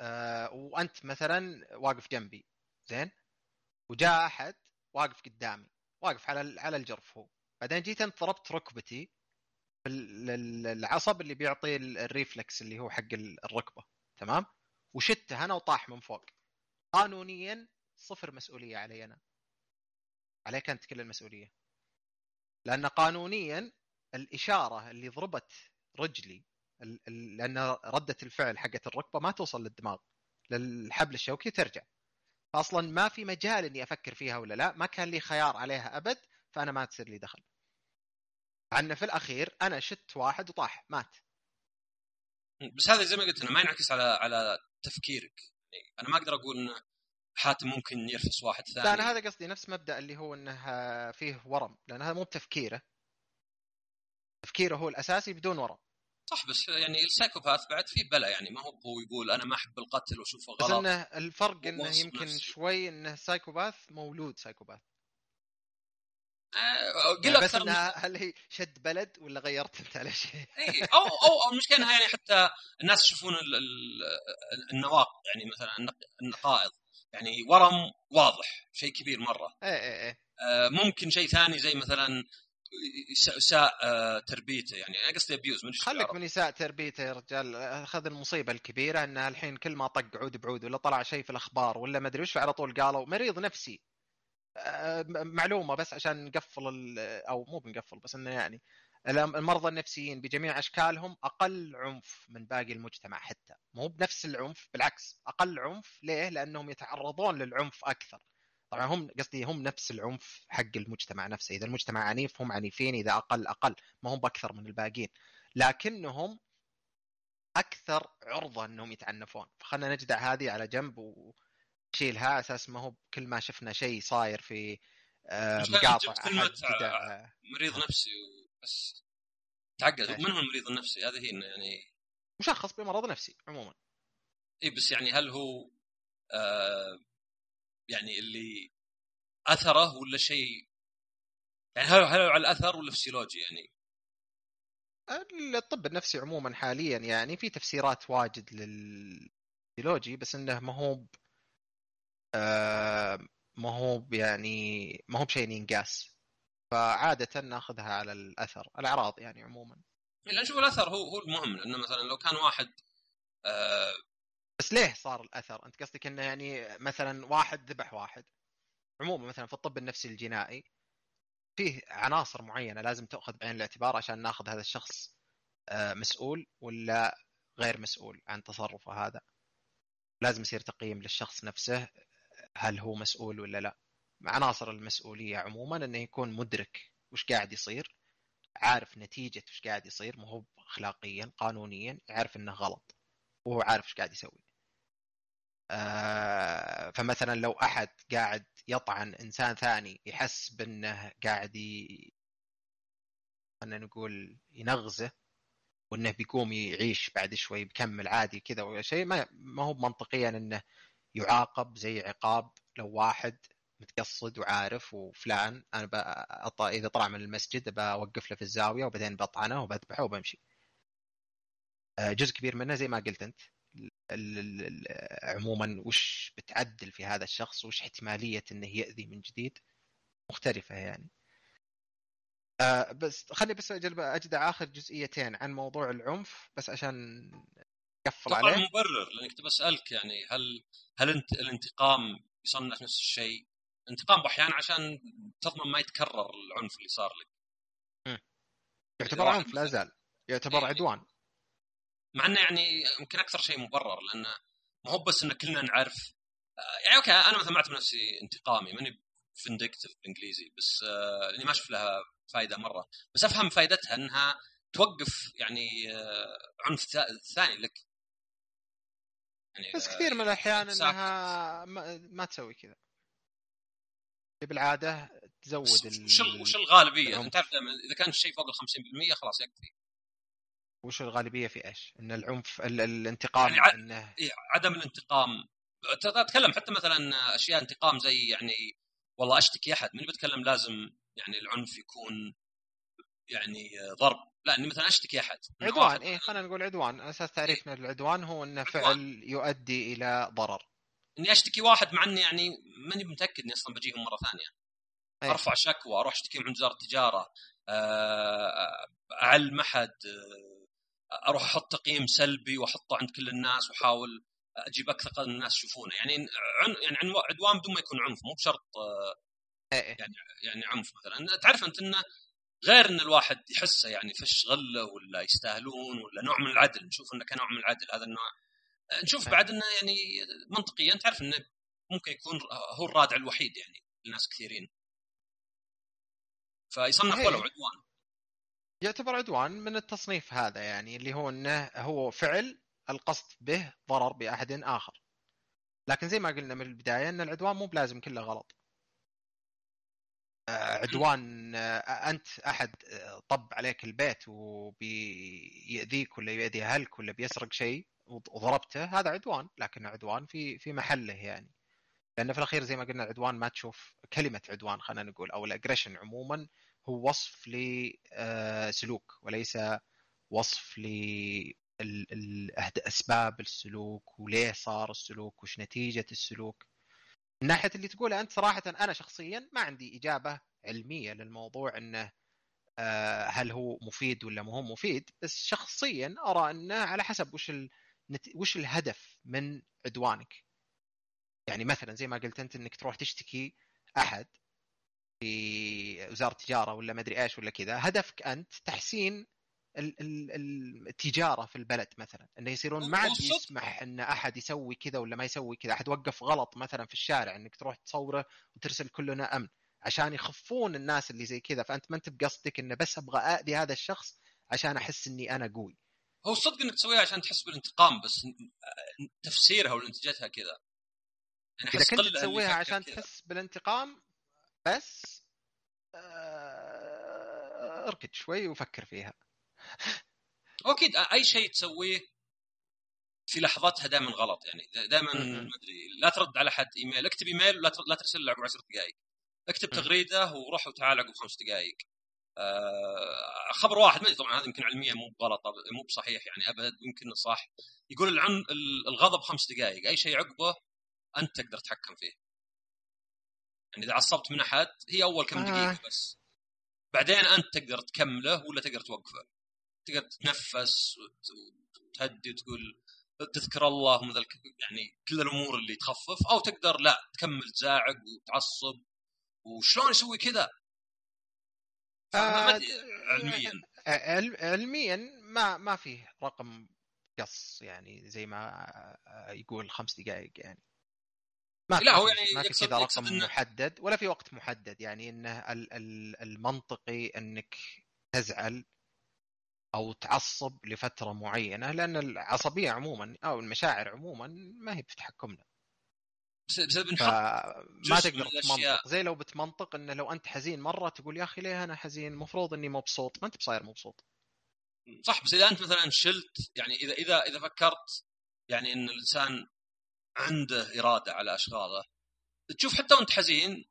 آه وأنت مثلا واقف جنبي زين؟ وجاء أحد واقف قدامي واقف على على الجرف هو. بعدين جيت أنت ضربت ركبتي العصب اللي بيعطي الريفلكس اللي هو حق الركبة. تمام؟ وشته أنا وطاح من فوق. قانونيا صفر مسؤولية علي أنا. عليك أنت كل المسؤولية. لأن قانونيا الإشارة اللي ضربت رجلي لأن ردة الفعل حقت الركبة ما توصل للدماغ للحبل الشوكي ترجع. فاصلا ما في مجال إني أفكر فيها ولا لا. ما كان لي خيار عليها أبد فأنا ما تصير لي دخل. عن في الأخير أنا شت واحد وطاح مات. بس هذا زي ما قلت أنا ما ينعكس على على تفكيرك. يعني أنا ما أقدر أقول إن حاتم ممكن يرفس واحد ثاني لا أنا هذا قصدي نفس مبدأ اللي هو إنه فيه ورم لأن هذا مو بتفكيره. تفكيره هو الأساسي بدون ورم. صح بس يعني السايكوباث بعد فيه بلا يعني ما هو هو يقول أنا ما أحب القتل وأشوفه غلط. بس إنه الفرق إنه يمكن نفسي. شوي إنه سايكوباث مولود سايكوباث. قل يعني بس انها هل هي شد بلد ولا غيرت انت على شيء؟ اي أو أو المشكلة إنها يعني حتى الناس يشوفون النواق يعني مثلا النقائض. يعني ورم واضح شيء كبير مرة. إيه إيه إيه. آه ممكن شيء ثاني زي مثلا اساء آه، تربيته. يعني أنا قصدي ابيوز من خليك من اساء تربيته يا رجال. أخذ المصيبة الكبيرة انه الحين كل ما طق عود بعود ولا طلع شيء في الأخبار ولا ما أدري وش على طول قالوا مريض نفسي. آه، معلومة بس عشان نقفل أو مو بنقفل بس إنه يعني المرضى النفسيين بجميع أشكالهم أقل عنف من باقي المجتمع حتى. مو بنفس العنف بالعكس أقل عنف. ليه؟ لأنهم يتعرضون للعنف أكثر. طبعا هم قصدي هم نفس العنف حق المجتمع نفسه. إذا المجتمع عنيف هم عنيفين. إذا أقل أقل. ما هم بأكثر من الباقيين. لكنهم أكثر عرضة إنهم يتعنفون. فخلنا نجدع هذه على جنب ونشيلها أساس ما هو كل ما شفنا شيء صاير في آه، مقاطع مريض نفسي بس تعقد. إيه. من هو المريض النفسي؟ هذه هي يعني مشخص بمرض نفسي عموما. اي بس يعني هل هو آه يعني اللي أثره ولا شيء؟ يعني هل هل على الأثر ولا فسيولوجي يعني؟ الطب النفسي عموما حاليا يعني في تفسيرات واجد للفسيولوجي بس إنه ما هو ما هو يعني ما هو بشيء ينقاس فعادة ناخذها على الأثر الأعراض يعني عموما. لا نشوف الأثر هو هو المهم لأنه مثلا لو كان واحد آه بس ليه صار الأثر؟ أنت قصدك إنه يعني مثلا واحد ذبح واحد. عموما مثلا في الطب النفسي الجنائي فيه عناصر معينة لازم تأخذ بعين الاعتبار عشان ناخذ هذا الشخص آه، مسؤول ولا غير مسؤول عن تصرفه هذا. لازم يصير تقييم للشخص نفسه هل هو مسؤول ولا لا. عناصر المسؤولية عموما إنه يكون مدرك وش قاعد يصير عارف نتيجة وش قاعد يصير مو هو اخلاقيا قانونيا يعرف إنه غلط وهو عارف إيش قاعد يسوي. آه فمثلا لو أحد قاعد يطعن إنسان ثاني يحس بإنه قاعد ي... خلينا نقول ينغزه وإنه بيقوم يعيش بعد شوي بيكمل عادي كذا ولا شيء ما ما هو منطقيا إنه يعاقب زي عقاب لو واحد متقصد وعارف وفلان أنا بأط... إذا طلع من المسجد بوقف له في الزاوية وبعدين بطعنه وبذبحه وبمشي. آه، جزء كبير منه زي ما قلت أنت. عموما وش بتعدل في هذا الشخص؟ وش احتمالية إنه يأذي من جديد؟ مختلفة يعني. آه بس خلي بس أجل اجدع آخر جزئيتين عن موضوع العنف بس عشان نقفل عليه مبرر لاني كنت بسالك يعني هل هل انت الانتقام يصنف نفس الشيء؟ انتقام أحيانا عشان تضمن ما يتكرر العنف اللي صار لك. يعتبر عنف لا زال يعتبر إيه. عدوان مع إنه يعني يمكن أكثر شيء مبرر لأنه ما هو بس إن كلنا نعرف يعني okay أنا مثلا ما اعتبر نفسي انتقامي ماني vindictive بالانجليزي بس آه لأني ما أشوف لها فائده مرة بس أفهم فائدتها إنها توقف يعني آه عنف ثاني لك يعني بس كثير من الأحيان إنها ما, ما تسوي كذا. بالعادة تزود وش, وش الغالبية؟ أنت تعرف إذا كان الشيء فوق ال 50% خلاص يكفي. وش الغالبية في إيش؟ إن العنف الانتقام يعني ع... إنه إيه عدم الانتقام. أتكلم حتى مثلا أشياء انتقام زي يعني والله أشتكي أحد من بتكلم لازم يعني العنف يكون يعني ضرب. لا إني مثلا أشتكي أحد عدوان إيه خلينا نقول عدوان. أساس تعريفنا للعدوان هو إنه عدوان. فعل يؤدي إلى ضرر. إني أشتكي واحد مع إني يعني ماني متأكد إني أصلا بجيهم مرة ثانية. أي. أرفع شكوى أروح اشتكيهم عند وزارة التجارة آه، أعلم أحد آه، أروح أحط تقييم سلبي وأحطه عند كل الناس وأحاول أجيب أكثر الناس يشوفونه. يعني عن يعني عدوان بدون ما يكون عنف مو بشرط آه، إيه. يعني عنف مثلا. تعرف أنت إنه غير إن الواحد يحسه يعني فش غلة ولا يستاهلون ولا نوع من العدل. نشوف إنه كنوع من العدل. هذا النوع نشوف بعد إنه يعني منطقيا تعرف إنه ممكن يكون هو الرادع الوحيد يعني لناس كثيرين. فيصنف. ولو عدوان. يعتبر عدوان من التصنيف هذا يعني اللي هو إنه هو فعل القصد به ضرر بأحد آخر. لكن زي ما قلنا من البداية إن العدوان مو بلازم كله غلط. عدوان آه، أنت أحد آه، طب عليك البيت وبيأذيك ولا يؤذي أهلك ولا بيسرق شيء وضربته هذا عدوان. لكن عدوان في في محله يعني. لأن في الأخير زي ما قلنا العدوان ما تشوف كلمة عدوان خلينا نقول أو الأجريشن عموما هو وصف لسلوك وليس وصف لاسباب السلوك وليه صار السلوك وش نتيجة السلوك. من ناحية اللي تقوله أنت صراحة أنا شخصيا ما عندي إجابة علمية للموضوع إنه آه، هل هو مفيد ولا مو مفيد بس شخصيا أرى إنه على حسب وش ال... وش الهدف من عدوانك. يعني مثلا زي ما قلت أنت إنك تروح تشتكي أحد في وزارة التجارة ولا ما أدري إيش ولا كذا هدفك أنت تحسين التجارة في البلد مثلا إنه يصيرون ما عاد. يسمح إن أحد يسوي كذا ولا ما يسوي كذا. أحد وقف غلط مثلا في الشارع إنك تروح تصوره وترسل كلنا أمن عشان يخفون الناس اللي زي كذا. فأنت ما أنت بقصدك إنه بس أبغى أذي هذا الشخص عشان أحس إني أنا قوي. هو الصدق إنك تسويها عشان تحس بالانتقام بس تفسيرها ونتيجتها كذا. يعني إذا كنت تسويها عشان. تحس بالانتقام بس آه، اركد شوي وفكر فيها. أكيد أي شيء تسويه في لحظتها دائما غلط يعني دائما. ما أدري لا ترد على حد إيميل اكتب إيميل ولا لا ترسل له عقب 10 دقائق اكتب. تغريدة وروح وتعال عقب خمس دقائق آه خبر واحد ما أدري طبعا هذا يمكن علميا مو بغلط مو بصحيح يعني أبد يمكن صح يقول العن ال- الغضب خمس دقائق أي شيء عقبه أنت تقدر تتحكم فيه يعني إذا عصبت من أحد هي أول كم آه. دقيقة بس بعدين أنت تقدر تكمله ولا تقدر توقفه تقدر تتنفس وت- وتهدي وتقول تذكر الله يعني كل الأمور اللي تخفف أو تقدر لا تكمل تزاعق وتعصب. وشلون يسوي كذا؟ آه، علميا. عل- علميا ما ما فيه رقم قص يعني زي ما آه، يقول خمس دقائق يعني. ما لا، هو يعني ما في كذا رقم إنه- محدد ولا في وقت محدد يعني إنه ال- ال- المنطقي إنك تزعل أو تعصب لفترة معينة لأن العصبية عموما أو المشاعر عموما ما هي في تحكمنا بس بس بنحط فما جزء تقدر. تمنطق. زي لو بتمنطق انه لو أنت حزين مرة تقول يا أخي ليه أنا حزين؟ المفروض إني مبسوط. ما أنت بصاير مبسوط. صح بس إذا أنت مثلا شلت يعني اذا اذا إذا فكرت يعني إن الإنسان عنده إرادة على أشغاله تشوف حتى وأنت حزين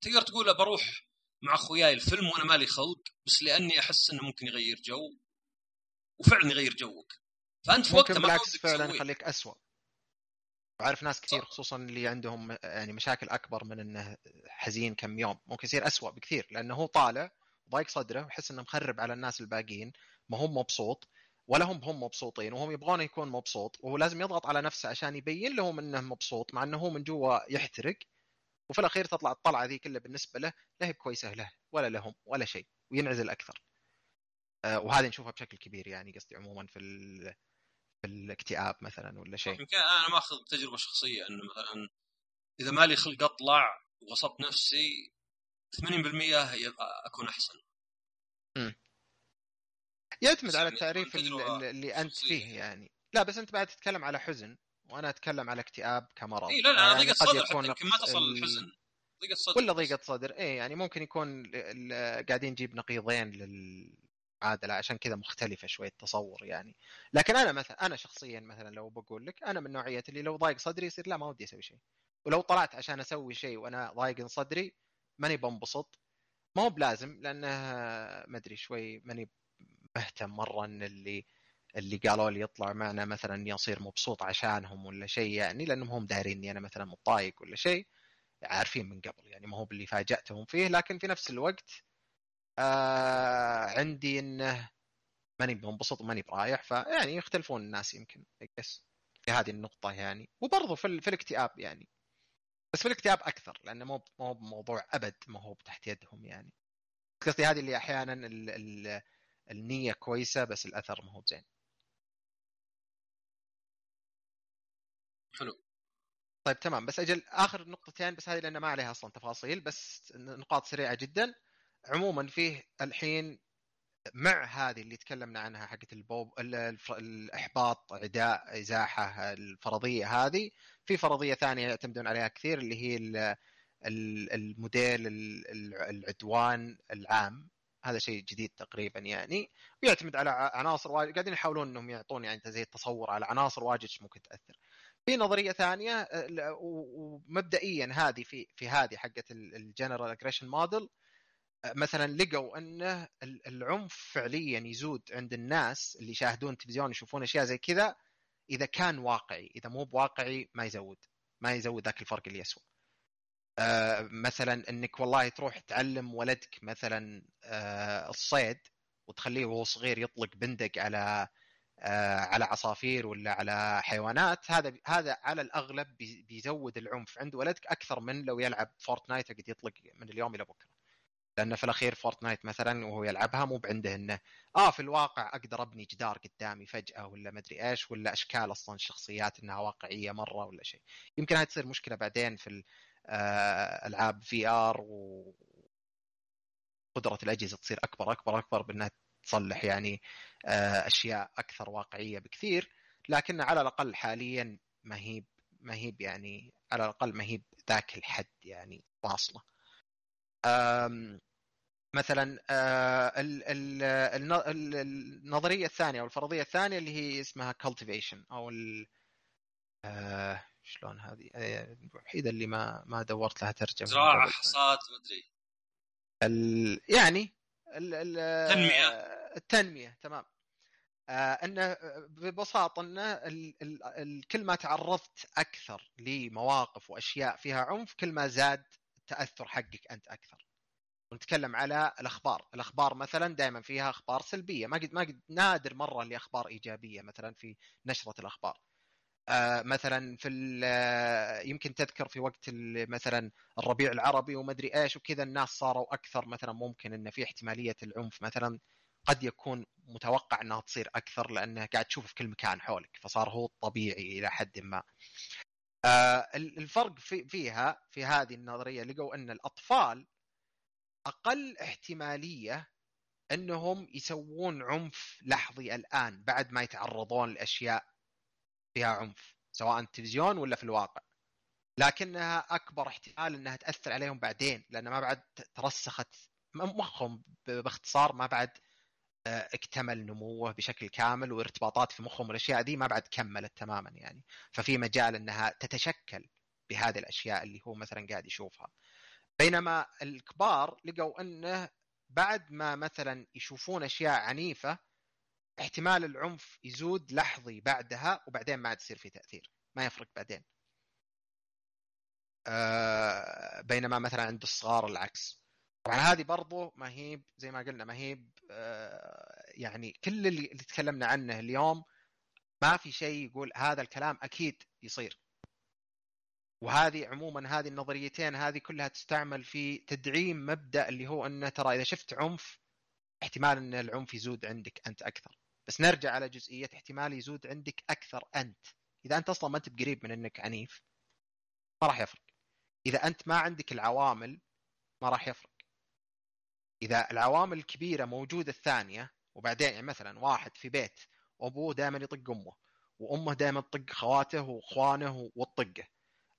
تقدر تقول بروح مع أخوياي الفيلم وأنا مالي خلق بس لأني أحس إنه ممكن يغير جو. وفعلا يغير جوك فأنت في وقتها ما بالعكس فعلا. يخليك اسوء وعارف ناس كثير صح. خصوصا اللي عندهم يعني مشاكل أكبر من إنه حزين كم يوم ممكن يصير اسوء بكثير لأنه هو طالع ضايق صدره ويحس إنه مخرب على الناس الباقيين ما هم مبسوط ولا هم هم مبسوطين وهم يبغونه يكون مبسوط وهو لازم يضغط على نفسه عشان يبين لهم إنه مبسوط مع إنه هو من جوا يحترق وفي الأخير تطلع الطلعة ذي كلها بالنسبة له لا هي بكويسة له ولا لهم ولا شيء وينعزل أكثر وهذا نشوفها بشكل كبير يعني قصدي عموما في ال... في الاكتئاب مثلا ولا شيء. يمكن أنا ماخذ تجربة شخصية إنه مثلا إذا مالي خلق أطلع وغصبت نفسي 80% هي أكون أحسن. يعتمد على يعني التعريف تكون ال- تجربة ال- اللي أنت. فيه يعني. لا بس أنت بعد تتكلم على حزن وأنا أتكلم على اكتئاب كمرض. اي لا لا يعني ضيقة صدر يكون يمكن ما تصل للحزن ضيقة صدر ولا. ضيقة صدر. إيه يعني ممكن يكون قاعدين نجيب نقيضين للمعادله عشان كذا مختلفة شوي التصور يعني. لكن أنا مثلا أنا شخصيا مثلا لو بقول لك أنا من نوعية اللي لو ضايق صدري يصير لا ما ودي أسوي شيء. ولو طلعت عشان أسوي شيء وأنا ضايق صدري ماني بنبسط. ما هو بلازم لأنه ما أدري شوي ماني مهتم مرة إن اللي اللي قالوا لي يطلع معنا مثلا إني أصير مبسوط عشانهم ولا شيء يعني لأنهم هم دارين إني أنا مثلا متضايق ولا شيء. عارفين من قبل يعني ما هو باللي فاجأتهم فيه لكن في نفس الوقت آه عندي إنه ماني منبسط وماني برايح فيعني يختلفون الناس يمكن بس في هذه النقطة يعني. وبرضه في, في الاكتئاب يعني. بس في الاكتئاب أكثر لأنه مو مو بموضوع أبد ما هو تحت يدهم يعني. قصدي هذه اللي أحيانا ال ال النية كويسة بس الأثر ما هو زين. حلو. طيب تمام. بس أجل آخر نقطتين بس هذه لأن ما عليها أصلا تفاصيل بس نقاط سريعة جدا. عموما فيه الحين مع هذه اللي تكلمنا عنها حقت البوب الإحباط عداء إزاحة الفرضية هذه في فرضية ثانية يعتمدون عليها كثير اللي هي الموديل العدوان العام. هذا شيء جديد تقريبا يعني. ويعتمد على عناصر واجد قاعدين يحاولون إنهم يعطون يعني زي التصور على عناصر واجد ممكن تأثر. في نظرية ثانية ومبدئيا هذه في في هذه حقت ال general aggression model مثلا لقوا انه العنف فعليا يزود عند الناس اللي يشاهدون تلفزيون يشوفون أشياء زي كذا إذا كان واقعي. إذا مو بواقعي ما يزود ما يزود ذاك الفرق اللي يسوى. آه مثلا إنك والله تروح تعلم ولدك مثلا آه الصيد وتخليه وهو صغير يطلق بندق على آه على عصافير ولا على حيوانات هذا هذا على الأغلب بيزود العنف عند ولدك أكثر من لو يلعب فورتنايت قد يطلق من اليوم إلى بكرة. لأن في الأخير Fortnite مثلا وهو يلعبها مو بعنده انه آه في الواقع أقدر أبني جدار قدامي فجأة ولا مدري إيش ولا أشكال أصلا الشخصيات إنها واقعية مرة ولا شيء. يمكن هاي تصير مشكلة بعدين في آه، ألعاب VR و قدرة الأجهزة تصير أكبر أكبر أكبر بأنها تصلح يعني آه، أشياء أكثر واقعية بكثير. لكن على الأقل حاليا ما هي ما هي يعني على الأقل ما هي ذاك الحد يعني واصلة. مثلا آه، النظرية الثانية أو الفرضية الثانية اللي هي اسمها cultivation أو آه، شلون هذه؟ آه، الوحيدة اللي ما ما دورت لها ترجمة زراعة حصاد مدري ال... يعني التنميه التنمية تمام. آه انه ببساطة انه ال... ال... كل ما تعرضت أكثر لمواقف وأشياء فيها عنف كل ما زاد التاثر حقك أنت أكثر ونتكلم على الأخبار، الأخبار مثلا دائما فيها أخبار سلبية، ما قد ما قد نادر مرة اللي أخبار إيجابية مثلا في نشرة الأخبار. آه مثلا في آه، يمكن تذكر في وقت مثلا الربيع العربي ومدري إيش وكذا الناس صاروا أكثر مثلا ممكن إن في احتمالية العنف مثلا قد يكون متوقع إنها تصير أكثر لأنها قاعد تشوف في كل مكان حولك فصار هو الطبيعي إلى حد ما. آه الفرق في فيها في هذه النظرية لقوا أن الأطفال أقل احتمالية أنهم يسوون عنف لحظي الآن بعد ما يتعرضون لأشياء فيها عنف سواء التلفزيون ولا في الواقع. لكنها أكبر احتمال إنها تأثر عليهم بعدين لأن ما بعد ترسخت مخهم باختصار ما بعد اكتمل نموه بشكل كامل وارتباطات في مخهم والأشياء دي ما بعد كملت تماما يعني. ففي مجال إنها تتشكل بهذه الأشياء اللي هو مثلا قاعد يشوفها. بينما الكبار لقوا إنه بعد ما مثلا يشوفون أشياء عنيفة احتمال العنف يزود لحظي بعدها وبعدين ما عاد يصير في تأثير. ما يفرق بعدين. آه بينما مثلا عند الصغار العكس. طبعا هذه برضو ما هي زي ما قلنا ما هي آه يعني كل اللي تكلمنا عنه اليوم ما في شيء يقول هذا الكلام أكيد يصير. وهذه عموما هذه النظريتين هذه كلها تستعمل في تدعيم مبدأ اللي هو أنه ترى إذا شفت عنف احتمال أن العنف يزود عندك أنت أكثر. بس نرجع على جزئية احتمال يزود عندك أكثر أنت. إذا أنت أصلا ما أنت بقريب من أنك عنيف ما راح يفرق. إذا أنت ما عندك العوامل ما راح يفرق. إذا العوامل الكبيرة موجودة الثانية وبعدين يعني مثلا واحد في بيت وأبوه دائما يطق أمه وأمه دائما تطق خواته وإخوانه وتطقه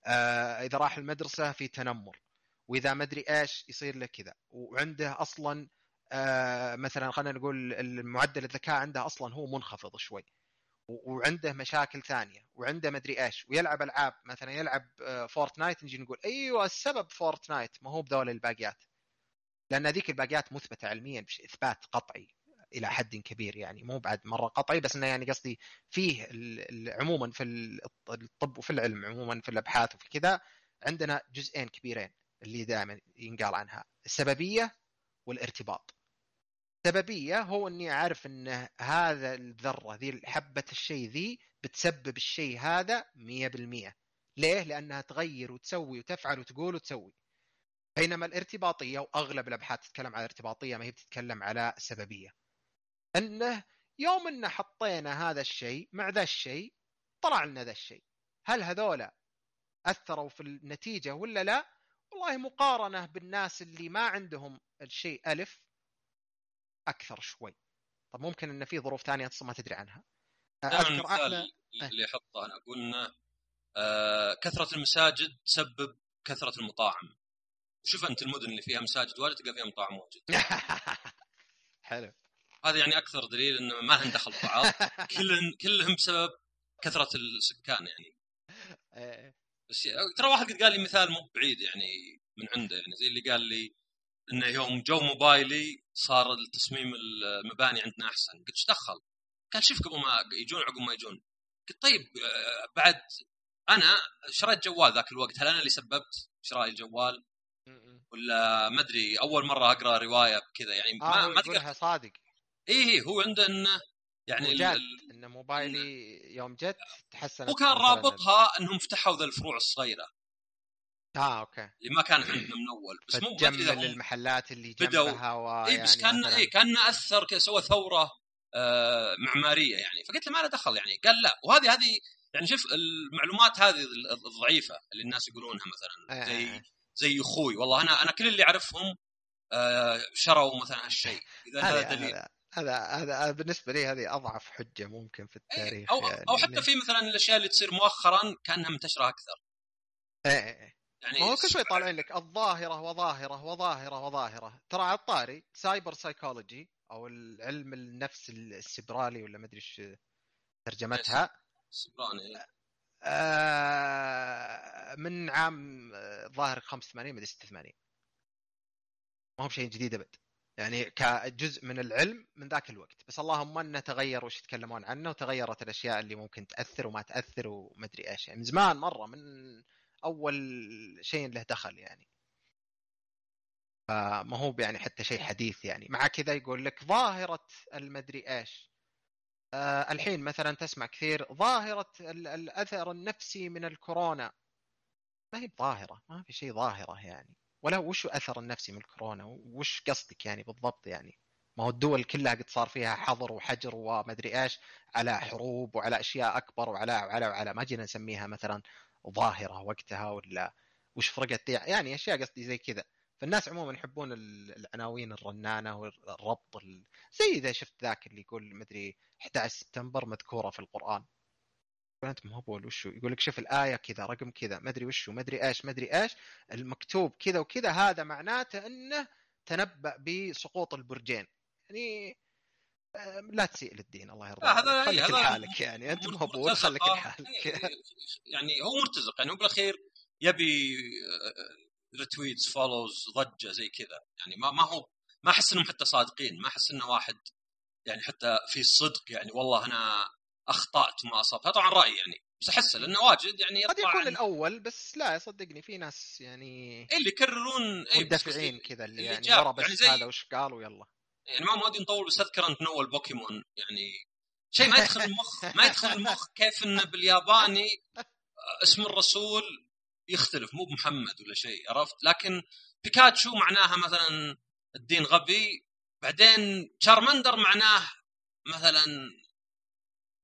آه إذا راح المدرسة في تنمر وإذا ما أدري إيش يصير له كذا. وعنده أصلا آه مثلا خلينا نقول المعدل الذكاء عنده أصلا هو منخفض شوي. وعنده مشاكل ثانية وعنده مدري إيش. ويلعب ألعاب مثلا يلعب آه Fortnite نجي نقول أيوه السبب Fortnite ما هو بذول الباقيات. لأن هذيك الباقيات مثبتة علميا إثبات قطعي إلى حد كبير يعني مو بعد مرة قطعي بس إنه يعني قصدي فيه عموما في الطب وفي العلم عموما في الأبحاث وفي كذا عندنا جزئين كبيرين اللي دائما ينقال عنها السببية والارتباط. السببية هو إني أعرف إن هذا الذرة ذي حبة الشيء ذي بتسبب الشيء هذا 100% ليه؟ لأنها تغير وتسوي وتفعل وتقول وتسوي. بينما الارتباطية وأغلب الأبحاث تتكلم على الارتباطيه ما هي بتتكلم على سببية. أنه يوم إن حطينا هذا الشيء مع ذا الشيء طلع لنا ذا الشيء. هل هذولا أثروا في النتيجة ولا لا؟ والله مقارنة بالناس اللي ما عندهم الشيء ألف أكثر شوي. طب ممكن إن في ظروف ثانية انت ما تدري عنها. أذكر المثال اللي أحطه أنا أقول إنه آه كثرة المساجد تسبب كثرة المطاعم. شوف أنت المدن اللي فيها مساجد واجد تلقى فيها مطاعم واجد حلو هذا يعني أكثر دليل إنه ما لهم دخل ببعض كلهم كلهم بسبب كثرة السكان يعني إيه. بس ترى واحد قد قال لي مثال مو بعيد يعني من عنده يعني زي اللي قال لي إنه يوم جو موبايلي صار التصميم المباني عندنا أحسن قلت إيش دخل؟ قال شوف قبل ما يجون عقب ما يجون قلت طيب آه، بعد أنا شريت جوال ذاك الوقت هل أنا اللي سببت شراء الجوال؟ ولا ما أدري أول مرة أقرأ رواية بكذا يعني آه ما ما تقدر صادق. اي اي هو عنده انه يعني ال... ان موبايلي يوم جت تحسن وكان رابطها إنهم فتحوا ذا الفروع الصغيرة. آه okay. اللي ما كان عندنا من أول. بس مو جمل المحلات اللي جنبها و اي بس كان اي كان أثر كذا سوى ثورة آه معمارية يعني. فقلت له ما له دخل يعني. قال لا. وهذه هذه يعني شوف المعلومات هذه الضعيفة اللي الناس يقولونها مثلا آه، زي آه. زي أخوي. والله أنا أنا كل اللي أعرفهم آه شروا مثلا هالشيء. إذا هذا دليل. هذا هذا بالنسبة لي هذه أضعف حجة ممكن في إيه، التاريخ أو يعني. أو حتى في مثلا الأشياء اللي تصير مؤخرا كأنها منتشرة أكثر. إيه إيه, إيه. يعني هو كل شوي طالعين لك الظاهرة وظاهرة وظاهرة وظاهرة. ترى على الطاري cyber psychology أو العلم النفس السيبراني ولا ما أدري إيش ترجمتها. سبراني آه من عام ظاهر 85 مدري 86 ما هو بشيء جديد أبد. يعني كجزء من العلم من ذاك الوقت. بس اللهم انه تغير وش يتكلمون عنه وتغيرت الأشياء اللي ممكن تأثر وما تأثر ومدري إيش. يعني من زمان مرة من أول شيء له دخل يعني. فما هو يعني حتى شيء حديث يعني. مع كذا يقول لك ظاهرة المدري إيش. آه الحين مثلا تسمع كثير ظاهرة الأثر النفسي من الكورونا. ما هي بظاهرة ما في شيء ظاهرة يعني. ولا وش أثر النفسي من الكورونا؟ وش قصدك يعني بالضبط يعني؟ ما هو الدول كلها قد صار فيها حظر وحجر ومدري إيش على حروب وعلى أشياء أكبر وعلى وعلى وعلى ما جينا نسميها مثلا ظاهرة وقتها ولا وش فرقت؟ يعني أشياء قصدي زي كذا. فالناس عموما يحبون العناوين الرنانة والربط زي إذا شفت ذاك اللي يقول مدري 11 سبتمبر مذكورة في القرآن. أنت هو وشو؟ يقول لك شوف الآية كذا رقم كذا ما أدري وشو ما أدري إيش ما أدري إيش المكتوب كذا وكذا هذا معناته إنه تنبأ بسقوط البرجين. يعني لا تسيء للدين الله يرضى هذا خليك لحالك يعني أنت مهبول خليك لحالك. يعني هو مرتزق. يعني هو بالأخير يبي retweets follows ضجة زي كذا. يعني ما ما هو ما أحس إنهم حتى صادقين. ما أحس انه واحد يعني حتى في صدق يعني والله أنا أخطأت وما اصبت طبعا رأيي يعني. بس أحسه لأنه واجد يعني قد يكون الأول بس لا صدقني في ناس يعني إيه اللي يكررون مندفعين كذا اللي, اللي يعني ورا بس يعني زي... هذا وش قال ويلا يعني ما مودي نطول بس أذكر أنت نول بوكيمون يعني شيء ما يدخل المخ ما يدخل المخ. كيف انه بالياباني اسم الرسول يختلف مو بمحمد ولا شيء عرفت؟ لكن بيكاتشو معناها مثلا الدين غبي بعدين شارمندر معناه مثلا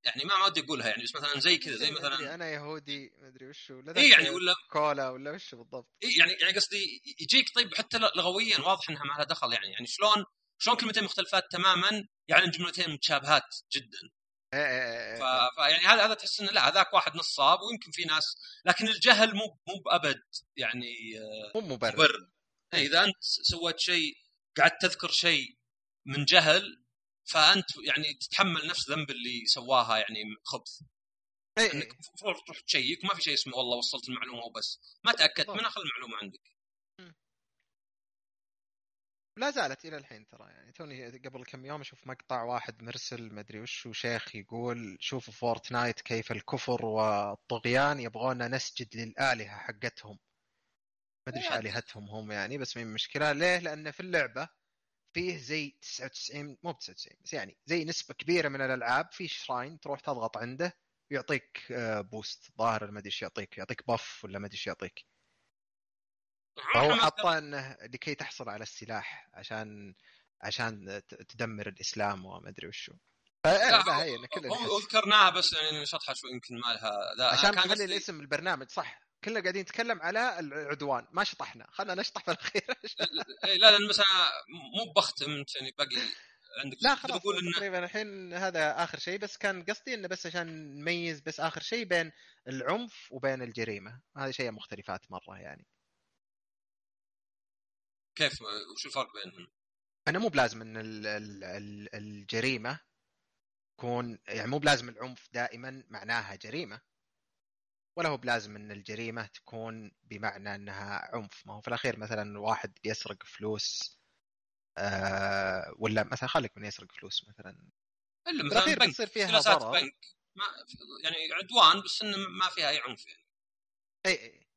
يعني ما ودي أقولها يعني بس مثلا زي كذا زي مثلا أنا يهودي ما أدري وش ولا اي يعني ولا كولا ولا وش بالضبط؟ اي يعني يعني قصدي يجيك طيب حتى لغويا واضح إنها ما لها دخل يعني يعني شلون شلون كلمتين مختلفات تماما يعني جملتين متشابهات جدا. إيه، إيه، إيه، ف... يعني هذا هذا تحس إنه لا هذاك واحد نصاب ويمكن في ناس لكن الجهل مو مو بأبد يعني آه، مو مبرر. إذا أنت سويت شيء قعدت تذكر شيء من جهل فأنت يعني تتحمل نفس ذنب اللي سواها يعني خبث. إنك المفروض تروح check ما في شيء اسمه والله وصلت المعلومة وبس. ما تأكدت من أخذ المعلومة عندك. لا زالت إلى الحين ترى يعني. توني قبل كم يوم أشوف مقطع واحد مرسل مدري وش وشيخ يقول شوفوا Fortnite كيف الكفر والطغيان يبغونا نسجد للآلهة حقتهم. ما أدري إيش آلهتهم هم يعني بس ما مشكلة؟ ليه؟ لأن في اللعبة فيه زي 99 مو ب 99 بس يعني زي نسبة كبيرة من الألعاب في شراين تروح تضغط عنده ويعطيك بوست ظاهر ما أدري إيش يعطيك يعطيك باف ولا ما أدري إيش يعطيك. فهو حاطة إنه لكي تحصل على السلاح عشان عشان تدمر الإسلام وما أدري وشو. ذكرناها بس يعني شطحه شوي يمكن ما لها عشان نخلي الاسم البرنامج صح. كلنا قاعدين نتكلم على العدوان. ما شطحنا. خلنا نشطح في الأخير. لا لأن مثلا مو بختم يعني باقي عندك. لا خلاص بقول إن... تقريبا الحين هذا آخر شيء. بس كان قصدي إنه بس عشان نميز بس آخر شيء بين العنف وبين الجريمة. هذه شيء مختلفات مرة يعني. كيف وش الفرق بينهم؟ أنا مو بلازم إن ال ال ال الجريمة تكون يعني مو بلازم العنف دائما معناها جريمة ولا هو بلازم إن الجريمة تكون بمعنى إنها عنف. ما هو في الأخير مثلا واحد بيسرق فلوس آه ولا مثلا خليك من يسرق فلوس مثلا. إلا مثلا بنك بتصير فيها ضرر. بنك. ما يعني عدوان بس إنه ما فيها أي عنف يعني. اي اي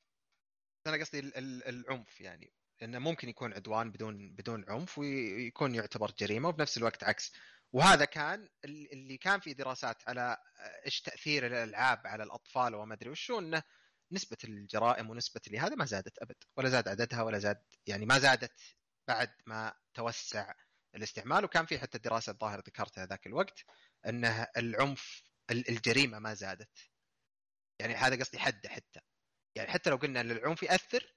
أنا قصدي العنف يعني. إنه ممكن يكون عدوان بدون بدون عنف ويكون يعتبر جريمة وبنفس الوقت عكس. وهذا كان اللي كان في دراسات على إيش تأثير الألعاب على الأطفال وما أدري وشو إنه نسبة الجرائم ونسبة اللي هذا ما زادت أبد. ولا زاد عددها ولا زاد يعني ما زادت بعد ما توسع الاستعمال. وكان في حتى دراسة الظاهر ذكرتها ذاك الوقت إنه العنف الجريمة ما زادت. يعني هذا قصدي حده حتى. يعني حتى لو قلنا إن العنف يأثر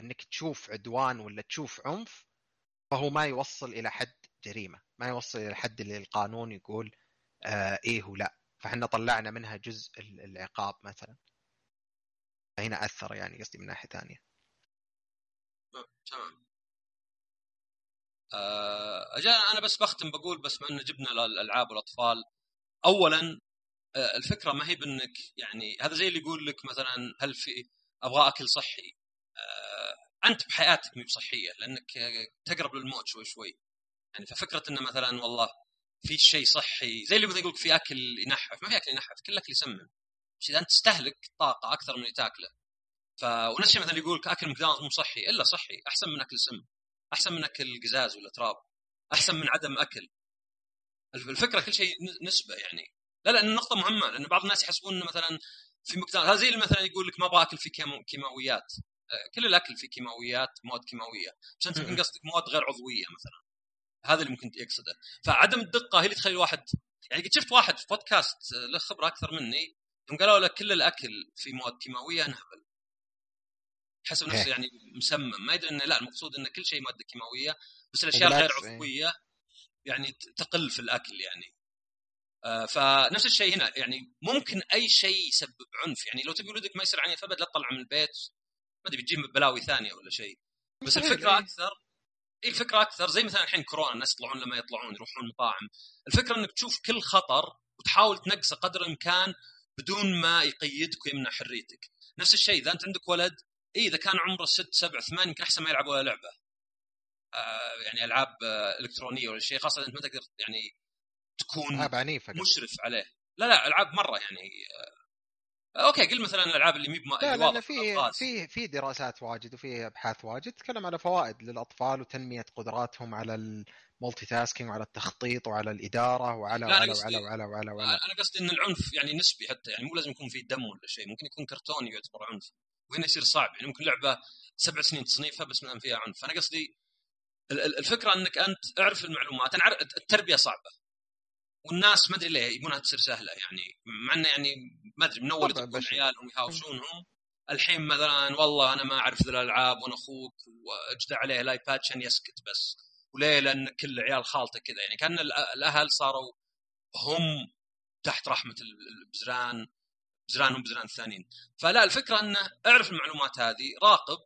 إنك تشوف عدوان ولا تشوف عنف فهو ما يوصل إلى حد جريمة ما يوصل إلى الحد اللي القانون يقول آه إيه ولا فإحنا طلعنا منها جزء العقاب مثلا. فهنا أثر يعني قصدي من ناحية ثانية. تمام. آه أنا بس بختم بقول بس ما ان جبنا الألعاب والأطفال. اولا آه الفكرة ما هي بأنك يعني هذا زي اللي يقول لك مثلا هل في أبغى اكل صحي آه أنت بحياتك مو بصحية لأنك تقرب للموت شوي شوي. يعني ففكرة إنه مثلا والله في شيء صحي زي اللي يقول في أكل ينحف ما في أكل ينحف كل أكل يسمن. بس إذا أنت تستهلك طاقة أكثر من اللي تاكله. ف ونفس الشيء مثلا يقول أكل ماكدونالدز مو صحي. إلا صحي. أحسن من أكل سم أحسن من أكل قزاز ولا تراب. أحسن من عدم أكل. الفكرة كل شيء نسبة يعني. لا لا النقطة مهمة لأن بعض الناس يحسبون إنه مثلا في ماكدونالدز هذا زي مثلا يقول لك ما أبغى أكل في كيماويات. كل الأكل فيه كيماويات مواد كيماوية بس انت يمكن قصدك مواد غير عضوية مثلا. هذا اللي ممكن يقصده فعدم الدقة هي اللي تخلي الواحد يعني قد شفت واحد في بودكاست له خبرة أكثر مني يوم قالوا له كل الأكل في مواد كيماوية انهبل. حسب نفسه يعني مسمم. ما يدري إنه لا المقصود إنه كل شيء مادة كيماوية بس الأشياء الغير إيه. عضوية يعني تقل في الأكل يعني. آه فنفس الشيء هنا يعني ممكن أي شيء يسبب عنف يعني لو تبي ولدك ما يصير عنيف أبد لا تطلع من البيت. ما أدري بتجيب بلاوي ثانية ولا شيء. بس الفكرة إيه. أكثر اي الفكرة أكثر زي مثلا الحين كورونا الناس يطلعون لما يطلعون يروحون مطاعم. الفكرة إنك تشوف كل خطر وتحاول تنقصه قدر الإمكان بدون ما يقيدك ويمنع حريتك. نفس الشيء إذا أنت عندك ولد اي إذا كان عمره ست سبع ثمان يمكن أحسن ما يلعب ولا لعبة. آه يعني ألعاب آه إلكترونية ولا شيء خاصة انت ما تقدر يعني تكون مشرف عليه. لا لا ألعاب مرة يعني آه okay قل مثلا الألعاب اللي مي لا لأن في في في دراسات واجد وفي أبحاث واجد. تتكلم على فوائد للأطفال وتنمية قدراتهم على ال multitasking وعلى التخطيط وعلى الإدارة وعلى وعلى وعلى, وعلى, وعلى, وعلى, أنا قصدي إن العنف يعني نسبي حتى يعني مو لازم يكون في دم ولا شيء ممكن يكون كرتوني يعتبر عنف وهنا يصير صعب. يعني ممكن لعبة سبع سنين تصنيفها بس مثلا فيها عنف. أنا قصدي الفكرة إنك أنت أعرف المعلومات. أنا التربية صعبة. والناس ما أدري ليه يبونها تصير سهلة يعني. مع إنه يعني ما أدري من أول عيالهم يهاوشونهم الحين مثلا والله أنا ما أعرف ذي الألعاب وأنا أخوك واجدع عليه الايباد عشان يسكت بس. وليه؟ لأن كل عيال خالته كذا. يعني كأن الأهل صاروا هم تحت رحمة البزران بزرانهم بزران الثانيين فلا الفكرة إنه اعرف المعلومات هذه راقب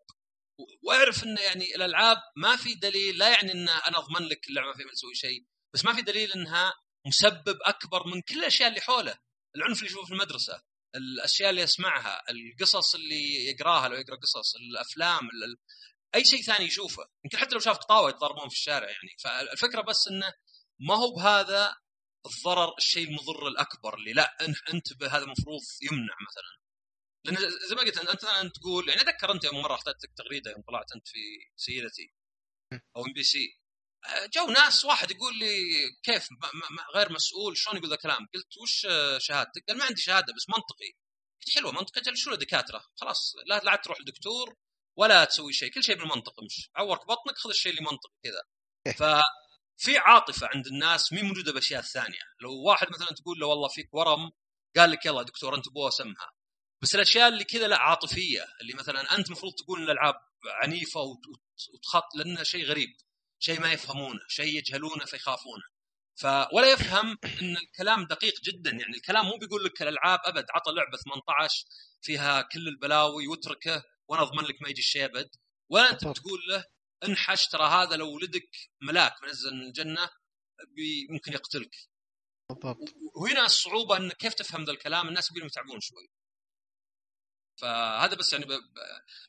واعرف إنه يعني الألعاب ما في دليل لا يعني إن أنا أضمن لك اللعبة ما فيها تسوي شيء بس ما في دليل إنها مسبب أكبر من كل الأشياء اللي حوله. العنف اللي يشوفه في المدرسة الأشياء اللي يسمعها القصص اللي يقراها لو يقرأ قصص الأفلام أي شيء ثاني يشوفه. يمكن حتى لو شاف قطاوه يتضاربون في الشارع يعني. فالفكرة بس إنه ما هو بهذا الضرر الشيء المضر الأكبر اللي لا انتبه هذا المفروض يمنع مثلا. لأن زي ما قلت أنت أنت تقول يعني أتذكر أنت مرة اخذت تغريده يوم طلعت أنت في سيرتي أو MBC. جو ناس واحد يقول لي كيف؟ غير مسؤول شلون يقول ذا الكلام؟ قلت وش شهادتك؟ قال ما عندي شهادة بس منطقي. قلت حلوة منطقي أجل شو دكاترة؟ خلاص لا لا تروح لدكتور ولا تسوي شيء كل شيء بالمنطق امشي عورك بطنك خذ الشيء اللي منطقي كذا. إيه. ففي عاطفة عند الناس مي موجودة بأشياء ثانية. لو واحد مثلا تقول له والله فيك ورم قال لك يلا دكتور أنت بو سمها بس الأشياء اللي كذا لا عاطفية اللي مثلا أنت المفروض تقول الألعاب عنيفة وتخط لأنها شيء غريب. شيء ما يفهمونه شيء يجهلونه فيخافونه. ولا يفهم إن الكلام دقيق جدا يعني الكلام مو بيقول لك الألعاب أبد عطى لعبة 18 فيها كل البلاوي واتركه وأنا أضمن لك ما يجي الشيء أبد. ولا أنت بتقول له انحش ترى هذا لو ولدك ملاك منزل من الجنة ممكن يقتلك. بالضبط. وهنا الصعوبة إن كيف تفهم ذا الكلام؟ الناس يقولون يتعبون شوي. فهذا بس يعني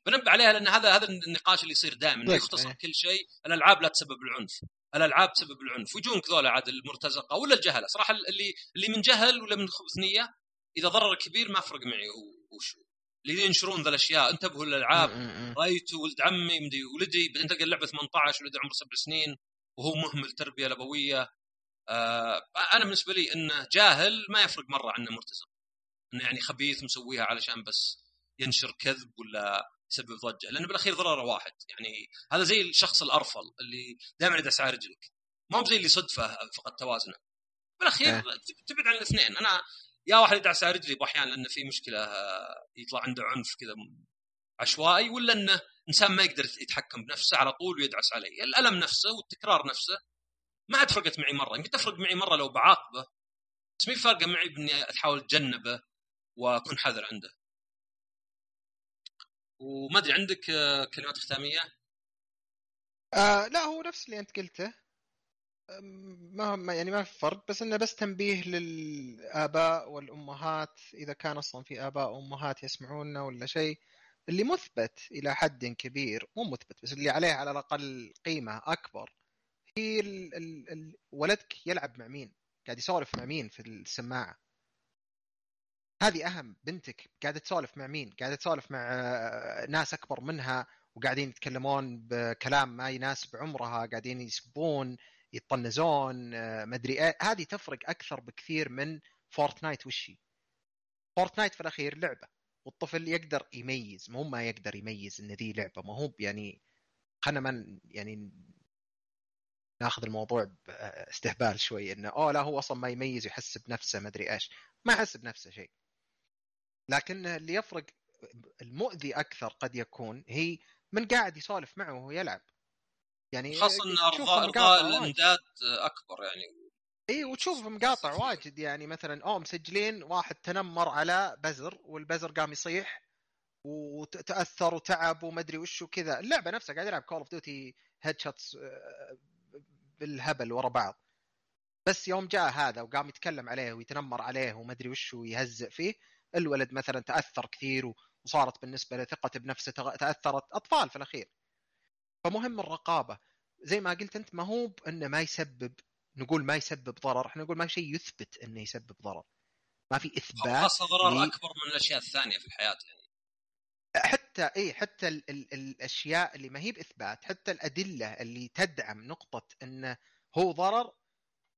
بنبه عليها لأن هذا هذا النقاش اللي يصير دائما يختصر إيه. كل شيء الألعاب لا تسبب العنف. الألعاب تسبب العنف. ويجونك ذولا عاد المرتزقة ولا الجهلة. صراحة اللي اللي من جهل ولا من خبث نية إذا ضرر كبير ما فرق معي وش. اللي ينشرون ذا الأشياء انتبهوا للألعاب. رأيت ولد عمي مدري ولدي بعدين تلقى اللعبة 18 ولدي عمره سبع سنين وهو مهمل تربية الابويه آه أنا بالنسبة لي إنه جاهل ما يفرق مرة عنه مرتزق. إنه يعني خبيث مسويها علشان بس ينشر كذب ولا يسبب ضجة لأنه بالأخير ضرره واحد. يعني هذا زي الشخص الارفل اللي دائما يدعس على رجلك. ما هو زي اللي صدفه فقد توازنه. بالأخير أه. تبعد عن الاثنين. أنا يا واحد يدعس على رجلي أحيانا لأنه في مشكلة يطلع عنده عنف كذا عشوائي ولا إنه إنسان ما يقدر يتحكم بنفسه على طول ويدعس علي الألم نفسه والتكرار نفسه ما عاد فرقت معي مرة. يمكن تفرق معي مرة لو بعاقبه بس مي فارقه معي بإني احاول أتجنبه وأكون حذر عنده. وما أدري عندك آه، كلمات ختامية؟ آه لا هو نفس اللي أنت قلته ما يعني ما في فرق بس إنه بس تنبيه للآباء والأمهات إذا كان أصلا في آباء وأمهات يسمعونا ولا شيء اللي مثبت إلى حد كبير مو مثبت بس اللي عليه على الأقل قيمة أكبر هي ال ال ال ولدك يلعب مع مين؟ قاعد يسولف مع مين في السماعة؟ هذه أهم بنتك قاعدة تسولف مع مين؟ قاعدة تسولف مع آه، ناس أكبر منها وقاعدين يتكلمون بكلام ما يناسب عمرها، قاعدين يسبون، يطنزون، آه، مدري إيه، هذه تفرق أكثر بكثير من Fortnite وشي. Fortnite في الأخير لعبة والطفل يقدر يميز مو ما يقدر يميز إن ذي لعبة ما هو يعني خلينا ما يعني ناخذ الموضوع باستهبال شوي إنه أوه لا هو أصلا ما يميز يحس بنفسه ما أدري إيش ما يحس بنفسه شيء لكن اللي يفرق المؤذي أكثر قد يكون هي من قاعد يسولف معه وهو يلعب. يعني خاصة إن ارضاء أرضاء الامداد أكبر يعني. إي وتشوف مقاطع واجد. يعني مثلا اوه مسجلين واحد تنمر على بزر والبزر قام يصيح وتأثر وتعب وما أدري وش وكذا. اللعبة نفسها قاعد يلعب Call of Duty headshots بالهبل ورا بعض. بس يوم جاء هذا وقام يتكلم عليه ويتنمر عليه وما أدري وش ويهزئ فيه الولد مثلا تأثر كثير وصارت بالنسبة له ثقته بنفسه تأثرت أطفال في الأخير. فمهم الرقابة. زي ما قلت أنت ما هو إنه ما يسبب نقول ما يسبب ضرر. إحنا نقول ما شيء يثبت إنه يسبب ضرر. ما في إثبات خاصة ضرر لي... أكبر من الأشياء الثانية في الحياة. يعني حتى اي حتى ال ال الأشياء اللي ما هي بإثبات حتى الأدلة اللي تدعم نقطة إنه هو ضرر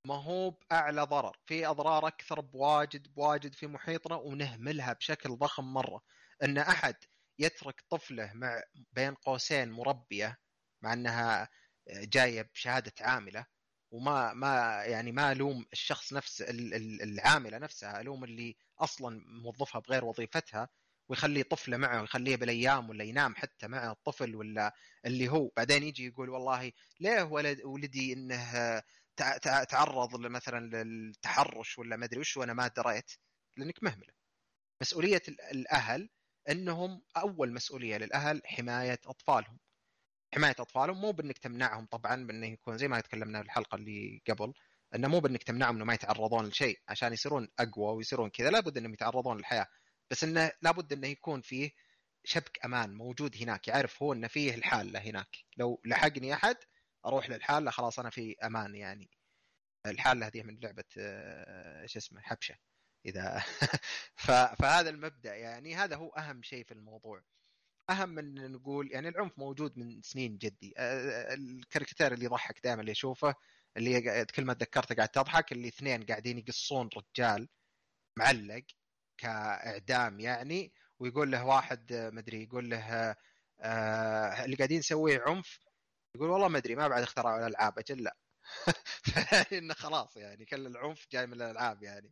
ما هو بأعلى ضرر. في أضرار أكثر بواجد بواجد في محيطنا ونهملها بشكل ضخم مرة. أن أحد يترك طفله مع بين قوسين مربية مع أنها جاية بشهادة عاملة وما ما يعني ما ألوم الشخص نفسه العاملة نفسها ألوم اللي أصلا موظفها بغير وظيفتها ويخلي طفله معه ويخليه بالأيام ولا ينام حتى مع الطفل ولا اللي هو. بعدين يجي يقول والله ليه ولد ولدي إنه تعرض مثلا للتحرش ولا ما أدري وش وأنا ما دريت لأنك مهملة. مسؤولية الأهل إنهم أول مسؤولية للأهل حماية أطفالهم. حماية أطفالهم مو بإنك تمنعهم طبعا بإنه يكون زي ما تكلمنا في الحلقة اللي قبل إنه مو بإنك تمنعهم انه ما يتعرضون لشيء عشان يصيرون أقوى ويصيرون كذا. لابد إنهم يتعرضون للحياة بس إنه لابد إنه يكون فيه شبك أمان موجود هناك يعرف هو ان فيه الحاله هناك. لو لحقني أحد أروح للحاله خلاص أنا في أمان يعني. الحاله هذه من لعبة آه، شو اسمه حبشه إذا فهذا المبدأ يعني هذا هو أهم شيء في الموضوع. أهم من نقول يعني العنف موجود من سنين جدي. الكاريكاتير اللي يضحك دائما اللي اشوفه اللي كل ما تذكرته قاعد تضحك اللي اثنين قاعدين يقصون رجال معلق كإعدام يعني ويقول له واحد مدري يقول له آه اللي قاعدين نسويه عنف يقول والله ما أدري ما بعد اخترعوا الألعاب أجل لا. إنه خلاص يعني كل العنف جاي من الألعاب يعني.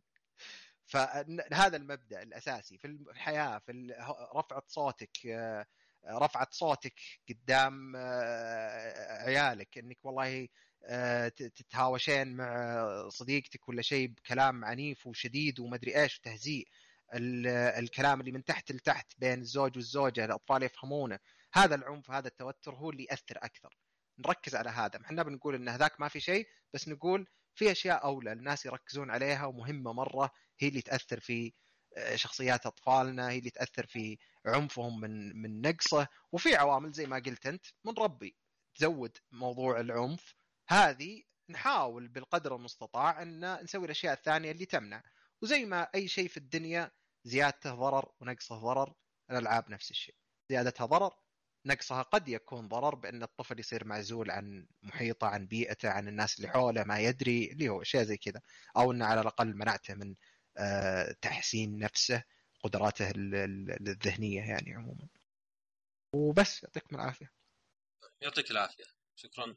فهذا المبدأ الأساسي في الحياة في رفعة صوتك آه، رفعة صوتك قدام آه، عيالك إنك والله آه، تتهاوشين مع صديقتك ولا شيء بكلام عنيف وشديد ومدري إيش وتهزيء. الكلام اللي من تحت لتحت بين الزوج والزوجة الأطفال يفهمونه. هذا العنف هذا التوتر هو اللي يأثر أكثر. نركز على هذا. إحنا بنقول إن هذاك ما في شيء بس نقول في أشياء أولى الناس يركزون عليها ومهمة مرة. هي اللي تأثر في آه، شخصيات أطفالنا هي اللي تأثر في عنفهم من من نقصه. وفي عوامل زي ما قلت أنت من ربي تزود موضوع العنف. هذه نحاول بالقدر المستطاع إن نسوي الأشياء الثانية اللي تمنع. وزي ما أي شيء في الدنيا زيادته ضرر ونقصه ضرر الألعاب نفس الشيء. زيادتها ضرر نقصها قد يكون ضرر بأن الطفل يصير معزول عن محيطه عن بيئته عن الناس اللي حوله ما يدري اللي هو أشياء زي كذا. أو إنه على الأقل منعته من آه، تحسين نفسه قدراته الذهنية يعني عموما. وبس يعطيكم العافية. يعطيك العافية. شكرا.